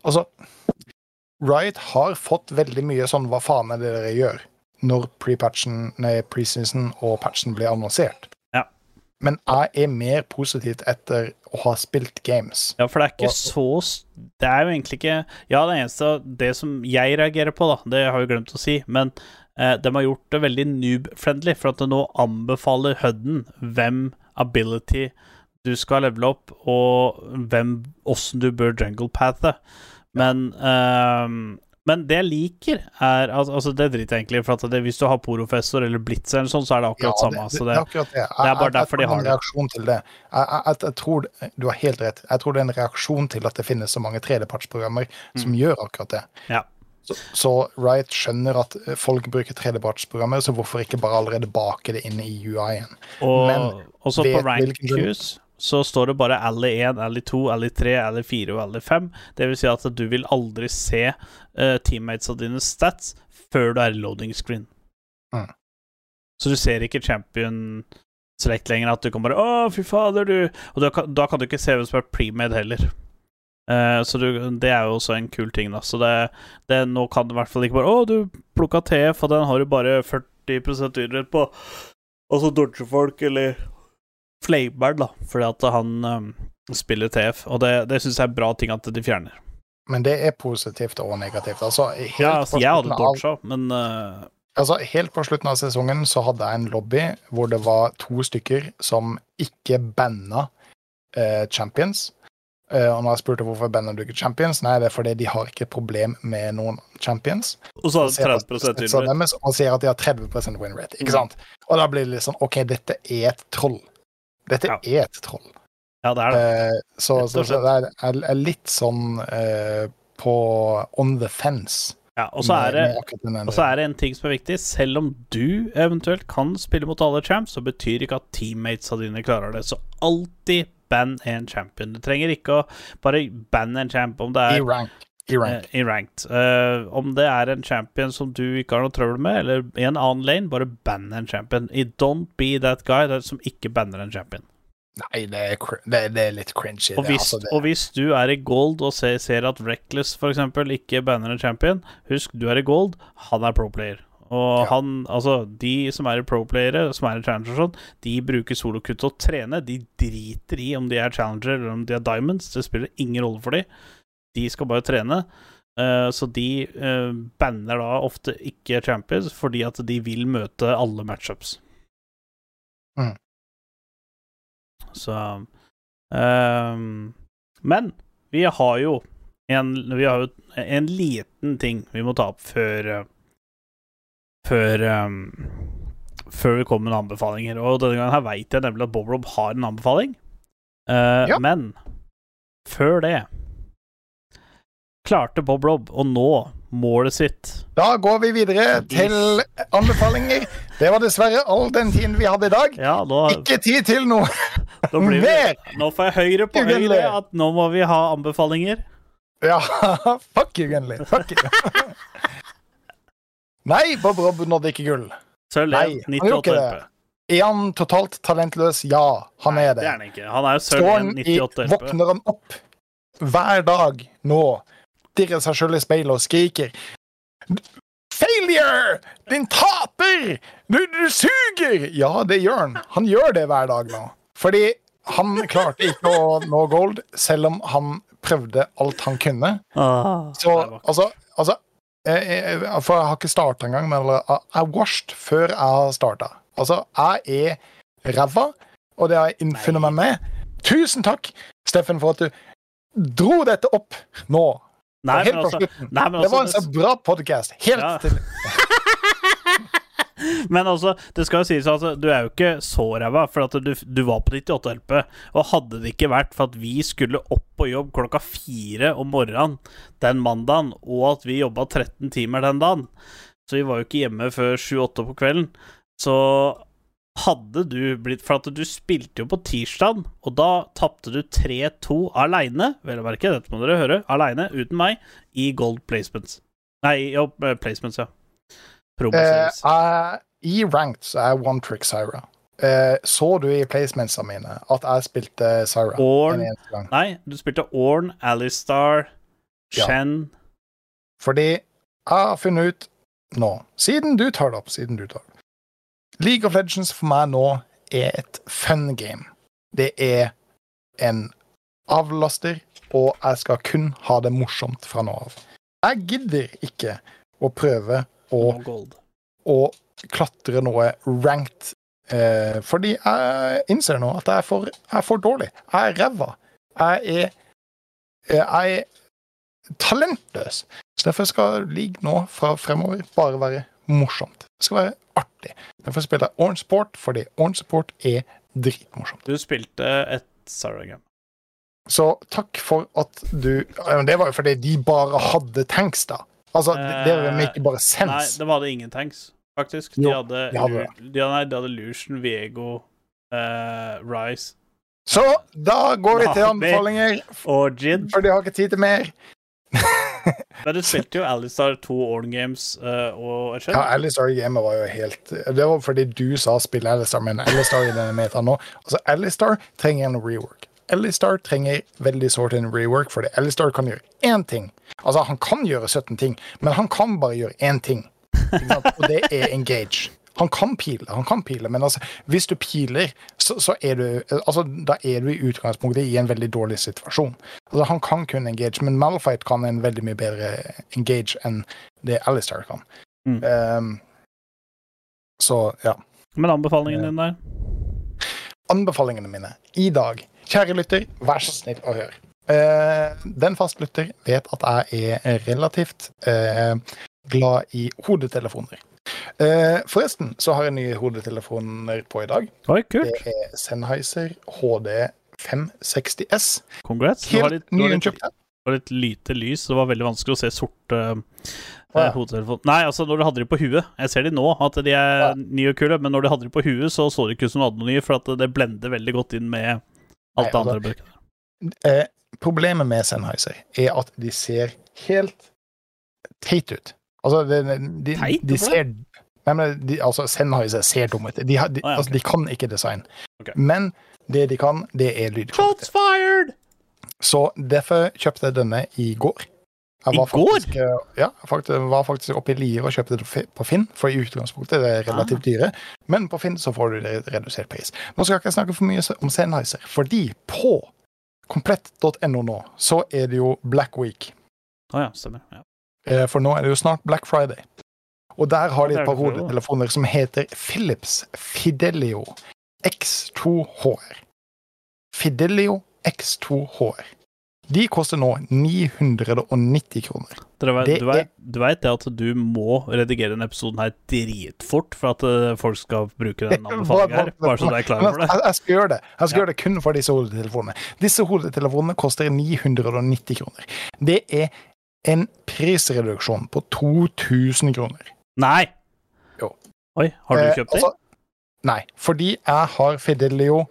altså Riot har fått veldig mye sånn Hva faen er det dere gjør? Når preseason og patchen blir annonsert. Men jeg er mer positivt etter å ha spilt games. ja, for det er ikke Og- så Det er jo egentlig ikke Ja, det eneste Det som jeg reagerer på, da, det har jeg glemt å si, men eh, de har gjort det veldig noob-friendly, for at nå anbefaler HUD-en hvem ability du skal levele opp, og hvem åssen du bør jungle pathe. Men ehm, men det jeg liker, er al- Altså, det driter jeg egentlig for at det, hvis du har porofessor eller blitz eller sånn, så er det akkurat Ja, samme. det, så det, det er akkurat det. Jeg, det er bare jeg- jeg derfor de det har en reaksjon til det. Jeg, tror Du har helt rett. Jeg tror det er en reaksjon til at det finnes så mange 3D-patch-programmer som gjør akkurat det. Mm. Ja. Så, så Riot skjønner at folk bruker 3D-patch-programmer, så hvorfor ikke bare allerede bake det inn i UI-en? Og Men også på rank hvilken så står det bare Ally 1, Ally 2, Ally 3, Ally 4 og Ally 5. Det vil si at du vil aldri se uh, teammates av dine stats før du er i loading screen. Mm. Så du ser ikke champion select lenger, at du kan bare Å, fy fader, du Og da kan, da kan du ikke se hvem som er premade heller. Uh, så du, det er jo også en kul ting, da. Så det, det nå kan du i hvert fall ikke bare Å, du plukka TF, og den har du bare 40% dyrere på. Og så dodger folk, eller flamer, da, fordi at han um, spiller TF. Og det, det syns jeg er bra ting at de fjerner. Men det er positivt og negativt. Altså, Ja, altså, jeg hadde dodga, men uh, altså, helt på slutten av sesongen så hadde jeg en lobby hvor det var to stykker som ikke banna eh, champions. Eh, og når jeg spurte hvorfor banner du ikke champions, nei, det er fordi de har ikke problem med noen champions. Og så har de 30 win rate. Og sier at de har 30 win rate, ikke Mm. sant? Og da blir det litt sånn OK, dette er et troll. Dette Ja. er et troll. Ja, det er det. Eh, så, så, så det er, er, litt sånn eh, på on the fence. Ja, og så er det Og så er det en ting som er viktig. Selv om du eventuelt kan spille mot alle champs, så betyr ikke at teammatesa dine klarer det. Så alltid ban en champion. Du trenger ikke å bare banne en champ om det I er rank. I rank. eh, i ranked. Uh, om det er en champion som du ikke har noe trøbbel med, eller i en annen lane, bare bann en champion. I don't be that guy that, som ikke banner en champion. Nei, det er, det, er- det er litt cringy. Og det, hvis, altså, det, og hvis du er i gold og ser, ser at Reckless eksempel ikke banner en champion, husk, du er i gold, han er pro player. Og Ja. han, altså, de som er pro-playere, som er i Challenger og sånn, de bruker solokutt til å trene. De driter i om de er Challenger eller om de er Diamonds. Det spiller ingen rolle for dem. De skal bare trene. Uh, så de uh, banner da ofte ikke champions fordi at de vil møte alle matchups. Mm. Så ehm, Men vi har jo en, vi har jo en liten ting vi må ta opp før eh, Før um, Før vi kommer med anbefalinger. Og denne gangen her veit jeg nemlig at Bob Rob har en anbefaling. Ja. Men før det klarte Bob Rob å nå målet sitt. Da går vi videre til anbefalinger. Det var dessverre all den tiden vi hadde i dag. Ja, da, Ikke tid til noe vi, mer! nå får jeg høyre på høyre at nå må vi ha anbefalinger. Ja, fuck you, Gunley. Fuck you. Nei, Bob Rob nådde ikke gull. Sølv Nei, 1, han gjorde 98 RP. Er han totalt talentløs? Ja, han er Det det. er han ikke. Han er jo sølv Står 1, han i, 98 RP. våkner han opp hver dag nå, stirrer seg sjøl i speilet og skriker Failure! Din taper! Du, du suger! Ja, det gjør han. Han gjør det hver dag nå. Fordi han klarte ikke å nå gold, selv om han prøvde alt han kunne. Ah, Så altså, altså jeg, jeg, For jeg har ikke starta engang, men jeg er washed før jeg har starta. Altså, jeg er ræva, og det har jeg innfunnet meg med. Tusen takk, Steffen, for at du dro dette opp nå. Nei, helt men på altså, slutten. nei, Det var en altså, så bra podkast. Helt Ja. til Men altså, det skal jo sies at du er jo ikke så ræva, for at du, du var på 98 LP. Og hadde det ikke vært for at vi skulle opp på jobb klokka fire om morgenen den mandagen, og at vi jobba 13 timer den dagen, så vi var jo ikke hjemme før 7-8 på kvelden, så hadde du blitt For at du spilte jo på tirsdag, og da tapte du 3-2 aleine, vel å merke, dette må dere høre, aleine, uten meg, i gold placements. Nei, jo, placements, ja. Promo Uh, uh, I ranked så er one trick Syra. Uh, så du i placementsa mine at jeg spilte Syra Orn. en eneste gang? Nei, du spilte Orn, Alistar, Ja. Shen Fordi jeg har funnet ut nå, siden du tar det opp, siden du tar det opp League of Legends for meg nå er et fun game. Det er en avlaster, og jeg skal kun ha det morsomt fra nå av. Jeg gidder ikke å prøve å, og å klatre noe ranked, eh, fordi jeg innser nå at jeg er for, jeg er for dårlig. Jeg er ræva. Jeg er, jeg er talentløs. Så derfor skal League nå fra fremover bare være morsomt. Det skal være artig. Derfor spiller jeg Orange Sport, fordi Orange Sport er dritmorsomt. Du spilte et Sarah-game. Så takk for at du ja, Det var jo fordi de bare hadde tanks, da. Altså, det, det Eh, ikke bare Nei, sense. de hadde ingen tanks, faktisk. De Jo, hadde, de hadde de, nei, de hadde Lucian, Viego, uh, Rise Så da går vi til anbefalinger, for de har ikke tid til mer. Men du spilte jo Alistar to Orn Games eh, og Ja. Alistar i gamet var jo helt Det var fordi du sa spille Alistar, men Alistar i denne metaen nå Altså, Alistar trenger en rework. Alistar trenger veldig sårt en rework, fordi Alistar kan gjøre én ting. Altså, han kan gjøre 17 ting, men han kan bare gjøre én ting. Og det er engage. Han kan pile, han kan pile, men altså, hvis du piler, så, så er du altså, Da er du i utgangspunktet i en veldig dårlig situasjon. Altså, han kan kun engage, men Malfight kan en veldig mye bedre engage enn det Alistair kan. Mm. Um, så ja. Men anbefalingen din der? Anbefalingene mine i dag. Kjære lytter, vær så snill å høre. Uh, den fastlytter vet at jeg er relativt uh, glad i hodetelefoner. Eh, forresten så har jeg nye hodetelefoner på i dag. Oi, kult. Det er Sennheiser HD 560S. Congrats. Helt nyinnkjøpt. det var litt, lite lys, så det var veldig vanskelig å se sorte uh, ja. hodetelefoner. Nei, altså når du hadde de på huet. Jeg ser de nå, at de er Ja. nye og kule, men når du hadde de på huet, så så det ikke ut som du hadde noe nye, for at det blender veldig godt inn med alt Nei, det andre. Altså, Eh, problemet med Sennheiser er at de ser helt teit ut. Altså, de, de, Teit? de ser Nei, men de, altså, Sennheiser ser dumme ut. De, de, Ah, ja, altså, de kan ikke design. Okay. Men det de kan, det er lydkvalitet. Shots fired! Så derfor kjøpte jeg denne i går. Jeg I var går? faktisk, går? Ja, jeg faktisk, var faktisk oppe i Lier og kjøpte det på Finn, for i utgangspunktet det er relativt dyre. Men på Finn så får du det redusert pris. Nå skal jeg ikke snakke for mye om Sennheiser, fordi på komplett.no nå så er det jo Black Week. Å ja, stemmer. Ja. Eh, For nå er det jo snart Black Friday. Og der har de et par hodetelefoner som heter Philips Fidelio X2HR. Fidelio X2HR. De koster nå 990 kroner. Dere vet, Det du, vet, du vet det at du må redigere denne episoden her dritfort for at eh, folk skal bruke den anbefalingen her? Bare så du er klar over det. Jeg skal gjøre det. Jeg skal Ja. gjøre det kun for disse hodetelefonene. Disse hodetelefonene koster 990 kroner. Det er en prisreduksjon på 2000 kroner. Nei! Jo. Oi, har du Eh, kjøpt det? altså, Nei, fordi jeg har Fidelio Å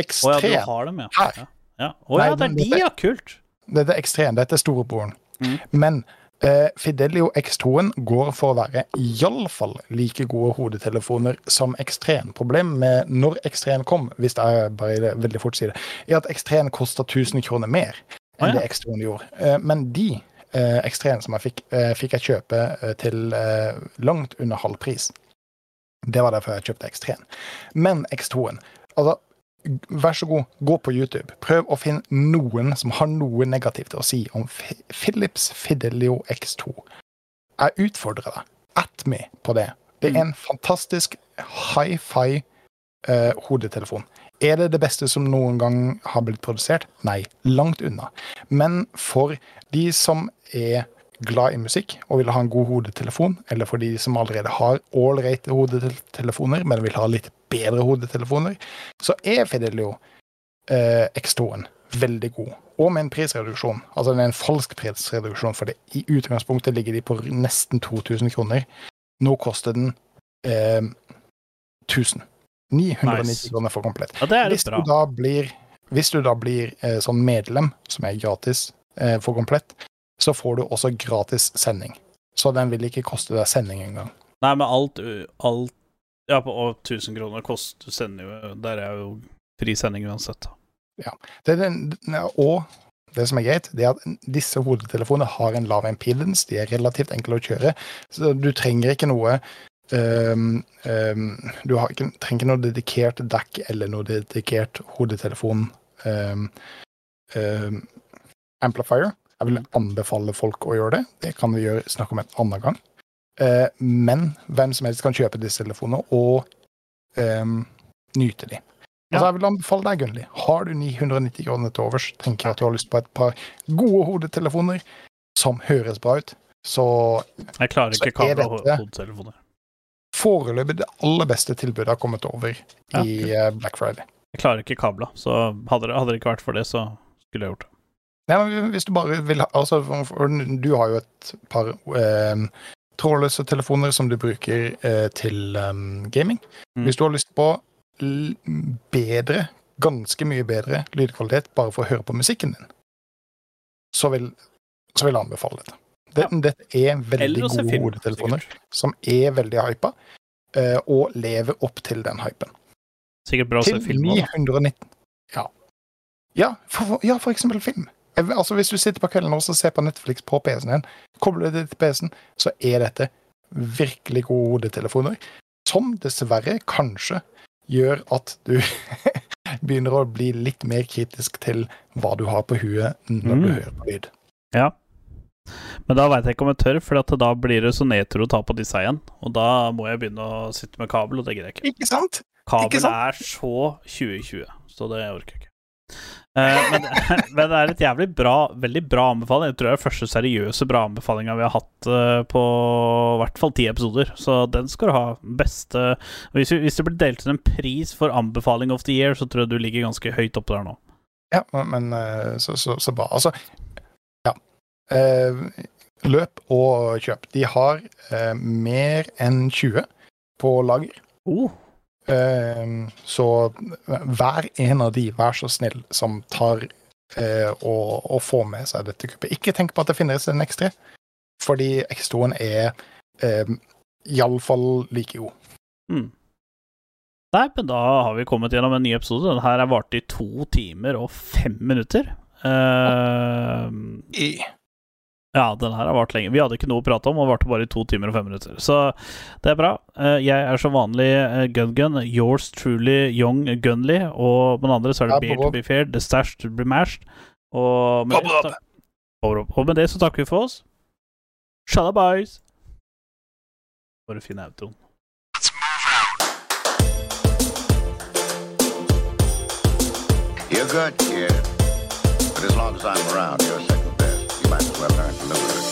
X3. ja, du har dem, ja. Her. ja. ja. Oh, Nei, ja, det er de, ja. Kult. Dette er X3-en. Dette er storebroren. Mm. Men eh, Fidelio X2-en går for å være iallfall like gode hodetelefoner som X3-en. Problemet med når X3-en kom, hvis jeg bare veldig fort sier det, er at X3-en koster 1000 kroner mer enn Å, ja. det X2-en gjorde. Eh, men de eh, X3-en som jeg fikk, eh, fikk jeg kjøpe eh, til eh, langt under halv pris. Det var derfor jeg kjøpte X3-en. Men X2-en Altså, vær så god, gå på YouTube. Prøv å finne noen som har noe negativt å si om Philips Fidelio X2. Jeg utfordrer deg. At me på det. Det er en fantastisk hi-fi eh, hodetelefon. Er det det beste som noen gang har blitt produsert? Nei, langt unna. Men for de som er glad i musikk og vil ha en god hodetelefon, eller for de som allerede har ålreite hodetelefoner, men vil ha litt bedre hodetelefoner, så er Fidelio eh, X2-en veldig god. Og med en prisreduksjon. Altså det er en falsk prisreduksjon, for det. i utgangspunktet ligger de på nesten 2000 kroner. Nå koster den eh, 1000. 990 Nice. kroner for komplett. Ja, det er Hvis du da blir, hvis du da blir eh, sånn medlem, som er gratis eh, for komplett, så får du også gratis sending. Så den vil ikke koste deg sending engang. Nei, men alt, alt Ja, på 1000 kroner koster sender jo Der er jo fri sending uansett. Det er den, og det som er greit, det er at disse hodetelefonene har en lav impedance. De er relativt enkle å kjøre, så du trenger ikke noe ehm, um, Du har trenger ikke noe dedikert dekk eller noe dedikert hodetelefon Um, ehm, amplifier. Jeg vil anbefale folk å gjøre det. Det kan vi gjøre, snakke om en annen gang. Uh, men hvem som helst kan kjøpe disse telefonene og nyte de. Altså, jeg vil anbefale deg, Gunnli. Har du 990 kroner til overs, tenker at du har lyst på et par gode hodetelefoner som høres bra ut, så Jeg klarer ikke kamera- og hodetelefoner. Foreløpig det aller beste tilbudet har kommet over Ja, i eh, Black Friday. Jeg klarer ikke kabla, så hadde det, hadde det ikke vært for det, så skulle jeg gjort det. Nei, men hvis du bare vil ha altså, Du har jo et par eh, trådløse telefoner som du bruker eh, til eh, gaming. Mm. Hvis du har lyst på bedre, ganske mye bedre lydkvalitet bare for å høre på musikken din, så vil, så vil jeg anbefale dette. Det, Dette er veldig se gode film. hodetelefoner Sikkert. som er veldig hypa, eh, og lever opp til den hypen. Sikkert bra å se Til film òg, 919 Ja. Ja for, ja, for eksempel film. Altså Hvis du sitter på kvelden og ser på Netflix på PC-en din, kobler det til PC-en, så er dette virkelig gode hodetelefoner. Som dessverre kanskje gjør at du begynner å bli litt mer kritisk til hva du har på huet når du Mm. hører på lyd. Ja. Men da veit jeg ikke om jeg tør, for at da blir det så nedtur å ta på disse igjen. Og da må jeg begynne å sitte med kabel, og det gidder jeg ikke. Ikke sant? Kabel Ikke sant? er så 2020, så det orker jeg ikke. Eh, men, men det er et jævlig bra, veldig bra anbefaling. Jeg tror det er den første seriøse bra anbefalinga vi har hatt eh, på i hvert fall ti episoder. Så den skal du ha. Beste hvis, hvis det blir delt ut en pris for anbefaling of the year, så tror jeg du ligger ganske høyt oppe der nå. Ja, men, men eh, så, så, så bra. Altså, ja. Eh, løp og kjøp. De har eh, mer enn 20 på lager. Oh. Eh, så hver en av de, vær så snill, som tar eh, og, og får med seg dette kuppet. Ikke tenk på at det finnes en X3, fordi X2-en er eh, iallfall like god. Mm. Nei, men da har vi kommet gjennom en ny episode. Den her varte i to timer og fem minutter. Uh, I- Ja, den her har vart lenge. Vi hadde ikke noe å prate om, og varte bare i to timer og fem minutter. Så det er bra. Eh, Jeg er som vanlig eh, Gun-Gun. Yours truly Young Gunly. Og med den andre så er det Ja, Beer to be fair, The Stash to be mashed. Og med, det, og med det så takker vi for oss. Shalabais! Bare finne autoen. You're good, kid. But as long as I'm around, you're second well learn to live with it.